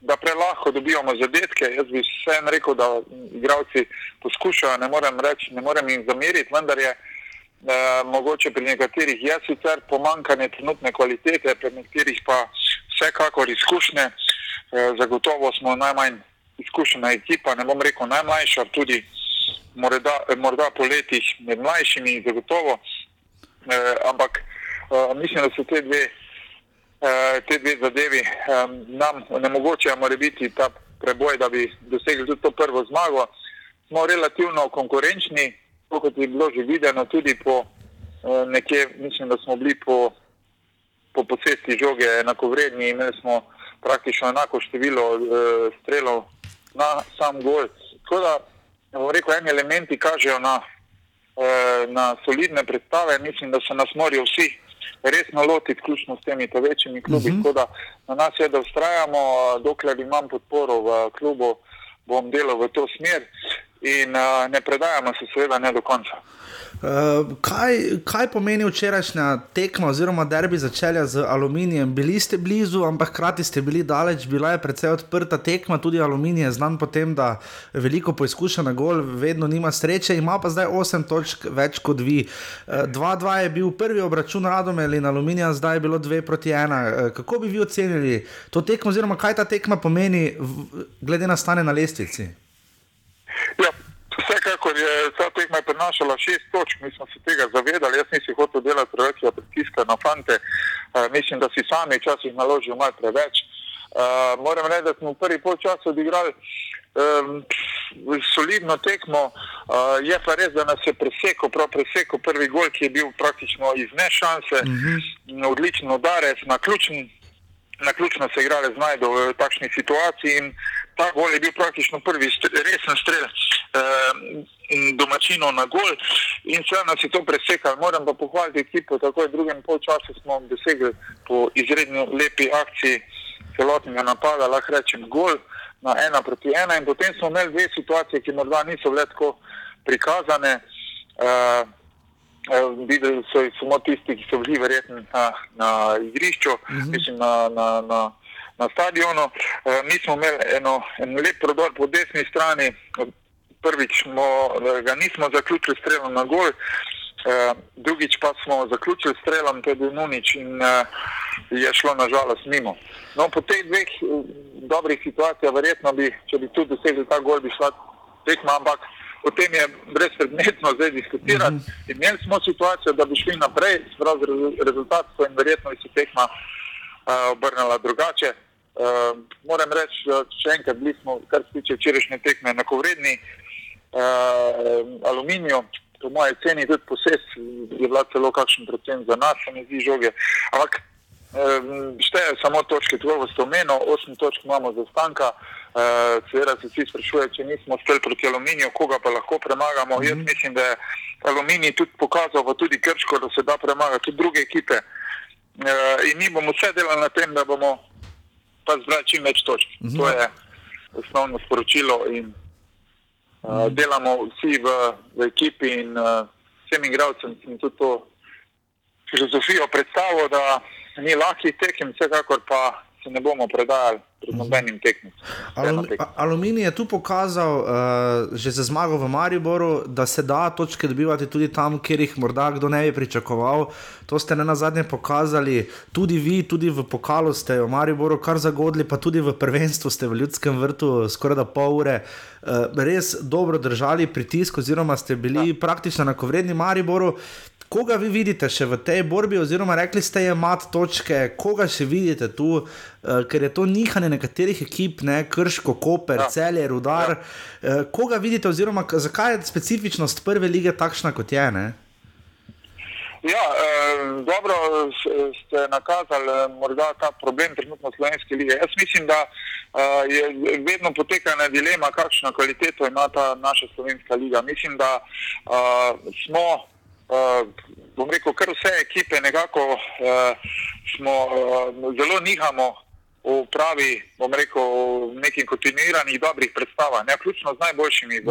S11: da prelahko dobivamo zadetke. Jaz bi vseeno rekel, da igralci poskušajo, ne morem reči, ne morem jim zameriti, vendar je eh, mogoče pri nekaterih je sicer pomankanje trenutne kvalitete, pri nekaterih pa vsekakor izkušnje. Eh, zagotovo smo najmanj izkušena ekipa, ne bom rekel najmlajša, tudi morda, morda po letih med mlajšimi, zagotovo. Eh, ampak eh, mislim, da so te dve, te dve zadevi eh, nam onemogočajo morebiti ta preboj, da bi dosegli tudi to prvo zmago. Smo relativno konkurenčni, kot je bilo že videno, tudi po eh, nekje, mislim, da smo bili po, po posesti žoge enakovredni, imeli smo praktično enako število eh, strelov na sam gol. Tako da, bom rekel, eni elementi kažejo na eh, na solidne predstave. Mislim, da se nas morajo vsi resno lotiti, vključno s temi večjimi klubi.
S7: Mhm.
S11: Uh -huh. da na nas je, da ustrajamo, dokler imam podporo v klubu, bom delal v to smer in uh, ne predajamo se, seveda, ne do konca.
S7: Uh, kaj, kaj pomeni včerajšnja tekma oziroma derbi začela z aluminijem? Bili ste blizu, ampak hkrati ste bili daleč, bila je precej odprta tekma, tudi aluminij je znan po tem, da veliko poizkuša na gol, vedno nima sreče, ima pa zdaj 8 točk več kot vi. 2-2 uh, je bil prvi obračun Radomel in aluminija, zdaj je bilo 2 proti 1. Uh, kako bi vi ocenili to tekmo oziroma kaj ta tekma pomeni glede na stanje na lestvici?
S11: Ja, je ta tekma prinašala šest točk, mi smo se tega zavedali. Jaz nisem hotel delati preveč pritiska na fante, uh, mislim, da si sami včasih naložijo malo preveč. Uh, moram reči, da smo v prvi polčas odigrali um, solidno tekmo, uh, je pa res, da nas je presekal, prav presekal prvi gol, ki je bil praktično iz nešanse, uh -huh. odličen udarec na ključni na ključno se igrale znajdo v takšni situaciji in ta gol je bil praktično prvi resen strel eh, domačinov na gol in vse nas je to presekalo. Moram pa pohvaliti ekipo, tako je v drugem polčasu smo dosegli po izredno lepi akciji celotnega napada, lahko rečem gol na ena proti ena in potem smo imeli dve situacije, ki morda niso bile tako prikazane. Eh, videli so samo tisti, ki so bili verjetno na, na igrišču, uh -huh. mislim na, na, na, na stadionu. E, mi smo imeli eno, en lep prodor po desni strani, prvič smo, ga nismo zaključili strelom na gol, e, drugič pa smo zaključili strelom, to je bil Nunič in e, je šlo nažalost mimo. No, po teh dveh dobrih situacijah, verjetno bi, če bi tudi dosegli ta gol, bi šla tekma, ampak o tem je brezpredmetno zdaj diskutirati. Mm -hmm. Imeli smo situacijo, da bi šli naprej, sprav rezultat so in verjetno bi se tekma uh, obrnila drugače. Uh, moram reči, še enkrat bili smo, kar se tiče včerajšnje tekme, enakovredni uh, aluminiju. Po mojem ceni tudi posest je bila celo kakšen procent za nas, se mi zdi žoge. Ampak šteje samo točke, tu v Stomenu, osem točk imamo za stanka. Seveda se vsi sprašujejo, če nismo uspeli proti aluminiju, koga pa lahko premagamo. Mm -hmm. Jaz mislim, da je aluminij tudi pokazal, pa tudi Krško, da se da premagati tudi druge ekipe. In mi bomo vse delali na tem, da bomo pa zbrali čim več točk. Mm -hmm. To je osnovno sporočilo in mm -hmm. delamo vsi v, v ekipi in vsem igralcem sem tudi to filozofijo predstavil, da ni lahkih tekem, vsekakor pa se ne bomo predajali pred nobenim tekmicam.
S7: Alum, aluminij je tu pokazal, uh, že za zmago v Mariboru, da se da točke dobivati tudi tam, kjer jih morda kdo ne bi pričakoval. To ste ne na zadnje pokazali, tudi vi, tudi v pokalu ste v Mariboru kar zagodli, pa tudi v prvenstvu ste v ljudskem vrtu skoraj da pol ure. Uh, res dobro držali pritisk, oziroma ste bili ja. praktično enakovredni Mariboru. Koga vi vidite še v tej borbi, oziroma rekli ste, je mat točke, koga še vidite tu, uh, ker je to nihanje nekaterih ekip, ne, krško, koper, ja. celje, rudar. Ja. Uh, koga vidite, oziroma zakaj je specifičnost prve lige takšna, kot je? Ne?
S11: Ja, eh, dobro ste nakazali eh, morda ta problem trenutno slovenske lige. Jaz mislim, da eh, je vedno poteka ena dilema, kakšno kvaliteto ima ta naša slovenska liga. Mislim, da eh, smo, eh, bom rekel, kar vse ekipe nekako eh, smo eh, zelo nihamo v pravi, bom rekel, nekih kontinuiranih dobrih predstavah, ne vključno z najboljšimi v,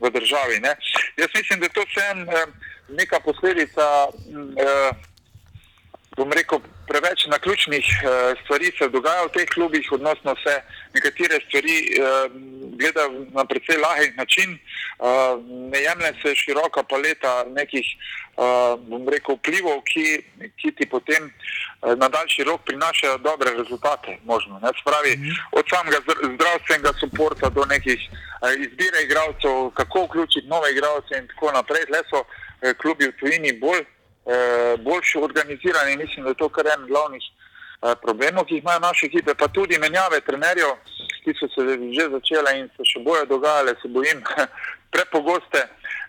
S11: v državi. Ne. Jaz mislim, da je to vse eh, neka posledica, mm, eh, bom rekel, preveč naključnih eh, stvari se dogaja v teh klubih, odnosno se nekatere stvari eh, gledajo na precej lahek način, eh, ne jemlje se široka paleta nekih, eh, bom rekel, vplivov, ki, ki ti potem eh, na daljši rok prinašajo dobre rezultate, možno. Ne? Spravi, od samega zdr- zdravstvenega suporta do nekih eh, izbire igralcev, kako vključiti nove igralce in tako naprej. Le so eh, klubi v tujini bolj eh, boljše organizirani in mislim, da je to kar en glavnih problemov, ki jih imajo naše ekipe, pa tudi menjave trenerjev, ki so se že začele in se še boje dogajale, se bojim, prepogoste,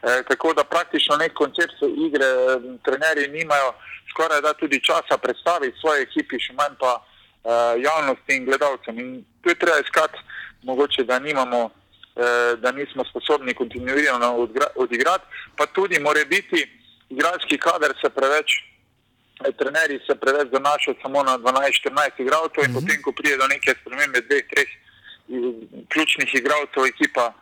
S11: eh, tako da praktično nek koncept igre eh, trenerji nimajo skoraj da tudi časa predstaviti svoje ekipi, še manj pa eh, javnosti in gledalcem. In tu je treba iskati, mogoče da nimamo eh, da nismo sposobni kontinuirano odigrati, pa tudi more biti igralski kader se preveč, eh, trenerji se preveč zanašajo samo na 12-14 igralcev in potem, ko pride do neke spremembe dveh, treh eh, ključnih igralcev, ekipa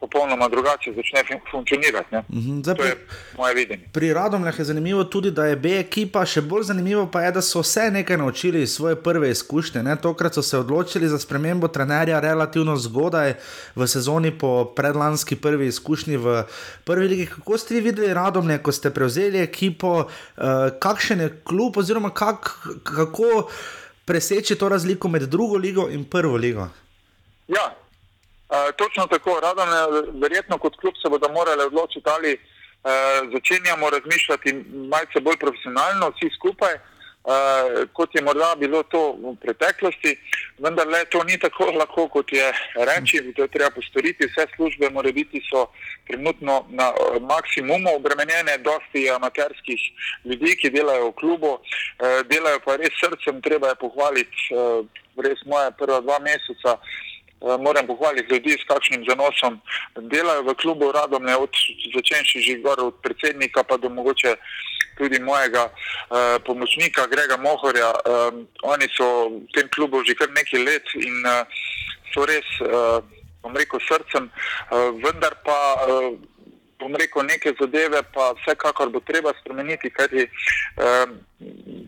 S11: popolnoma drugače začne fun- funkcionirati.
S7: Mhm, zdaj
S11: To je moje videnje.
S7: Pri Radomljah je zanimivo tudi, da je B ekipa, še bolj zanimivo pa je, da so vse nekaj naučili iz svoje prve izkušnje. Ne? Tokrat so se odločili za spremembo trenerja relativno zgodaj v sezoni po predlanski prvi izkušnji v prvi ligi. Kako ste vi videli Radomlje, ko ste prevzeli ekipo, uh, kakšen je klub oziroma kak, kako preseči to razliko med drugo ligo in prvo ligo?
S11: Ja, uh, točno tako. Radom, verjetno kot klub se bodo morali odločiti, ali uh, začenjamo razmišljati malce bolj profesionalno, vsi skupaj, uh, kot je morda bilo to v preteklosti. Vendar le to ni tako lahko, kot je reči, to je treba postoriti. Vse službe mora biti so trenutno na maksimumu obremenjene, dosti amaterskih ljudi, ki delajo v klubu, uh, delajo pa res srcem, treba je pohvaliti uh, res moja prva dva meseca. Eh, Moram pohvaliti ljudi, s kakšnim zanosom delajo v klubu Radomlje, od začenši že gor od predsednika, pa do mogoče tudi mojega uh, pomočnika Grega Mohorja. Um, oni so v tem klubu že kar nekaj let in uh, so res, uh, bom rekel, srcem, uh, vendar pa. Uh, bom rekel, neke zadeve pa vsekakor bo treba spremeniti, kajti eh,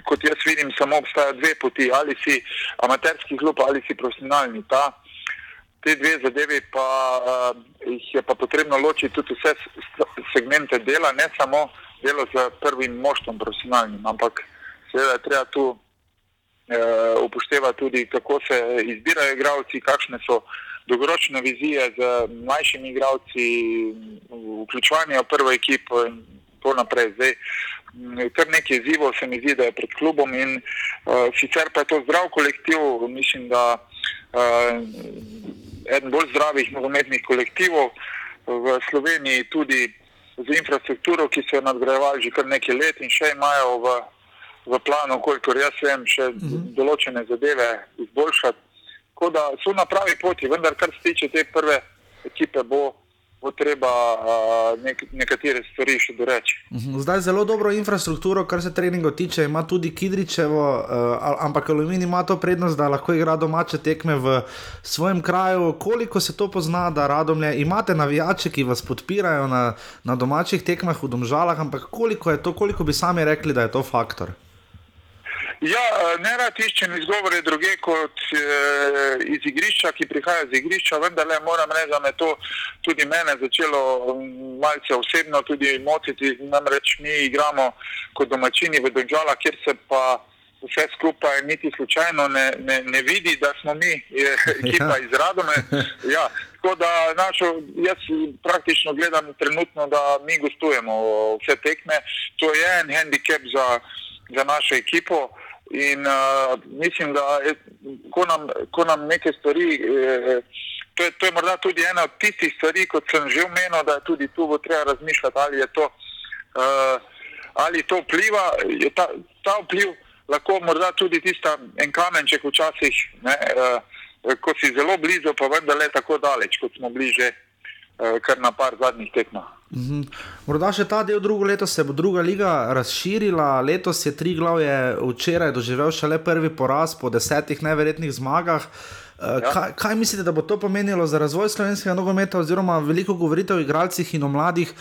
S11: kot jaz vidim, samo obstaja dve poti, ali si amaterski klub ali si profesionalni. Ta, te dve zadevi pa uh, jih je pa potrebno ločiti tudi vse segmente dela, ne samo delo z prvim moštvom profesionalnim, ampak seveda je treba tu uh, upoštevati tudi, kako se izbirajo igralci, kakšne so dolgoročne vizije z mlajšimi igralci, vključevanje v prvo ekipo in tako naprej. Zdaj, m, kar nekaj izzivov se mi zdi, da je pred klubom in uh, sicer pa je to zdrav kolektiv, mislim, da uh, eden bolj zdravih nogometnih kolektivov v Sloveniji tudi z infrastrukturo, ki so jo nadgrajevali že kar nekaj let in še imajo v, v planu, kolikor jaz vem, še uh -huh. določene zadeve izboljšati. Tako da so na pravi poti, vendar kar se tiče te prve ekipe, bo, bo treba uh, nek, nekatere stvari še doreči.
S7: Mhm, Zdaj zelo dobro infrastrukturo, kar se treningov tiče, ima tudi Kidričevo, uh, ampak Aluminij ima to prednost, da lahko igra domače tekme v svojem kraju. Koliko se to pozna, da radomlje imate navijače, ki vas podpirajo na, na domačih tekmah v Domžalah, ampak koliko je to, koliko bi sami rekli, da je to faktor?
S11: Ja, ne rad iščem izgovore druge kot e, iz igrišča, ki prihaja iz igrišča, vendar le moram reči, da me to tudi mene začelo malce osebno tudi motiti. Namreč mi igramo kot domačini v Donžala, kjer se pa vse skupaj niti slučajno ne, ne, ne vidi, da smo mi je, ekipa iz Radome. Ja, tako da našo, jaz praktično gledam trenutno, da mi gostujemo vse tekme. To je en handicap za, za našo ekipo. In uh, mislim, da ko, nam, ko nam neke stvari, eh, to, je, to je morda tudi ena od tistih stvari, kot sem že omenil, da je tudi tu treba razmišljati, ali je to, uh, ali to vpliva, je ta, ta vpliv lahko morda tudi tista en kamenček včasih, ne, uh, ko si zelo blizu, pa vendar le tako daleč, kot smo bliže uh, kar na par zadnjih tekmah.
S7: Mhm. Morda še ta del drugo leto se bo druga liga razširila. Letos je tri glavje včeraj doživel šele prvi poraz po desetih neverjetnih zmagah. Ja. Kaj, kaj mislite, da bo to pomenilo za razvoj slovenskega nogometa, oziroma veliko govorite o igralcih in o mladih?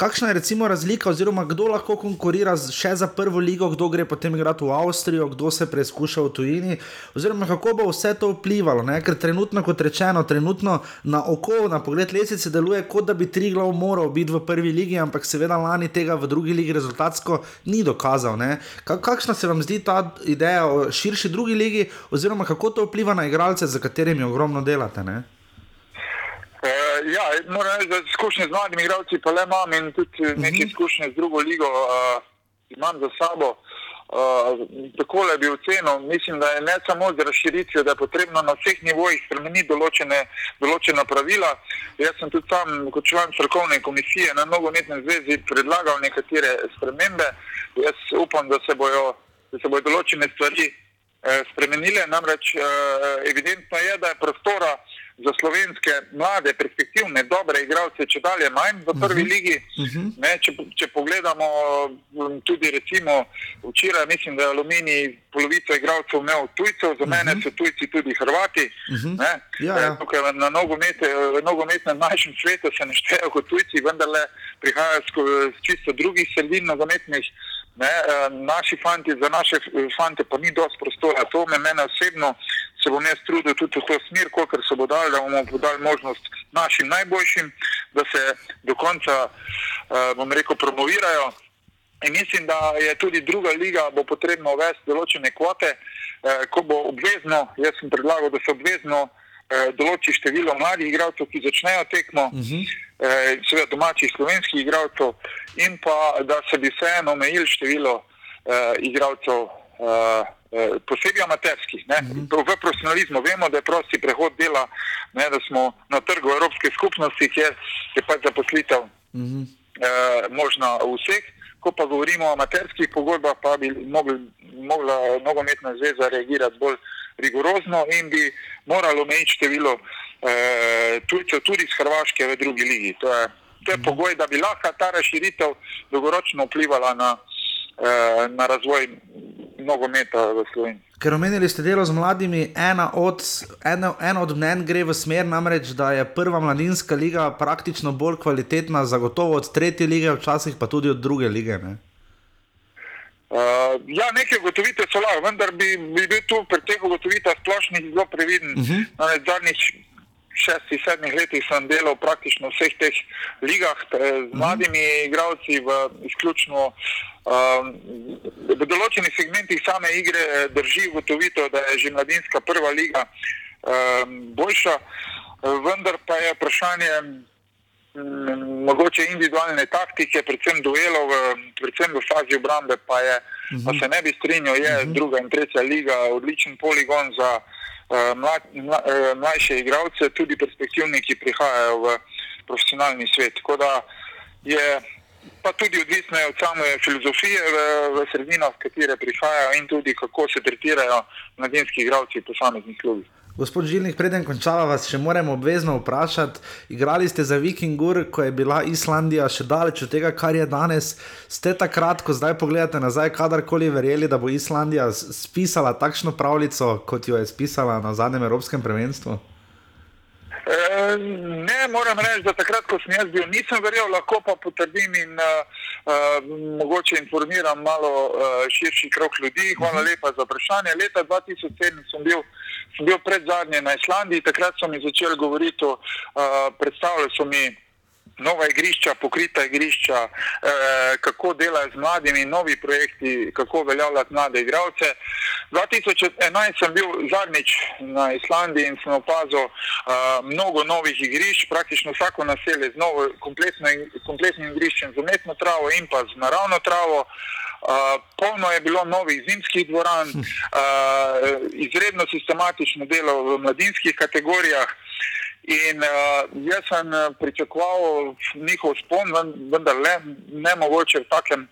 S7: Kakšna je recimo razlika, oziroma kdo lahko konkurira še za prvo ligo, kdo gre potem igrati v Avstrijo, kdo se preizkuša v tujini, oziroma kako bo vse to vplivalo? Ne? Ker trenutno, kot rečeno, trenutno na oko, na pogled lesice deluje, kot da bi tri glav moral biti v prvi ligi, ampak seveda lani tega v drugi ligi rezultatsko ni dokazal. ne. Ka- Kakšna se vam zdi ta ideja o širši drugi ligi, oziroma kako to vpliva na igralce, za katerimi ogromno delate? Ne?
S11: Uh, ja, moram reči, da izkušnje z mladimi igralci pa le imam in tudi uh -huh. neke izkušnje z drugo ligo uh, imam za sabo. Uh, takole bi ocenil, mislim, da je ne samo z razširitvijo, da je potrebno na vseh nivojih spremeniti določene, določena pravila. Jaz sem tudi sam kot član strokovne komisije na nogometnem zvezi predlagal nekatere spremembe. Jaz upam, da se bojo, da se bojo določene stvari eh, spremenile. Namreč eh, evidentno je, da je prostora za slovenske mlade, perspektivne, dobre igralce, če dalje manj v prvi ligi. Ne, če, če pogledamo tudi recimo včeraj, mislim, da je Aluminij polovico igralcev imel tujcev, za mene so tujci tudi Hrvati. Ne,
S7: Ja, ja.
S11: Tukaj na nogomete, v nogometnem našem svetu se ne štejejo kot tujci, vendarle prihajajo z čisto drugih sredin nogometnih. Ne, eh, naši fanti, za naše eh, fante pa ni dosti prostora. To me mene osebno se bom jaz trudil tudi v to smer, kolikor se bo dal, da bomo podali možnost našim najboljšim, da se do konca, eh, bom rekel, promovirajo. In mislim, da je tudi druga liga, bo potrebno uvesti določene kvote, ko bo obvezno, jaz sem predlagal, da se obvezno določi število mladih igralcev, ki začnejo tekmo, eh, seveda domačih slovenskih igralcev, in pa da se bi vseeno omejili število eh, igralcev, eh, eh, posebej amaterskih. Ne? V profesionalizmu vemo, da je prosti prehod dela, ne, da smo na trgu Evropske skupnosti, kjer je pač zaposlitev
S7: Mhm.
S11: eh, možna v vseh. Ko pa govorimo o amaterskih pogodbah, pa bi mogla nogometna zveza reagirati bolj rigorozno in bi moralo omejiti število eh, tujcev tudi iz Hrvaške v drugi ligi. To je, to je pogoj, da bi lahko ta razširitev dolgoročno vplivala na, eh, na razvoj nogometa v Sloveniji.
S7: Ker omenili ste delo z mladimi, ena od, ena, ena od mnen gre v smer, namreč, da je prva mladinska liga praktično bolj kvalitetna, zagotovo od tretje lige, včasih pa tudi od druge lige. Ne?
S11: Uh, ja, neke ugotovitve so lahko, vendar bi, bi bil tu pri teh ugotovitvah splošnih zelo previden. Uh -huh. Na zadnjih šestih, sedmih letih sem delal praktično v vseh teh ligah eh, z mladimi igralci, v izključno um, v določenih segmentih same igre drži ugotovitev, da je že mladinska prva liga um, boljša. vendar pa je vprašanje mogoče individualne taktike, predvsem duelov, predvsem v fazi obrambe, pa, je, pa se ne bi strinjal, je druga in tretja liga odličen poligon za eh, mlad, mla, eh, mlajše igralce, tudi perspektivni, ki prihajajo v profesionalni svet. Tako da je pa tudi odvisno je od same filozofije v, v sredinah, v katere prihajajo in tudi kako se tretirajo mladinski igralci v posameznih klubih.
S7: Gospod Žilnik, preden končava, vas še moramo obvezno vprašati. Igrali ste za Vikingur, ko je bila Islandija še daleč od tega, kar je danes. Ste takrat, ko zdaj pogledate nazaj, kadarkoli verjeli, da bo Islandija spisala takšno pravljico, kot jo je spisala na zadnjem Evropskem prvenstvu?
S11: E, ne, moram reči, da takrat, ko sem jaz bil, nisem verjel, lahko pa potrdim in uh, uh, mogoče informiram malo uh, širši krok ljudi. Hvala lepa za vprašanje. Leta 2007 sem bil, sem bil pred zadnje na Islandiji, takrat so mi začeli govoriti, uh, predstavljali so mi nova igrišča, pokrita igrišča, eh, kako delajo z mladimi, novi projekti, kako uveljavljati mlade igralce. 2011 sem bil zadnjič na Islandiji in sem opazil eh, mnogo novih igrišč, praktično vsako naselje z novo, kompletno, kompletnim igriščem, z umetno travo in pa z naravno travo. Uh, polno je bilo novih zimskih dvoran, uh, izredno sistematično delo v mladinskih kategorijah. In uh, jaz sem eh, pričakoval njihov spon, ven- vendar le ne mogoče v, takem,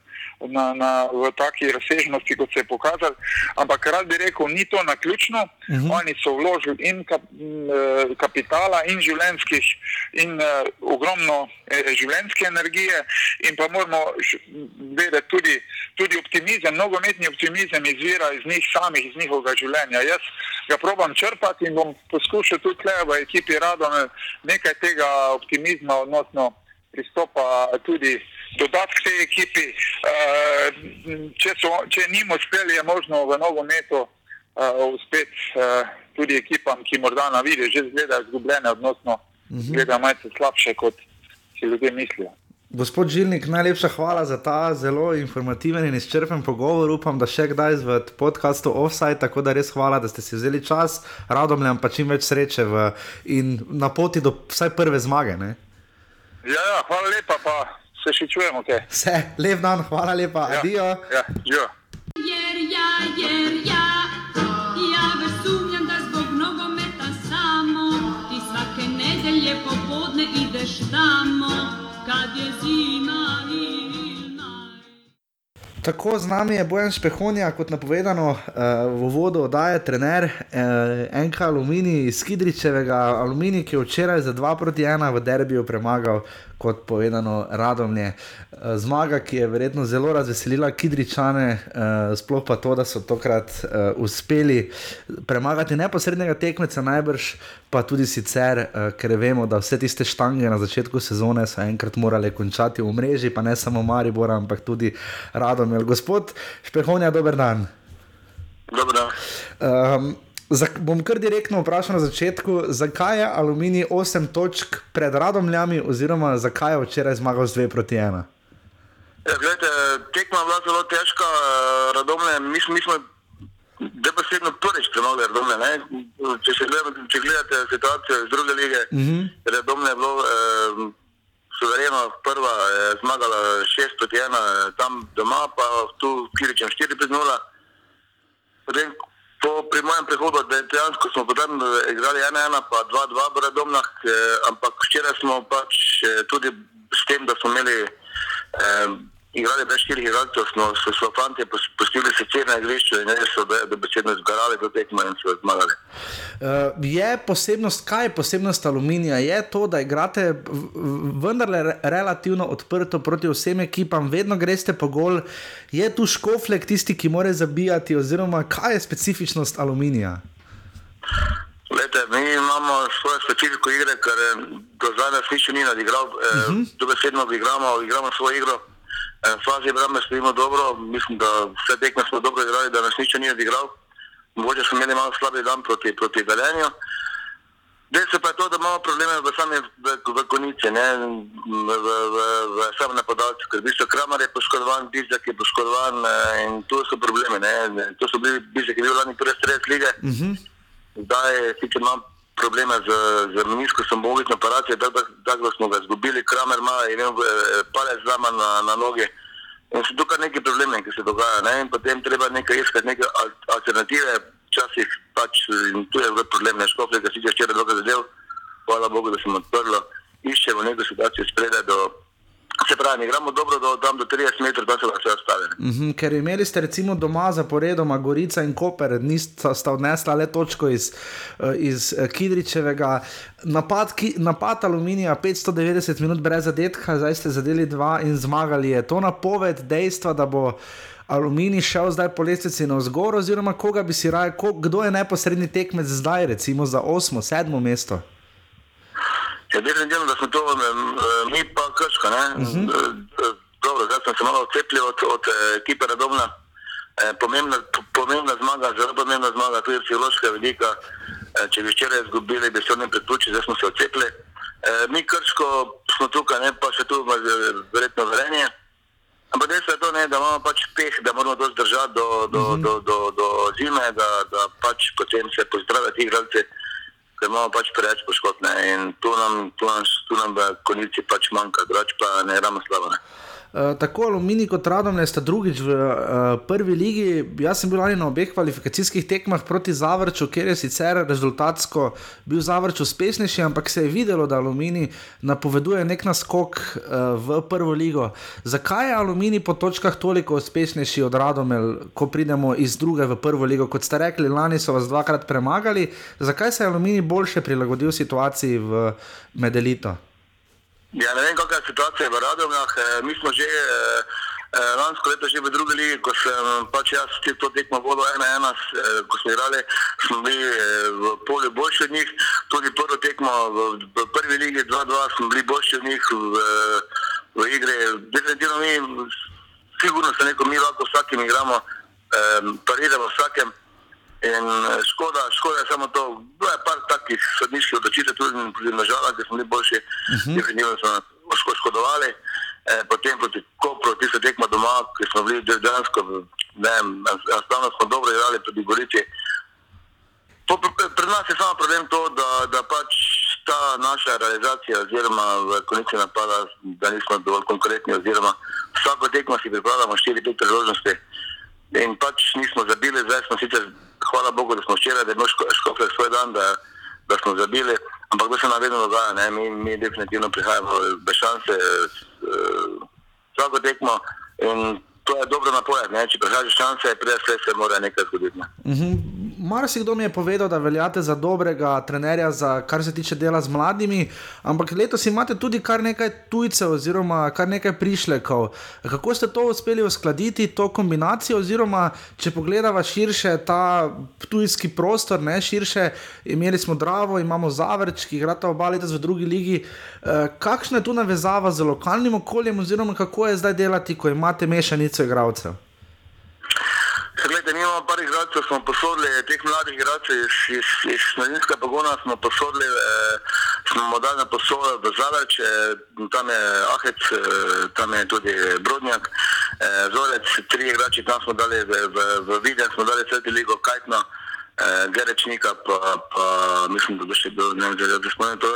S11: na, na, v taki razsežnosti, kot se je pokazal. Ampak rad bi rekel, ni to na ključno. Uh -huh. Oni so vložili in kap, eh, kapitala, in življenskih, in uh, ogromno eh, življenske energije, in pa moramo vedeti tudi, tudi optimizem, nogometni optimizem izvira iz njih samih, iz njihovega življenja. Jaz ga probam črpati in bom poskušal tudi tle v ekipi Radom nekaj tega optimizma, odnosno pristopa tudi dodati k tej ekipi. Eh, Če, so, če njim uspeli, je možno v nogometu uh, uspeti uh, tudi ekipam, ki morda na vidi že izgledajo izgubljene, odnosno izgledajo malce slabše, kot si ljudje mislijo.
S7: Gospod Žilnik, najlepša hvala za ta zelo informativen in izčrpen pogovor. Upam, da še kdaj v podkastu Offside, tako da res hvala, da ste si vzeli čas, radomljam pa čim več sreče v, in na poti do vsaj prve zmage. Ne?
S11: Ja, ja, hvala lepa, pa se še čujemo. Okay.
S7: Vse, lep dan, hvala lepa,
S11: Ja.
S7: adijo.
S11: Ja, ja.
S9: Jer ja, jer ja, ja već sumnjam da zbog nogometa samo ti svake nedelje popodne ideš tamo kad je zima i
S7: Tako z nami je Bojan Špehonja, kot napovedano, uh, v uvodu oddaje trener uh, NK Aluminij iz Kidričevega, Aluminij, ki je včeraj za 2 proti 1 v derbiju premagal, kot povedano, Radomlje. Uh, zmaga, ki je verjetno zelo razveselila Kidričane, uh, sploh pa to, da so tokrat uh, uspeli premagati neposrednega tekmeca, najbrž pa tudi sicer, ker vemo, da vse tiste štange na začetku sezone so enkrat morale končati v mreži, pa ne samo Maribor, ampak tudi Radom. Gospod Špehovnja, dober dan.
S12: Dobro.
S7: Um, Zak, bom kar direktno vprašal na začetku, zakaj je Aluminij 8 točk pred Radomljami, oziroma zakaj je včeraj zmagal z 2 proti 1?
S12: Ja, gledajte, tekma je bila zelo težka, eh, radomne, mi, mi smo debesedno prvič premagali radomne. Ne? Če, gledate, če gledate situacijo iz druge lige,
S7: Mhm.
S12: radomne je bilo eh, suvereno prva, eh, zmagala 6 proti 1, eh, tam doma, pa tu Kiričem 4 proti 0. Potem, po, pri mojem prihodu, da dejansko smo potem eh, igrali 1-1, pa 2-2 v Radomljah, eh, ampak včeraj smo pač eh, tudi s tem, da smo imeli, eh, igrali brez štirih igralcev, smo se so fanti pustili srce na igrišču in res so dobesedno zgarali do tekme in so zmagali.
S7: Uh, je posebnost, kaj je posebnost aluminija? Je to, da igrate vendarle re- relativno odprto proti vsem ekipam, vedno greste po gol. Je tu škoflek tisti, ki more zabijati, oziroma kaj je specifičnost aluminija?
S12: Lete, mi imamo svojo specifiko igre, ker eh, do zdaj nas nič ni nadigral. Eh, uh -huh. Dobesedno igramo, igramo svojo igro. V fazi obrambe stojimo dobro, mislim, da vse tekme smo dobro igrali, da nas nič ni nadigral. Mogoče smo imeli malo slabši dan proti, proti Velenju. Dejstvo pa je to, da imamo probleme v sami v, v konici, ne, v, v, v, v samem napadalcu, ker v bistvu Kramer je poškodovan, Bizjak je poškodovan eh, in tu so problemi. Ne. To so bili Bizjak, ki je bil lani prvi strelec lige.
S7: Uh -huh.
S12: Zdaj sicer imam probleme z, z meniskosom bogične operacije, tako da, tak, da smo ga izgubili, Kramer ima imel eh, palec zlama na, na noge. In so tukaj neki problemi, ki se dogajajo. Ne? In potem treba nekaj iskati, neke al- alternative, včasih pač, tu je bil problem, ne škofle, ki si že včeraj dolgo zadev, hvala Bogu, da sem odprlo, iščemo neko situacijo spredaj do, se pravi, igramo dobro do, tam do 30 metrov, da se vse ostane.
S7: Mhm, ker imeli ste recimo doma zaporedoma Gorica in Koper, nista sta odnesla le točko iz, eh, iz eh, Kidričevega. Napad, ki, napad Aluminija 590 minut brez zadetka, zdaj ste zadeli dva in zmagali. Je to napoved dejstva, da bo Aluminij šel zdaj po lestvici navzgor, oziroma koga bi si raje, kdo je neposredni tekmec zdaj, recimo za osmo, sedmo mesto?
S12: Ja, definitivno, da smo to, mi pa krško, ne? Uh -huh. Dobro, zdaj sem se malo odcepil od, od eh, ekipe Radomna. Eh, Pomembna, po- pomembna zmaga, zelo pomembna zmaga, tudi psihološka velika. Če bi včeraj izgubili, bi se oni priključili, zdaj smo se odcepili. Mi krško smo tukaj, ne pa še tu eh, verjetno verenje. Ampak dejstvo je to, ne, da imamo pač peh, da moramo to zdržati do, do, uh -huh. do, do, do zime, da, da pač potem se pozdravijo ti igralci, ker imamo pač preveč poškodb. In tu nam, tu nam, tu nam v konici pač manjka, drugače pa ne ramo slabo. Ne.
S7: Uh, tako Alumini kot Radomlje sta drugič v uh, prvi ligi. Jaz sem bil lani na obeh kvalifikacijskih tekmah proti Zavrču, kjer je sicer rezultatsko bil Zavrč uspešnejši, ampak se je videlo, da Alumini napoveduje nek naskok uh, v prvo ligo. Zakaj je Alumini po točkah toliko uspešnejši od Radomel, ko pridemo iz druge v prvo ligo? Kot ste rekli, lani so vas dvakrat premagali. Zakaj se je Alumini boljše prilagodil situaciji v Medelito?
S12: Ja, ne vem, kakšna je situacija v Radomljah. Eh, Mi smo že eh, eh, lansko leto že v drugi ligi, ko sem pač jaz ti to tekmo vodil 1-1, s- eh, ko smo igrali, smo bili v polju boljši od njih. Tudi prvo tekmo v, v prvi ligi 2-2 smo bili boljši od njih v, v igri. Definitivno mi, sigurno se neko mi lahko vsakim igramo, pariramo vsakem. In eh, škoda, škoda je samo to, bilo je par takih sodniških odločitev, tudi proti nažalost, da smo bili boljši,
S7: Mhm.
S12: definitivno smo nas oško- oškodovali. Eh, potem proti Kopru, tisto tekmo doma, ki smo bili de- dejansko, ne vem, enostavno smo dobro igrali proti Gorici. Po, pri, nas je samo problem to, da, da pač ta naša realizacija, oziroma v konici napada, da nismo dovolj konkretni, oziroma vsako tekmo si pripravljamo 4-5 priložnosti. In pač nismo zabili, zdaj smo sicer, hvala Bogu, da smo včeraj, da je imel ško- škofle svoj dan, da, da smo zabili, ampak to se nam vedno dogaja, ne? mi, mi definitivno prihajamo bez šanse eh, vsako tekmo in to je dobro napovedati, ne? če prihajaš šanse, prej se mora nekaj zgoditi. Ne?
S7: Mhm. Marsikdo mi je povedal, da veljate za dobrega trenerja, za kar se tiče dela z mladimi, ampak letos imate tudi kar nekaj tujcev, oziroma kar nekaj prišlekov. Kako ste to uspeli uskladiti, to kombinacijo, oziroma če pogledava širše ta tujski prostor, ne širše, imeli smo Dravo, imamo Zavrč, ki igrata oba leta v drugi ligi. Eh, Kakšna je tu navezava z lokalnim okoljem, oziroma kako je zdaj delati, ko imate mešanico igralcev?
S12: Glede, mi imamo par igralcev, smo posodili teh mladih igralcev iz, iz, iz Mladinska pogona, smo posodili, eh, smo dali na posode v Zavrč, eh, tam je Ahec, eh, tam je tudi Brodnjak, eh, Zorec, tri igrači, tam smo dali v, v, v Viden, smo dali Sveti ligo Kajtno, eh, Gerečnika, pa, pa mislim, da bo še bil, ne vem, da bi spomnil to.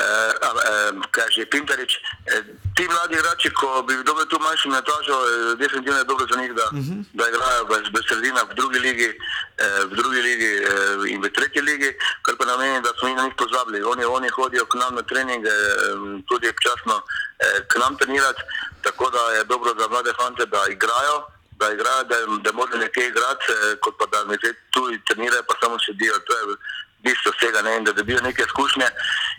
S12: Eh, eh, kaj že Pintarič. Eh, ti mladi igrači, ko bi dobili tu manjšo minutažo, eh, definitivno je dobro za njih, da, uh -huh. da igrajo v, v sredinah, v drugi ligi, eh, v drugi ligi eh, in v tretji ligi, kar pa nameni, da smo mi na njih pozabili. Oni, oni hodijo k nam na treninge, eh, tudi občasno eh, k nam trenirati, tako da je dobro za mlade fante, da igrajo da igrajo, da, da morajo nekaj igrati, eh, kot pa da nekaj tu trenirajo, pa samo sedijo. To je bistvo vsega, ne? in da dobijo neke izkušnje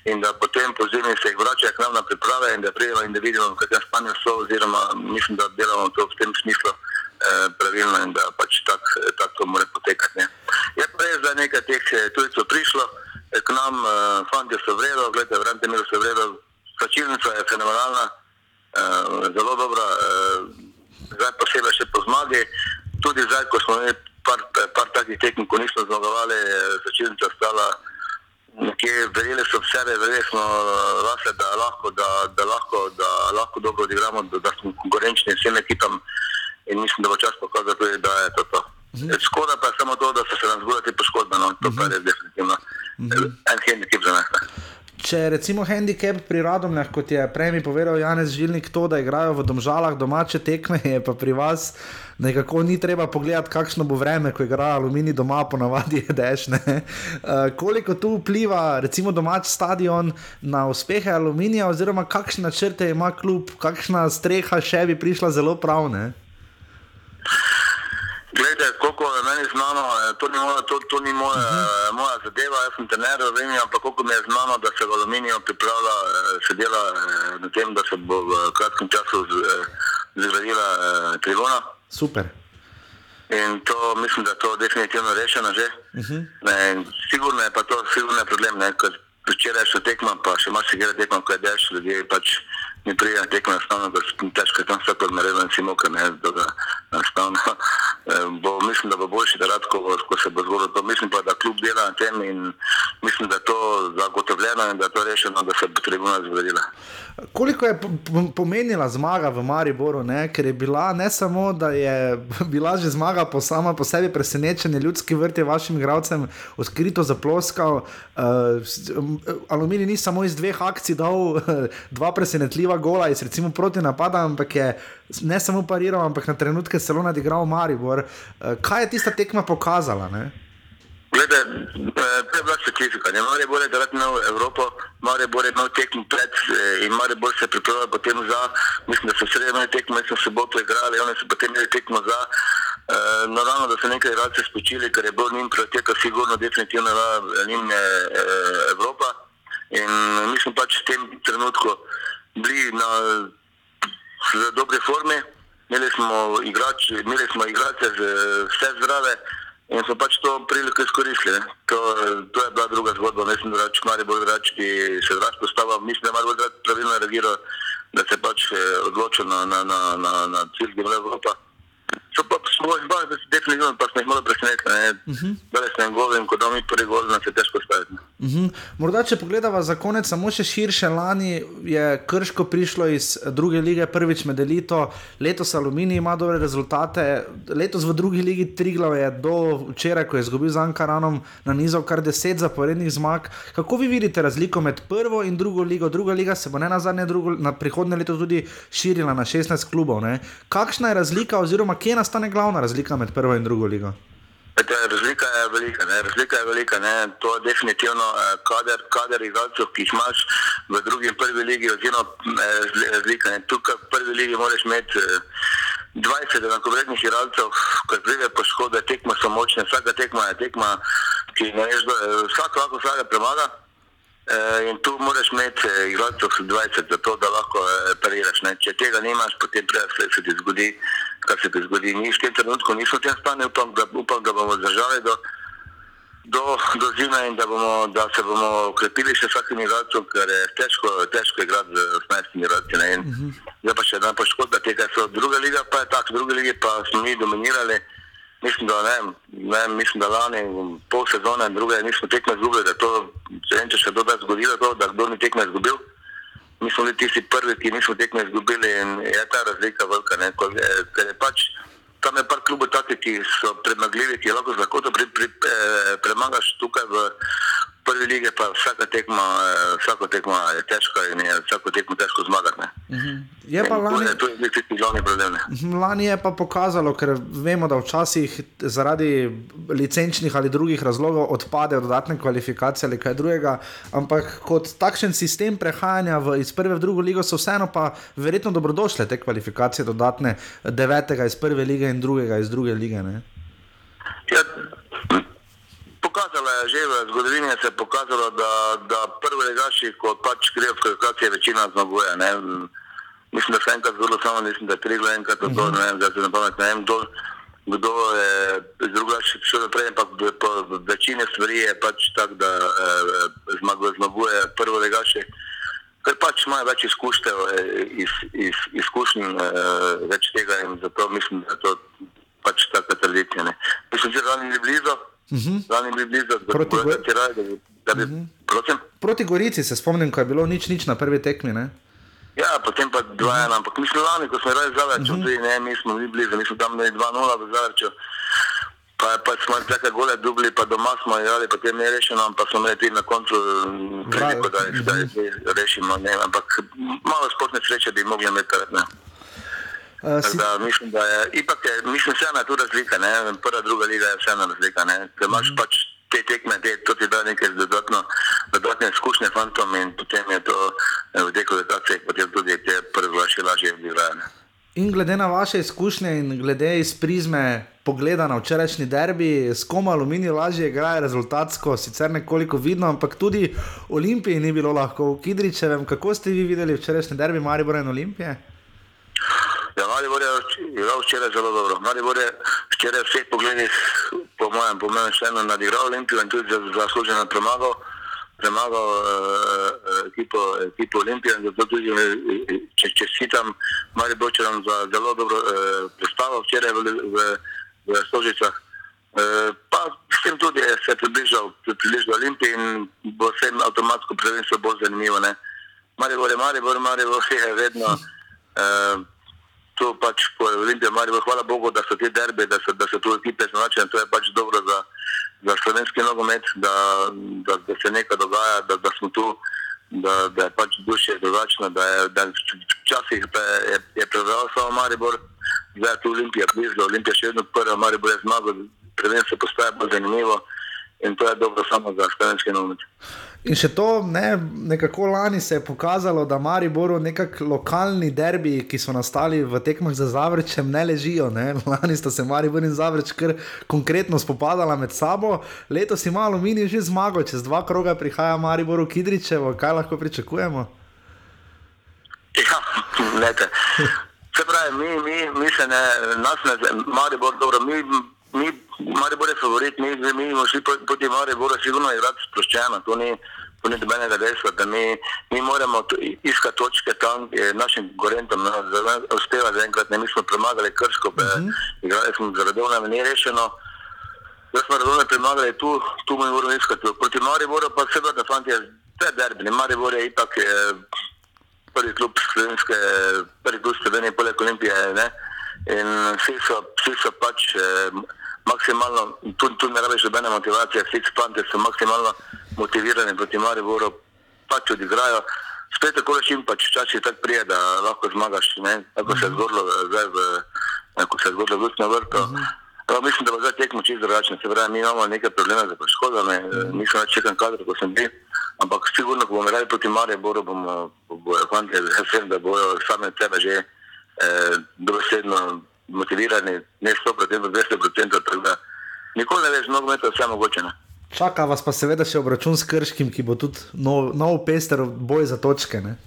S12: in da potem po zimi se jih vračajo k nam na priprave in da prijemo in da vidimo, v kakšnem stanju so, oziroma mislim, da delamo to v tem smislu eh, pravilno in da pač tak, eh, tak to mora potekati. Ne? Je pa res, da je nekaj teh eh, tujcev prišlo eh, k nam, eh, fanti so v redu, gledajte, v Rentemiru so v redu, slačilnica je fenomenalna, eh, zelo dobra. Eh, zdaj posebej še po zmagi. Tudi zdaj, ko smo imeli par, par takih tekem, ko nismo zmagovali, začetnica stala nekje, verjeli so v sebe, verjeli smo vase, da lahko, da, da lahko, da lahko dobro odigramo, da, da smo konkurenčni vsem ekipam in mislim, da bo čas pokazal tudi, da je to to. Škoda pa je samo to, da so se nam zgodile te poškodbe, no, to pa je res definitivno. En
S7: če recimo handicap pri Radomljah, kot je prej mi povedal Janez Žilnik, to, da igrajo v domžalah domače tekme, je pa pri vas nekako ni treba pogledati, kakšno bo vreme, ko igra aluminij doma, ponavadi je dešne. Uh, koliko tu vpliva, recimo, domač stadion na uspehe aluminija, oziroma kakšne načrte ima klub, kakšna streha še bi prišla zelo pravne.
S12: Glede, koliko je meni znano, eh, to ni moja, to, to ni moja, uh -huh. moja zadeva, jaz sem trener v Rimu, ampak koliko mi je znano, da se v aluminiju pripravlja, se dela na tem, da se bo v kratkem času zgradila tribuna.
S7: Super.
S12: In to mislim, da je to definitivno rešeno že. Uh -huh. ne, sigurno je pa to, sigurno je problem, ker včeraj še tekma, pa še gre tekma, ko je dež, ljudje pač mi prijajo tekmo, enostavno, težko je tam vse podmereno in si moka, ne, da ga enostavno. bo, mislim, da bo boljši, rad, ko, ko se bo zgodilo to. Mislim pa, da klub dela na tem in mislim, da je to zagotovljeno in da je to rešeno, da se bo tribuna zgradila.
S7: Koliko je pomenila zmaga v Mariboru, ne? ker je bila ne samo, da je bila že zmaga po sama po sebi presenečenje, ljudski vrt je vašim igralcem odkrito zaploskal. Uh, Aluminij ni samo iz dveh akcij dal dva presenetljiva gola, iz recimo proti napada, ampak je ne samo pariral, ampak na trenutke celo nadigral Maribor. Uh, kaj je tista tekma pokazala? Ne?
S12: Glede, to je bila specifika. Mare bo da rad imel Evropo, Mare bo imel tekmo pred in Mare bo se pripravljal potem za, mislim, da so sredi imeli tekmo, mislim, da so boto igrali, oni so potem imeli tekmo za. E, naravno, da so nekaj igralcev spočili, ker je bil njim prioriteta sigurno definitivno njim je e, Evropa. In mi smo pač v tem trenutku bili na dobri formi, imeli smo igrače, imeli smo igrače, vse zdrave in so pač to priliko izkoristili. To, to je bila druga zgodba. Mislim, da če malo bolj reči, ki se zrač postava, mislim, da je malo bolj pravilno reagiral, da se pač eh, odločil na, na, na, na, na cilj, ki je Evropa. So pa bali, da se definitivno pa smo jih malo presenetili. Uh -huh. Da se jim govim, ko da mi prvi gol, da se težko staviti.
S7: Uh -huh. Morda, če pogledamo za konec, samo še širše, lani je Krško prišlo iz druge lige, prvič med elito, letos Aluminij ima dobre rezultate, letos v drugi ligi Triglav je do včeraj, ko je izgubil z Ankaranom, na nizu kar deset zaporednih zmag. Kako vi vidite razliko med prvo in drugo ligo? Druga liga se bo ne na zadnje, drugo, na prihodnje leto tudi širila na 16 klubov. Ne? Kakšna je razlika, oziroma kje nastane glavna razlika med prvo in drugo ligo?
S12: Razlika je velika, ne? razlika je velika. Ne? To je definitivno eh, kader, kader igralcev, ki jih imaš v drugi in prvi ligi, oziroma eh, razlika. Ne? Tukaj v prvi ligi moraš imeti 20 eh, enakovrednih igralcev, ker pride poškodbe, tekma so močne, vsaka tekma je tekma, ki ne veš, vsak lahko vsega premaga. In tu moraš imeti igralcev 20, zato da lahko pariraš. Če tega nimaš, potem prej se ti zgodi kar se ti zgodi. Mi v tem trenutku nismo v tem stanju, upam, da, upam, da bomo zdržali do, do, do zime in da, bomo, da se bomo ukrepili še vsakim igralcem, ker je težko, težko igrati z 18 igralci. Zdaj uh -huh. pa še ena poškodba tega, so druga liga, pa je tako, druga liga pa smo mi dominirali. Mislim, da ne, ne, mislim, da lani pol sezone in druge nismo tekme izgubili, da to če še kdo da zgodilo, to, da kdo ni tekme izgubil mi smo bili tisti prvi, ki nismo tekme izgubili in je ta razlika velika. Ne, ko, ker je pač tam je par klubov taki, ki so premagljivi, ki lahko z lahkoto pri, pri, eh, premagaš tukaj v prvi lige, pa vsaka tekma, vsako tekma je težka in je vsako tekmo težko zmagati. Uh
S7: -huh. Je pa lani,
S12: to je tisti glavni problem.
S7: Mhm, lani je pa pokazalo, ker vemo, da včasih zaradi licenčnih ali drugih razlogov odpadejo dodatne kvalifikacije ali kaj drugega, ampak kot takšen sistem prehajanja v, iz prve v drugo ligo so vseeno pa verjetno dobrodošle te kvalifikacije dodatne devetega iz prve lige in drugega iz druge lige.
S12: Ja, pokazalo je že v zgodovini, se je pokazalo, da, da prvi legaši, ko pač grejo v kvalifikacije, večina zmaguje. Ne? Mislim, da se enkrat zgodilo, samo mislim, da je tri gledanje, enkrat to, uh -huh. ne vem, zdaj se ne pamet, ne vem, kdo, kdo je drugače šel naprej, ampak po večini stvari je pač tako, da eh, zmaguje, zmaguje prvi legaši. Ker pač imajo več izkuštev, iz, iz, izkušenj eh, več tega in zato mislim, da je to pač taka tradicija. Mislim, da je blizu, Uh -huh. bi blizu, proti, go raj, da bi, da bi, uh mhm. -huh.
S7: proti Gorici se spomnim, ko je bilo nič, nič na prvi tekmi. Ne?
S12: Ja, potem pa 2-1, uh -huh. ampak mislim, lani, ko smo rekli za več, uh -huh. ne, mi smo bili blizu, mi smo tam imeli 2-0 v Zavrču. Pa, pa smo tako gole dubli, pa doma smo igrali, potem je rešeno, pa smo imeli tudi na koncu mm, priliko, da, da jih rešimo. Ne, ampak malo športne sreče bi mogli imeti.
S7: Uh,
S12: Tako Da, mislim, da je, ipak je, mislim, vseeno je tu razlika, ne? prva, druga liga je vseeno razlika. Ne? Ker imaš
S7: Mhm.
S12: pač te tekme, te, to ti da neke dodatno, dodatne izkušnje fantom in potem je to eh, v teh kvalifikacijah, potem tudi te prve še lažje igrajo.
S7: In glede na vaše izkušnje in glede iz prizme pogleda na včerajšnji derbi, s kom aluminijo lažje igrajo rezultatsko, sicer nekoliko vidno, ampak tudi Olimpiji ni bilo lahko. V Kidričevem, kako ste vi videli včerajšnji derbi Maribora in Olimpije?
S12: Ja, Maribor je igral včeraj zelo dobro. Maribor je včeraj v vseh pogledih, po mojem, po mojem še eno nadigral Olimpijo in tudi za- zasluženo premagal, premagal uh, ekipo, ekipo Olimpije. in Zato tudi eh, če, čestitam Mariborčanom za zelo dobro uh, predstavo včeraj v, v, v Stožicah. Uh, pa s tem tudi je se približal, približal Olimpiji in bo vsem avtomatsko prvenstvo bolj zanimivo. Ne? Maribor je Maribor, Maribor je vedno. Uh, to pač po Olimpiji, Maribor, hvala Bogu, da so te derbe, da so, da so tu ekipe značene, to je pač dobro za, za slovenski nogomet, da, da, da se nekaj dogaja, da, da smo tu, da, da je pač duše drugačno, da je, včasih pa je, je prevzel samo Maribor, zdaj je tu Olimpija blizu, Olimpija še vedno prva, Maribor je zmagal, prvenstvo postaje bolj zanimivo in to je dobro samo za slovenski nogomet.
S7: In še to, ne, nekako lani se je pokazalo, da Mariboru nekako lokalni derbi, ki so nastali v tekmah za Zavrčem, ne ležijo. Ne. Lani sta se Maribor in Zavrč kar konkretno spopadala med sabo, letos ima Aluminij že zmago, čez dva kroga prihaja Maribor v Kidričevo, kaj lahko pričakujemo?
S12: Ja, gledajte. Se pravi, mi, mi, mi se ne, nas ne, Maribor, dobro, mi, mi, Maribor je favorit, mi, mi bomo šli proti proti Mariboru, sigurno igrati sproščeno, to ni, to ni dobenega dejstva, da mi, mi moramo to- iskati točke tam, je našim gorentom, no, za- uspeva zaenkrat, ne, mi smo premagali Krško, uh -huh. igrali smo z Radovnem, ni rešeno. Zdaj smo Radovne premagali, tu, tu mi moramo iskati. Proti Mariboru pa seveda, fanti, to je derbi, ne, Maribor je ipak, je, prvi klub slovenske, prvi klub Slovenije, poleg Olimpije. Ne? In vsi so, vsi so pač eh, maksimalno, tu, tu ne rabiš nobene motivacije, vsi fanti so maksimalno motivirani proti Mariboru, pač odigrajo. Spet tako rečem, pač včasih tako prije, da lahko zmagaš, ne? tako se je zgodilo eh, zdaj v, ko se je zgodilo v Lutnem vrtu. Uh -huh. Mislim, da bo zdaj tekmo čisto drugačno. Se pravi, mi imamo nekaj problema z poškodbami, mm. nisem več čekal kadar, ko sem bil. Ampak sigurno, ko bomo igrali proti Mariboru, bomo, bojo fanti, jaz vem, da bojo sami od sebe že eh, dobesedno motivirani, ne 100%, 200%, tako da nikoli ne veš, nogomet je vse mogoče. Ne?
S7: Čaka vas pa seveda še obračun s Krškim, ki bo tudi nov, nov pester boj za točke. Ne?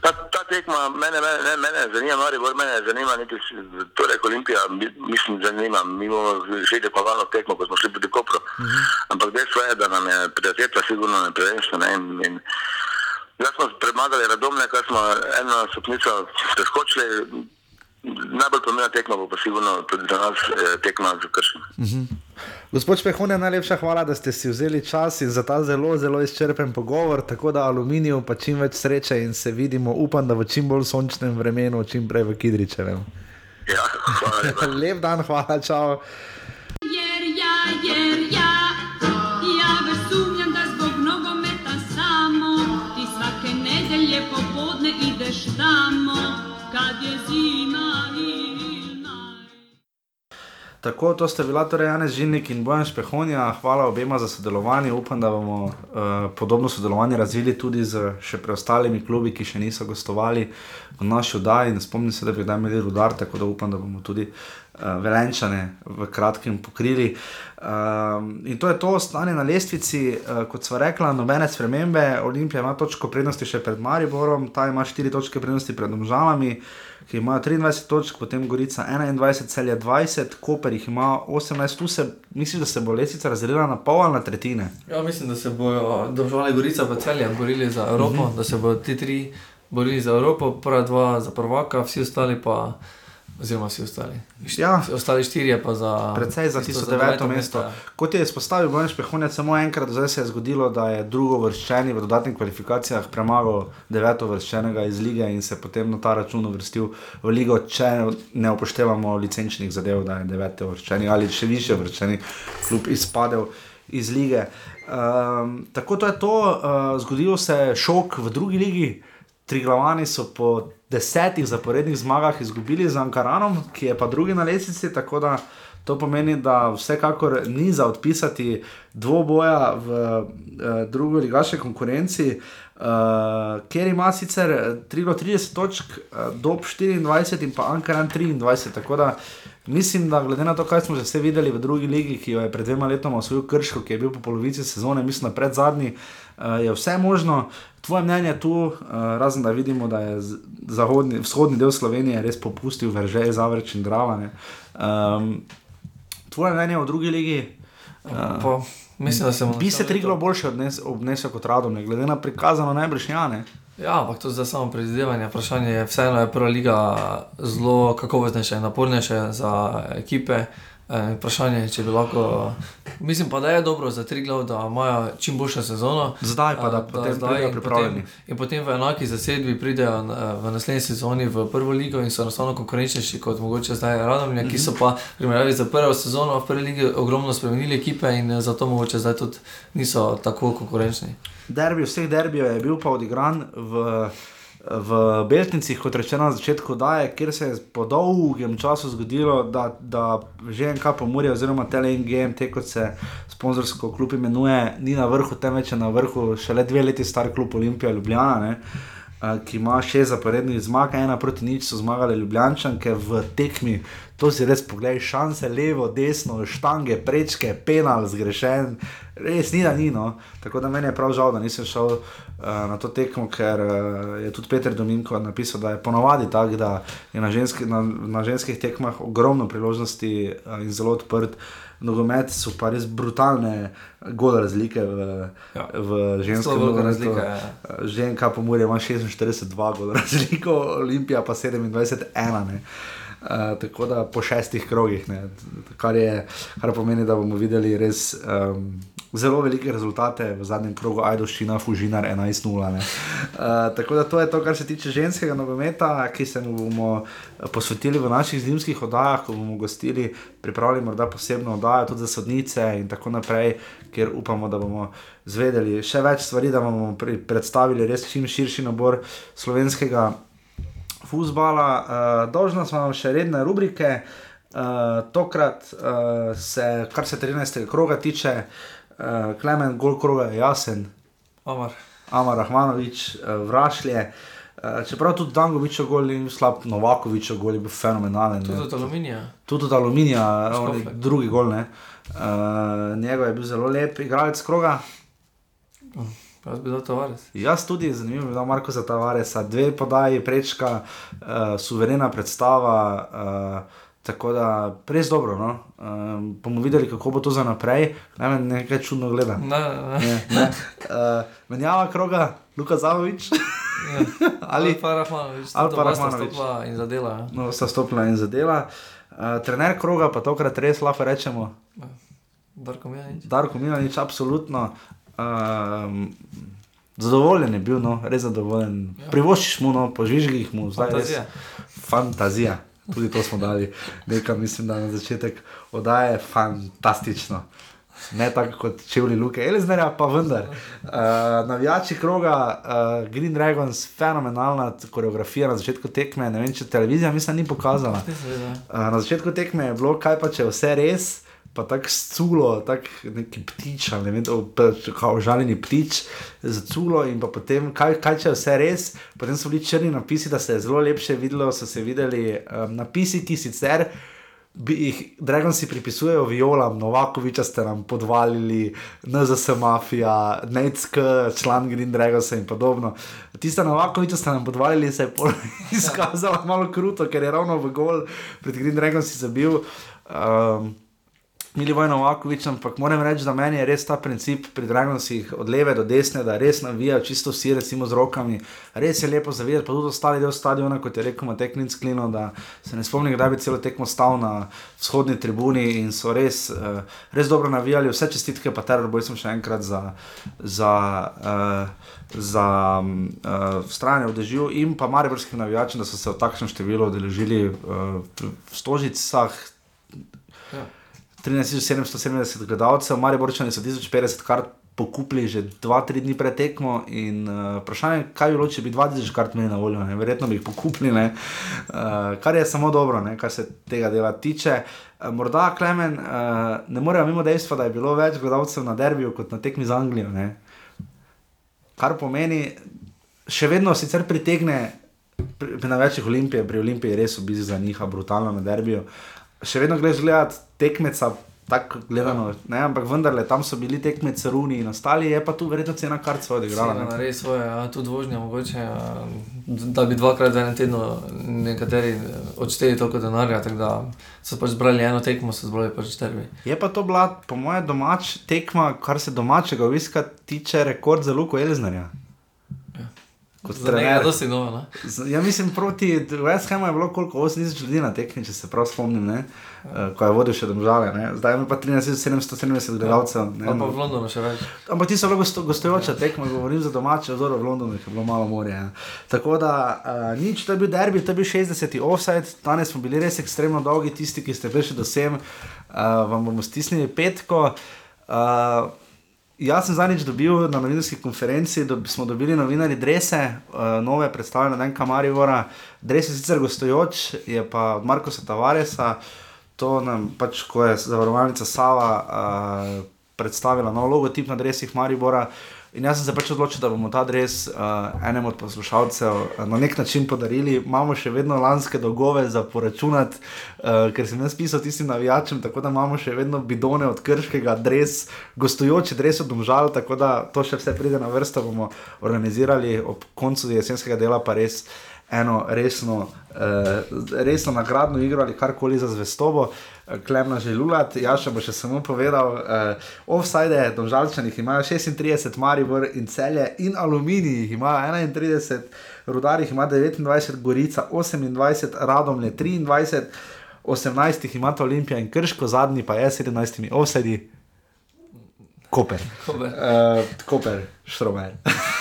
S12: Ta, ta tekma, mene, mene, ne, mene zanima, Maribor, mene zanima, niti s- torej Olimpija, mi- mislim, zanima, mi bomo že tekmovalno tekmo, ko smo šli proti Kopru. Uh -huh. Ampak dejstvo je, da nam je prioriteta sigurno na prvenstvo. Ne, in, in, Zdaj smo premagali Radomne, kar smo eno stopnico preskočili. Najbolj pomembna tekma bo pa sigurno tudi za nas eh, tekma z Krškim.
S7: Mhm. Gospod Špehone, najlepša hvala, da ste si vzeli čas in za ta zelo, zelo izčrpen pogovor. Tako da aluminiju pa čim več sreče in se vidimo, upam, da v čim bolj sončnem vremenu, čim prej v Kidričevem.
S12: Ja, hvala.
S7: Lep dan, hvala, čau. Tako, to sta bila torej Janez Žilnik in Bojan Špehonja. Hvala obema za sodelovanje. Upam, da bomo uh, podobno sodelovanje razvili tudi z še preostalimi klubi, ki še niso gostovali v naši oddaji. Spomnim se, da bi kdaj imeli rudar, tako da upam, da bomo tudi uh, velenčane v kratkem pokrili. Um, in to je to stanje na lestvici, uh, kot sva rekla, nobene spremembe. Olimpija ima točko prednosti še pred Mariborom, ta ima 4 točke prednosti pred Domžalami, ki imajo 23 točk, potem Gorica 21, celje 20, Koper jih ima 18. Tu se misliš, da se bo lestvica razdelila na pol ali na tretjine.
S8: Ja, mislim, da se bodo držali Gorica v celje, borili za Evropo, mm -hmm. da se bodo ti tri borili za Evropo, prva dva za prvaka, vsi ostali pa oziroma vsi ostali.
S7: Ja.
S8: Ostali štirje pa za.
S7: Predvsej za
S8: tisto
S7: tisto deveto mesto.
S8: ja.
S7: Kot je izpostavil Bojan Špehonec, samo enkrat zdaj se je zgodilo, da je drugo vrščeni v dodatnih kvalifikacijah premagal deveto vrščenega iz lige in se potem na ta račun uvrstil v ligo, če ne upoštevamo licenčnih zadev, da je deveto vrščeni ali še više vrščeni klub izpadel iz lige. Um, tako to je to, uh, zgodilo se je šok v drugi ligi. Triglavani so po desetih zaporednih zmagah izgubili z Ankaranom, ki je pa drugi na lestvici. Tako da to pomeni, da vsekakor ni za odpisati dvoboja v uh, drugi ligaški konkurenci, uh, kjer ima sicer 33 točk, uh, Dob 24 in pa Ankaran 23. Tako da mislim, da glede na to, kaj smo že vse videli v drugi ligi, ki jo je pred dvema letoma osvojil Krško, ki je bil po polovici sezone, mislim, da pred zadnji, uh, je vse možno. Tvoje mnenje je tu, uh, razen da vidimo, da je zahodni, vzhodni del Slovenije res popustil, vrže Zavrč in Drava. ne. Um, tvoje mnenje o drugi ligi? Uh,
S8: Pa, mislim, da se bomo
S7: Bi se Triglo boljše odnes, obnesel kot Radom, ne? glede na prikazano najbrž ja, ne.
S8: Ja, ampak to je zdaj samo predvidevanje. Vprašanje je, vseeno je prva liga zelo kakovostnejša in napornejša za ekipe. E, vprašanje je, če bi lahko. Mislim pa, da je dobro za tri glav, da imajo čim boljšo sezono.
S7: Zdaj pa, da
S8: A,
S7: potem pridejo
S8: in
S7: pripravljeni.
S8: Potem, in potem v enaki zasedbi pridejo na- v naslednji sezoni v prvo ligo in so enostavno konkurenčnejši kot mogoče zdaj Radomlje, ki so pa v primerjavi za prvo sezono v prvi ligi ogromno spremenili ekipe in eh, zato mogoče zdaj tudi niso tako konkurenčni.
S7: Derbi vseh derbijev je bil pa odigran v, v Beltincih, kot rečeno na začetku, daje, kjer se je po dolgem času zgodilo, da, da ŽNK Pomorje oziroma TLNGM, kot se sponzorsko klub imenuje, ni na vrhu, temveč je na vrhu šele dve leti star klub Olimpija Ljubljana. Ne? Ki ima šest zaporednih zmag, ena proti nič so zmagale Ljubljančanke v tekmi. To si res pogledaj, šanse levo, desno, štange, prečke, penal, zgrešen, res ni da ni. No. Tako da meni je prav žal, da nisem šel uh, na to tekmo, ker uh, je tudi Peter Dominko napisal, da je ponovadi tako, da je na, ženski, na, na ženskih tekmah ogromno priložnosti uh, in zelo odprt. Nogomet so pa res brutalne gole razlike v, ja. v ženskem nogometu.
S8: ja.
S7: Ženka Pomorje ima 46-2 gol razliko, Olimpija pa 27-1. ne. Uh, tako da po šestih krogih, ne, kar, je, kar pomeni, da bomo videli res um, zelo velike rezultate v zadnjem krogu, Ajdoščina, Fužinar 11-0. ne. Uh, tako da to je to, kar se tiče ženskega nogometa, ki se mu bomo posvetili v naših zimskih oddajah, ko bomo gostili, pripravili morda posebno oddajo tudi za sodnice in tako naprej, ker upamo, da bomo zvedeli še več stvari, da bomo predstavili res čim širši nabor slovenskega futbola. Uh, dolžna smo vam še redne rubrike. Uh, tokrat uh, se, kar se 13. kroga tiče, uh, Klemen, gol kroga je jasen.
S8: Amar.
S7: Amar Rahmanovič, uh, Vrašlje. Uh, čeprav tudi Dangovičev gol bil slab, Novakovičev gol je bil fenomenalen.
S8: Tudi od aluminija.
S7: Tudi od aluminija, je drugi gol. ne. Uh, njegov je bil zelo lep, igralec kroga.
S8: Jaz bi dal tovarec.
S7: Jaz tudi, zanimivo je, da Marko za Tavaresa, dve podaji, prečka, uh, suverena predstava. Uh, Tako da res dobro. No? Um, bomo videli, kako bo to za naprej. Ne, me nekaj čudno gleda.
S8: Ne, ne.
S7: ne, ne. Uh, menjava kroga, Luka Zavovič.
S8: Ali pa Rahmanovič,
S7: ali pa Rahmanovič.
S8: stopila in zadela. ja.
S7: No, sta stopila in zadela. Uh, trener kroga, pa tokrat res lahko rečemo.
S8: Darko Mijanič.
S7: Darko Milanič, absolutno. Um, zadovoljen je bil, no, res zadovoljen. Ja. Privoščiš mu, no, požvižgi jih mu, zdaj
S8: Fantazija.
S7: res. Fantazija. Tudi to smo dali, nekaj mislim, da na začetek oddaje fantastično. Ne tako kot čevlji Luke, Eliznerja, pa vendar. Uh, navijači kroga, uh, Green Dragons, fenomenalna koreografija na začetku tekme. Ne vem, če televizija mislim, ni pokazala. Uh, na začetku tekme je bilo, kaj pa če vse res, pa tako sculo, tako neki ptič, ali ne vem, o, kao žaljeni ptič z culo in potem, kaj, kaj če vse res, potem so bili črni napisi, da se je zelo lepše videlo, so se videli um, napisi, ki sicer. Bi jih Dragonci pripisujejo violam, Novakoviča ste nam podvalili, NZS Mafija, Neck, član Green Dragonsa in podobno. Tista Novakoviča ste nam podvalili, se je izkazala malo kruto, ker je ravno v gol pred Green Dragonsi zabil. Um, Milivoj Novakovič, ampak moram reči, da meni je res ta princip pri Dragonsih od leve do desne, da res navijajo čisto vsi, recimo z rokami. Res je lepo zavedati, pa tudi ostali del stadiona, kot je rekel Matej Klinsklino, da se ne spomnim, kdaj bi celo tekmo stal na vzhodni tribuni in so res, uh, res dobro navijali. Vse čestitke pa teror, boj sem še enkrat za. za uh, Za uh, stranje v dežju in pa mariborskim navijačem, da so se v takšnem številu udeležili uh, v Stožicah.
S8: Ja.
S7: 13.770 gledalcev, Mariborčani so 1050 kart pokupili že 2-3 dni pred tekmo. In uh, vprašanje je, kaj bi bilo, če bi 2000 kart imeli na voljo, ne? verjetno bi jih pokupili, uh, kar je samo dobro, ne? kar se tega dela tiče. Uh, morda Klemen, uh, ne moremo mimo dejstva, da je bilo več gledalcev na derbiju kot na tekmi z Anglijo. Ne? Kar pomeni, še vedno sicer pritegne. Pri, pri največjih olimpijah, pri olimpiji res obisk za njih, brutalno na derbiju. Še vedno greš gledati tekmeca, tako gledano, ne, ampak vendarle tam so bili tekmeci runi in ostali, je pa tu verjetno cena kar svoje odigrala. Ne.
S8: Res svoje, a tudi vožnja mogoče, a, da bi dvakrat v enem tednu nekateri eh, odšteli toliko denarja, tako da so pač zbrali eno tekmo, so zbrali pač derbi.
S7: Je pa to bila, po mojem, domač tekma, kar se domačega obiska tiče, rekord za Luko Elznerja. Kot
S8: Za
S7: trener.
S8: dosti novo, ne?
S7: Z- Ja, mislim, proti West Hamu je bilo koliko 8000 ljudi na tekmi, če se prav spomnim, ne? Uh, ko je vodil še domžale. Ne? Zdaj ima pa 13770 gledalcev. ne.
S8: Pa, pa v Londonu še več.
S7: Ampak ti so bili gosto, gostujoča tekma, govorim za domače, oziroma v Londonu je bilo malo morja. Ja. Tako da uh, nič, to je bil derbi, to je bil 60. offside, danes smo bili res ekstremno dolgi, tisti, ki ste prišli do sem, uh, vam bomo stisnili petko. Uh, Jaz sem zadnjič dobil na novinarski konferenci, da smo dobili novinarji drese, uh, nove predstavljene na NK Marivora. Dres je sicer gostujoč, je pa od Markoša Tavaresa, to nam pač, ko je zavarovalnica Sava uh, predstavila nov logotip na dresih Maribora. In jaz sem se pač odločil, da bomo ta dres uh, enemu od poslušalcev uh, na nek način podarili. Imamo še vedno lanske dolgove za poračunati, uh, ker sem jaz pisal tistim navijačem, tako da imamo še vedno bidone od krškega, dres, gostujoči dres od domžal, tako da to še vse pride na vrsto, bomo organizirali ob koncu jesenskega dela, pa res eno resno, uh, resno nagradno igro ali karkoli za zvestobo. Eh, Klemna že lulat, Jaša bo še samo povedal, uh, offside, domžalčanih imajo 36, Maribor in celje in aluminij imajo 31, rudarjih ima 29, Gorica 28, Radomlje 23, 18 jih imata Olimpija in Krško, zadnji pa je 17 offside. Koper.
S8: Koper.
S7: Uh, Koper, Štromer.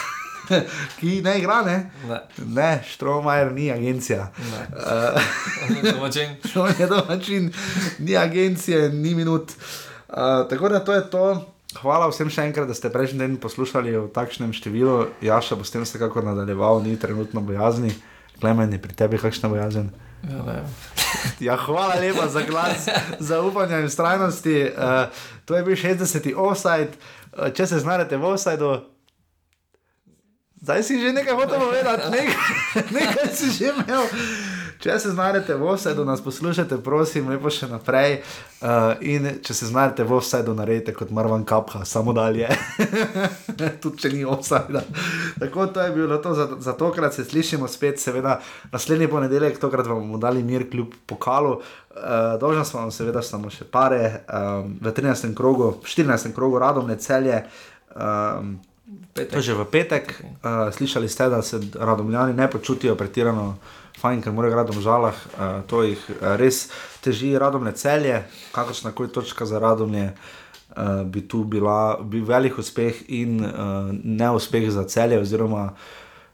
S7: Ki ne igra, ne?
S8: Ne.
S7: Ne, Štromer ni agencija.
S8: Ne.
S7: Uh,
S8: Domačin.
S7: To je domačin, ni agencije, ni minut. Uh, tako da to je to. Hvala vsem še enkrat, da ste prejšnji teden poslušali v takšnem številu. Jaša bo s tem vsekakor nadaljeval, ni trenutno bojazni. Klemen je pri tebi kakšna bojazen.
S8: Ja.
S7: Ja, hvala lepa za glas, za upanje in strajnosti. Uh, to je bil 60. offside. Uh, če se znajdete v offsideu, zdaj si že nekaj hotel povedati, nekaj, nekaj si že imel. Če se znajdete v offsideu, nas poslušajte, prosim, lepo še naprej. Uh, in če se znajdete v offsideu, naredite kot Marvan Kapha, samo dalje. Tudi če ni offside. Tako to je bilo to za, za tokrat, se slišimo spet, seveda naslednji ponedeljek, tokrat vam bomo dali mir kljub pokalu. Uh, Dolžna smo vam seveda samo še pare, um, v 13. krogu, 14. krogu radomne celje. Um, To je že v petek. Uh, slišali ste, da se radomljani ne počutijo pretirano fajn, ker morajo v žalah. Uh, to jih uh, res teži radomne celje, kakršna koli točka za radomlje. Uh, bi tu bila bi velik uspeh in uh, neuspeh za celje, oziroma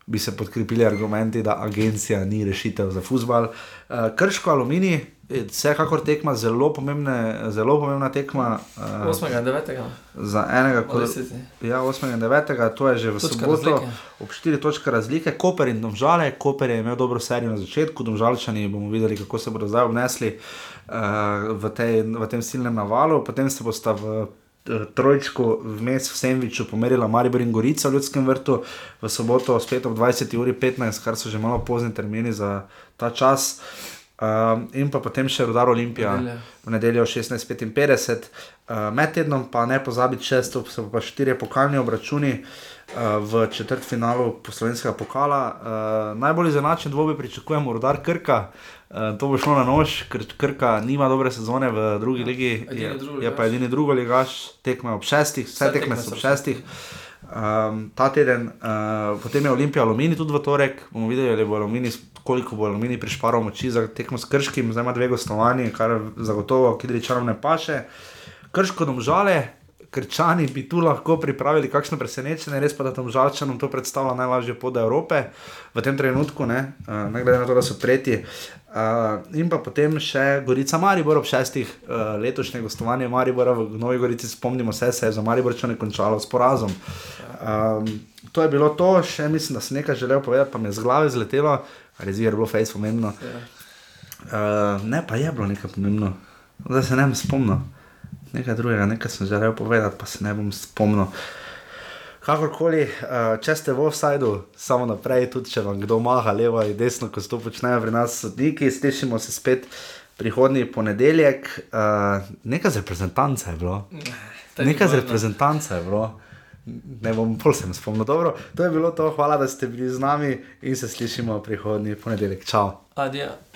S7: bi se podkrepili argumenti, da agencija ni rešitev za futbal. Uh, Krško aluminij, vsekakor tekma, zelo, pomembne, zelo pomembna tekma. Uh,
S8: 8. in 9.
S7: Za enega,
S8: Od deseti.
S7: ja, 8. in 9. to je že v
S8: Točka
S7: soboto,
S8: razlike.
S7: ob 4 točke razlike, Koper in Domžale. Koper je imel dobro serijo na začetku, Domžalčani bomo videli, kako se bodo zdaj obnesli uh, v, tej, v tem silnem navalu, potem se bosta v eh, Trojčku vmes v Semviču pomerila Maribor in Gorica v Ljudskem vrtu, v soboto spet ob 20.15, kar so že malo pozni termini za ta čas. Um, in pa potem še Rudar Olimpija v nedeljo 16:55. Uh, med tednom pa ne pozabiti šesto, so pa štirje pokalni obračuni uh, v četrtfinalu poslovenskega pokala. Uh, najbolj izenačen dvoboj pričakujemo Rudar Krka. Uh, to bo šlo na nož, ker Krka nima dobre sezone v drugi ligi,
S8: edini
S7: je,
S8: drugi
S7: je pa edini drugo ligaš, tekme ob šestih, vse,
S8: Vse
S7: tekme
S8: tekme
S7: so ob šestih. Um, ta teden, uh, potem je Olimpija Alumini tudi v torek, bomo videli, ali bo Alumini, koliko bo Alumini prišparal moči za tekmo s Krškim, zdaj ima dve gostovanji, kar zagotovo Kidričanom ne paše. Krško domžale, Krčani bi tu lahko pripravili kakšno presenečenje, res pa da tam žalčanom to predstavlja najlažje pod Evrope v tem trenutku, ne, uh, ne glede na to, da so tretji. Uh, in pa potem še Gorica Maribor ob šestih uh, letošnje gostovanje Maribora v Novi Gorici, spomnimo se, se je za Mariborčane končalo s porazom. Um, to je bilo to, še mislim, da sem nekaj želel povedati, pa mi je z glave zletelo, kar je bilo fejs pomembno. Uh, ne, pa je bilo nekaj pomembno, zdaj se ne bom spomnil. Nekaj drugega, nekaj sem želel povedati, pa se ne bom spomnil. Kakorkoli, uh, če ste v offsajdu, samo naprej, tudi če vam kdo maha levo ali desno, ko to počnejo pri nas sodniki, slišimo se spet prihodnji ponedeljek. Uh, nekaj z reprezentance je bilo.
S8: je
S7: Nekaj z reprezentance je bilo. Ne bom pol sem spomnil. Dobro, to je bilo to. Hvala, da ste bili z nami in se slišimo prihodnji ponedeljek. Čau!
S8: Adijo.